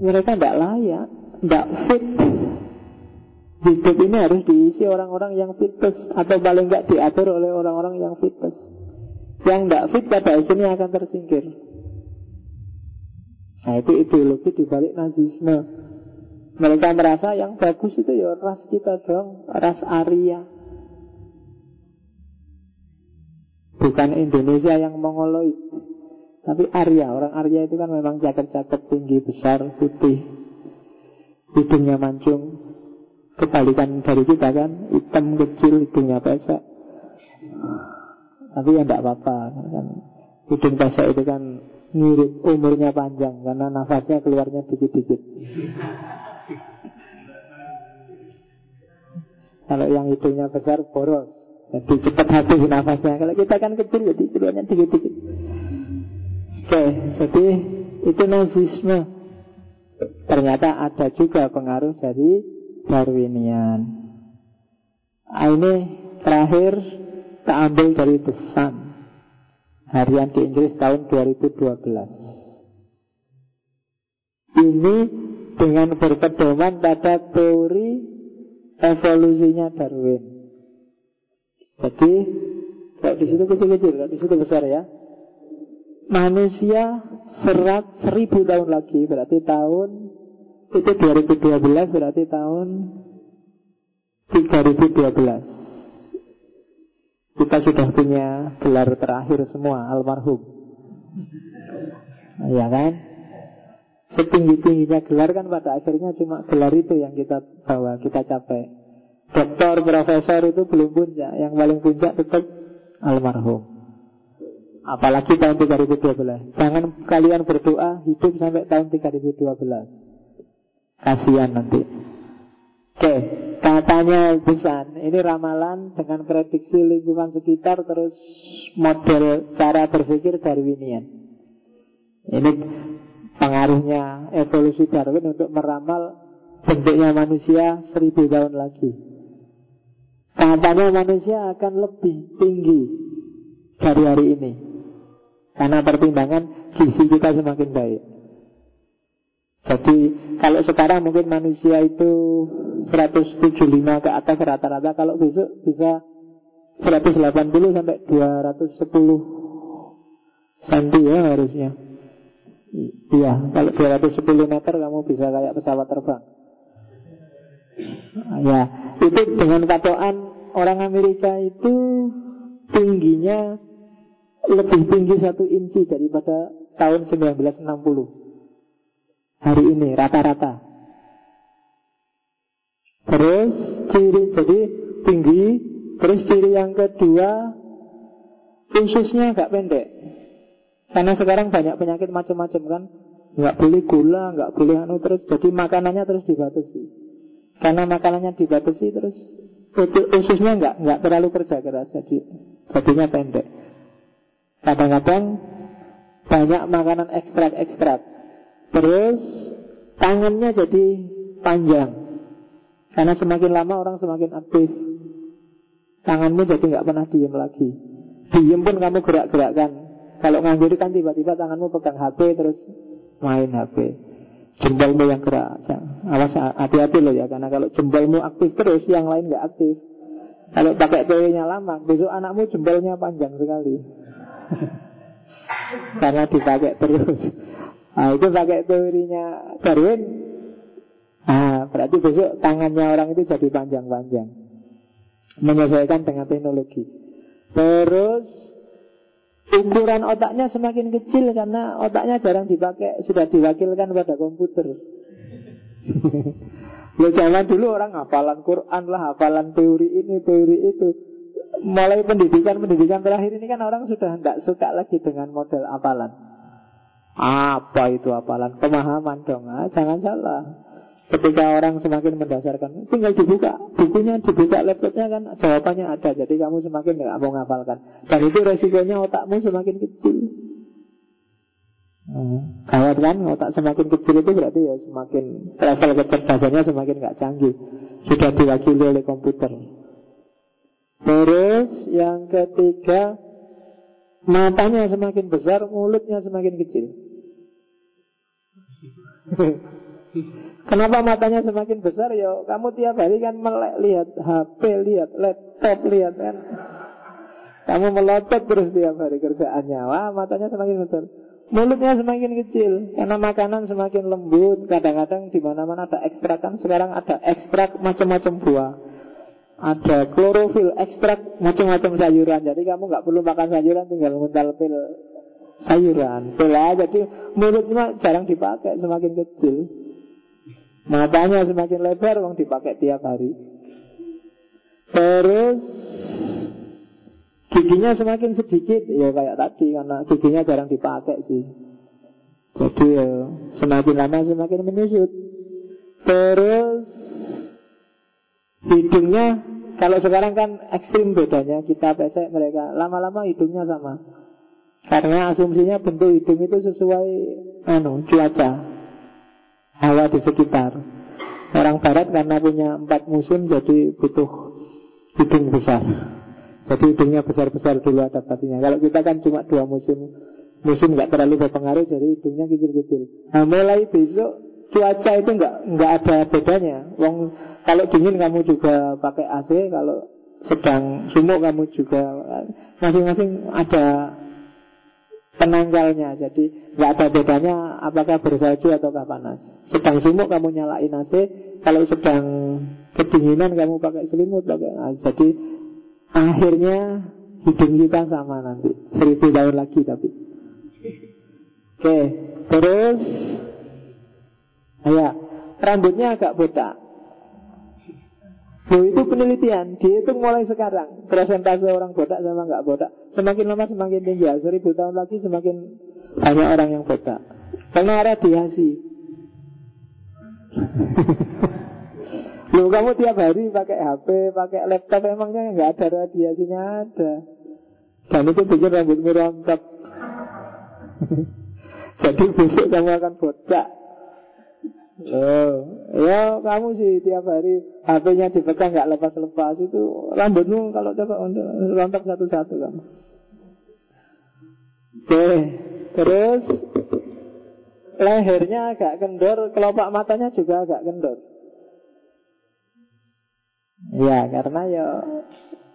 mereka tidak layak, tidak fit. Hidup ini harus diisi orang-orang yang fitness atau paling nggak diatur oleh orang-orang yang fitness. Yang tidak fit pada akhirnya akan tersingkir. Nah itu ideologi dibalik nazisme. Mereka merasa yang bagus itu ya ras kita dong, ras Arya. Bukan Indonesia yang mongoloid. Tapi Arya, orang Arya itu kan memang cakep-cakep, tinggi, besar, putih. Hidungnya mancung. Kebalikan dari kita kan, hitam kecil, hidungnya pesek. Tapi ya tidak apa-apa kan. Hidung pesek itu kan ngirit umurnya panjang karena nafasnya keluarnya dikit-dikit. Kalau yang hidungnya besar boros, jadi cepat habis nafasnya. Kalau kita kan kecil jadi keluarnya dikit-dikit. Oke, jadi itu nazisme. Ternyata ada juga pengaruh dari Darwinian. Nah, ini terakhir kita ambil dari The Sun. Harian di Inggris tahun 2012 Ini dengan berpedoman pada teori evolusinya Darwin. Jadi Kalau di situ kecil-kecil, kalau di situ besar ya Manusia serat seribu tahun lagi Berarti tahun Itu 2012 berarti tahun 3012 kita sudah punya gelar terakhir semua Almarhum. Ya kan? Setinggi-tingginya gelar kan pada akhirnya cuma gelar itu yang kita bawa, kita capai. Doktor, profesor itu belum puncak Yang paling puncak tetap almarhum Apalagi tahun 2012 Jangan kalian berdoa hidup sampai tahun 2012 Kasihan nanti Oke, katanya pesan ini ramalan dengan prediksi lingkungan sekitar terus model cara berpikir Darwinian. Ini pengaruhnya evolusi Darwin untuk meramal bentuknya manusia seribu tahun lagi. Katanya manusia akan lebih tinggi dari hari ini karena pertimbangan gizi kita semakin baik. Jadi kalau sekarang mungkin manusia itu 175 ke atas rata-rata Kalau besok bisa 180 sampai 210 cm ya harusnya Iya, kalau 210 meter kamu bisa kayak pesawat terbang Ya, itu dengan patokan orang Amerika itu tingginya lebih tinggi satu inci daripada tahun 1960 hari ini rata-rata. Terus ciri jadi tinggi, terus ciri yang kedua ususnya agak pendek. Karena sekarang banyak penyakit macam-macam kan, nggak boleh gula, nggak boleh anu terus, jadi makanannya terus dibatasi. Karena makanannya dibatasi terus ususnya nggak nggak terlalu kerja keras, jadi jadinya pendek. Kadang-kadang banyak makanan ekstrak-ekstrak. Terus tangannya jadi panjang. Karena semakin lama orang semakin aktif. Tanganmu jadi nggak pernah diem lagi. Diem pun kamu gerak-gerakkan Kalau nganggur kan tiba-tiba tanganmu pegang HP Terus main HP Jempolmu yang gerak. Awas hati-hati loh ya. Karena kalau jempolmu aktif terus Yang lain nggak aktif. Kalau pakai PW-nya lama Besok anakmu jempolnya panjang sekali Karena dipakai terus Nah, itu pakai teorinya Darwin. Nah, berarti besok tangannya orang itu jadi panjang-panjang. Menyesuaikan dengan teknologi. Terus ukuran otaknya semakin kecil karena otaknya jarang dipakai, sudah diwakilkan pada komputer. Lo zaman dulu orang hafalan Quran lah, hafalan teori ini, teori itu. Mulai pendidikan-pendidikan terakhir ini kan orang sudah tidak suka lagi dengan model hafalan. Apa itu hafalan? Pemahaman dong, ah, jangan salah. Ketika orang semakin mendasarkan, tinggal dibuka bukunya, dibuka laptopnya kan jawabannya ada. Jadi kamu semakin nggak mau ngapalkan. Dan itu resikonya otakmu semakin kecil. Hmm. Kawat kan otak semakin kecil itu berarti ya semakin level kecerdasannya semakin nggak canggih. Sudah diwakili oleh komputer. Terus yang ketiga matanya semakin besar, mulutnya semakin kecil. Kenapa matanya semakin besar? Ya kamu tiap hari kan melek lihat HP, lihat laptop, lihat kan. Kamu melotot terus tiap hari kerjaannya. Wah, matanya semakin besar. Mulutnya semakin kecil karena makanan semakin lembut. Kadang-kadang di mana-mana ada ekstrak kan. Sekarang ada ekstrak macam-macam buah. Ada klorofil, ekstrak macam-macam sayuran. Jadi kamu nggak perlu makan sayuran, tinggal nguntal pil sayuran. Pil jadi mulutnya jarang dipakai, semakin kecil. Matanya semakin lebar, wong dipakai tiap hari. Terus giginya semakin sedikit, ya kayak tadi karena giginya jarang dipakai sih. Jadi ya, semakin lama semakin menyusut. Terus hidungnya kalau sekarang kan ekstrim bedanya kita pesek mereka lama-lama hidungnya sama. Karena asumsinya bentuk hidung itu sesuai anu cuaca hawa di sekitar. Orang barat karena punya empat musim jadi butuh hidung besar. Jadi hidungnya besar-besar dulu adaptasinya. Kalau kita kan cuma dua musim, musim nggak terlalu berpengaruh, jadi hidungnya kecil-kecil. Nah mulai besok cuaca itu nggak nggak ada bedanya. Wong kalau dingin kamu juga pakai AC, kalau sedang sumuk kamu juga masing-masing ada penanggalnya. Jadi nggak ada bedanya apakah bersalju atau panas. Sedang sumuk kamu nyalain AC, kalau sedang kedinginan kamu pakai selimut pakai AC. Jadi akhirnya hidung kita sama nanti seribu tahun lagi tapi. Oke, terus ya rambutnya agak botak. Itu penelitian, dihitung mulai sekarang. Persentase orang botak sama nggak botak. Semakin lama semakin tinggi. Ya. Seribu tahun lagi semakin banyak orang yang botak. Karena radiasi. Loh kamu tiap hari pakai HP, pakai laptop Emangnya nggak ada radiasinya? Ada. Dan itu bikin rambutmu rontok Jadi besok kamu akan botak Oh, ya kamu sih tiap hari HP-nya dipegang nggak lepas-lepas itu rambutmu kalau coba untuk rontok satu-satu kamu. Oke, terus lehernya agak kendor, kelopak matanya juga agak kendor. Ya, karena ya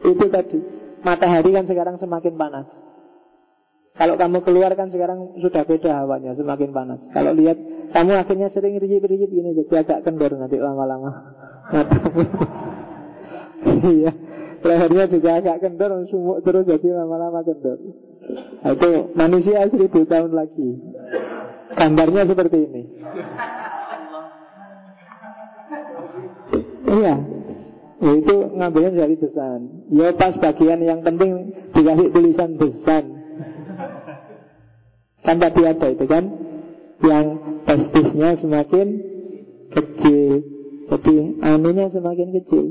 itu tadi matahari kan sekarang semakin panas. Kalau kamu keluar kan sekarang sudah beda hawanya, semakin panas. Kalau lihat kamu akhirnya sering rijip-rijip ini jadi agak kendor nanti lama-lama. Iya, lehernya juga agak kendor, sumuk terus jadi lama-lama kendor. Nah, itu manusia seribu tahun lagi. Gambarnya seperti ini. Iya, ya, itu ngambilnya dari besan. Ya pas bagian yang penting dikasih tulisan besan Kan tadi ada itu kan? Yang testisnya semakin kecil. Jadi anunya semakin kecil.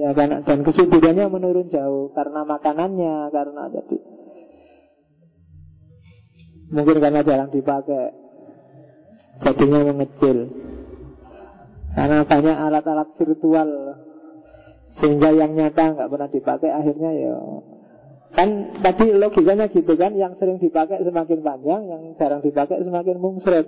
Ya kan dan kesuburannya menurun jauh karena makanannya, karena jadi mungkin karena jarang dipakai, jadinya mengecil. Karena banyak alat-alat virtual. Sehingga yang nyata nggak pernah dipakai akhirnya ya Kan tadi logikanya gitu kan Yang sering dipakai semakin panjang Yang jarang dipakai semakin mungsret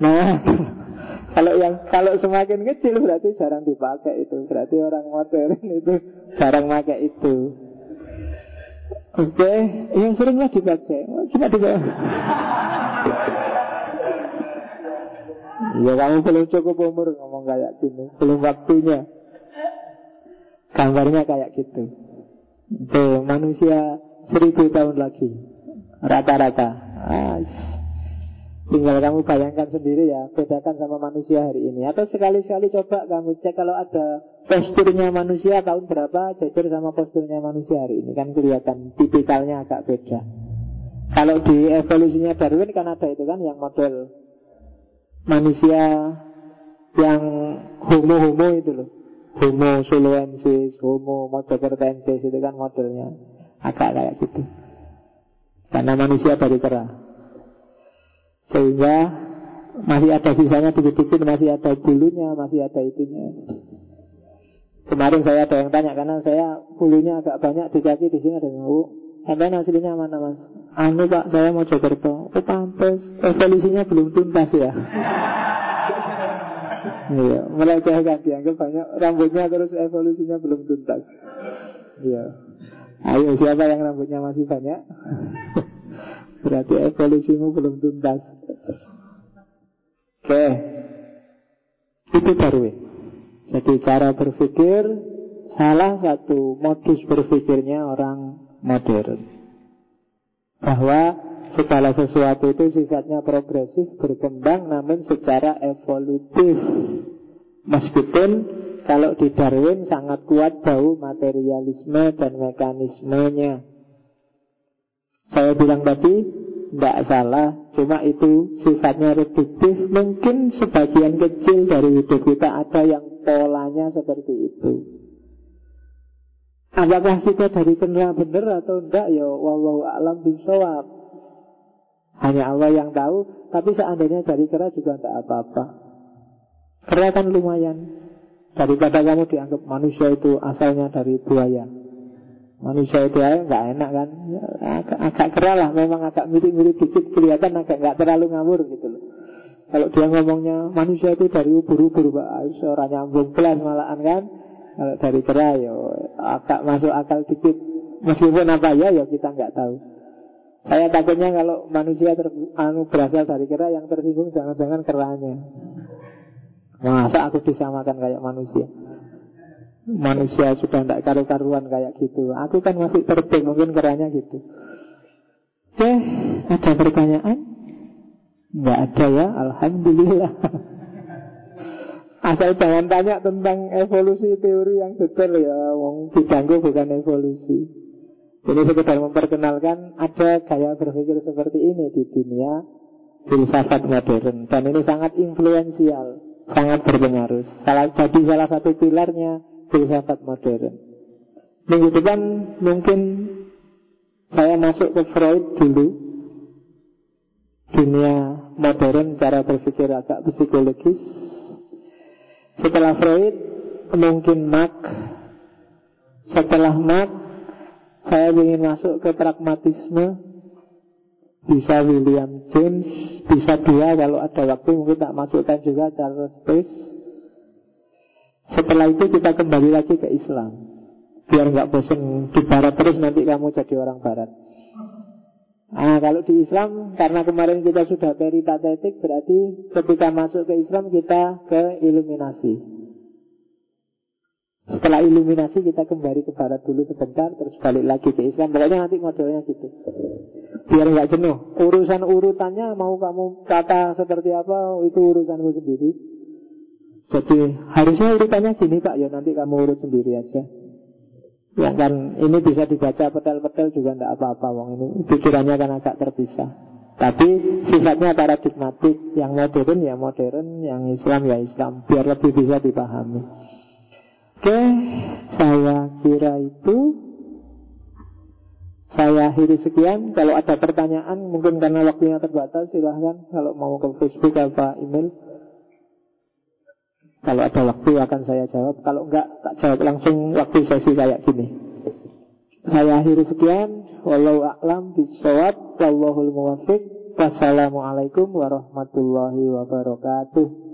Nah kalau yang kalau semakin kecil berarti jarang dipakai itu. Berarti orang modern itu jarang pakai itu. Oke okay. yang seringnya dipakai. Cuma dipakai. Ya kamu belum cukup umur ngomong kayak gini. Belum waktunya. Gambarnya kayak gitu Tuh, manusia seribu tahun lagi. Rata-rata. Tinggal kamu bayangkan sendiri ya Bedakan sama manusia hari ini. Atau sekali-sekali coba kamu cek Kalau ada posturnya manusia tahun berapa Jajar sama posturnya manusia hari ini. Kan kelihatan tipikalnya agak beda. Kalau di evolusinya Darwin kan ada itu kan Yang model manusia yang homo-homo itu loh Homo suluensis, Homo motokertensis itu kan modelnya agak kayak gitu. Karena manusia dari kera. Sehingga masih ada sisanya dikit-dikit, masih ada bulunya, masih ada itunya. Kemarin saya ada yang tanya karena saya bulunya agak banyak di kaki di sini ada yang oh, sampai aslinya mana mas? Anu pak, saya mau Jogerto. Oh pantas, evolusinya belum tuntas ya. Iya, melecehkan dianggap banyak rambutnya terus evolusinya belum tuntas. Iya. Ayo siapa yang rambutnya masih banyak? Berarti evolusimu belum tuntas. Oke. Itu Darwin. Jadi cara berpikir salah satu modus berpikirnya orang modern. Bahwa segala sesuatu itu sifatnya progresif, berkembang namun secara evolutif. Meskipun kalau di Darwin sangat kuat bau materialisme dan mekanismenya. Saya bilang tadi, tidak salah, cuma itu sifatnya reduktif. Mungkin sebagian kecil dari hidup kita ada yang polanya seperti itu. Apakah kita dari kenal benar atau enggak ya wallahu alam bisawab. Hanya Allah yang tahu, tapi seandainya dari kera juga tidak apa-apa. Kera kan lumayan. Daripada kamu dianggap manusia itu asalnya dari buaya. Manusia itu ya nggak enak kan, agak, agak kera lah, memang agak mirip-mirip dikit kelihatan agak nggak terlalu ngawur gitu loh. Kalau dia ngomongnya manusia itu dari ubur-ubur, pak, seorang nyambung kelas malahan kan. Kalau dari kera ya agak masuk akal dikit. Meskipun apa ya, ya kita nggak tahu. Saya takutnya kalau manusia ter, anu, berasal dari kera yang tersinggung jangan-jangan keranya. Masa aku disamakan kayak manusia? Manusia sudah tidak karu-karuan kayak gitu. Aku kan masih terbang, mungkin keranya gitu. Oke, ada pertanyaan? Enggak ada ya, Alhamdulillah. Asal jangan tanya tentang evolusi teori yang detail ya, wong diganggu bukan evolusi. Ini sekedar memperkenalkan ada gaya berpikir seperti ini di dunia filsafat modern dan ini sangat influensial, sangat berpengaruh. Salah jadi salah satu pilarnya filsafat modern. Minggu depan mungkin saya masuk ke Freud dulu. Dunia modern cara berpikir agak psikologis. Setelah Freud mungkin Marx. Setelah Marx saya ingin masuk ke pragmatisme. Bisa William James Bisa dua kalau ada waktu Mungkin tak masukkan juga Charles Peirce Setelah itu kita kembali lagi ke Islam. Biar nggak bosan di barat terus Nanti kamu jadi orang barat. Nah kalau di Islam Karena kemarin kita sudah peritatetik Berarti ketika masuk ke Islam Kita ke iluminasi setelah iluminasi kita kembali ke barat dulu sebentar Terus balik lagi ke Islam. Pokoknya nanti modelnya gitu. Biar nggak jenuh. Urusan urutannya mau kamu kata seperti apa Itu urusanmu sendiri. Jadi harusnya urutannya gini pak. Ya nanti kamu urut sendiri aja. Yang kan ini bisa dibaca petel-petel juga tidak apa-apa Wong. Ini pikirannya kan agak terpisah. Tapi sifatnya paradigmatik. Yang modern ya modern. Yang Islam ya Islam. Biar lebih bisa dipahami Oke, saya kira itu saya akhiri sekian. Kalau ada pertanyaan, mungkin karena waktunya terbatas, silahkan. Kalau mau ke Facebook atau email. Kalau ada waktu akan saya jawab. Kalau enggak, tak jawab langsung waktu sesi kayak gini. Saya akhiri sekian. Wallahu a'lam bisawab. Wallahul muwafiq. Wassalamualaikum warahmatullahi wabarakatuh.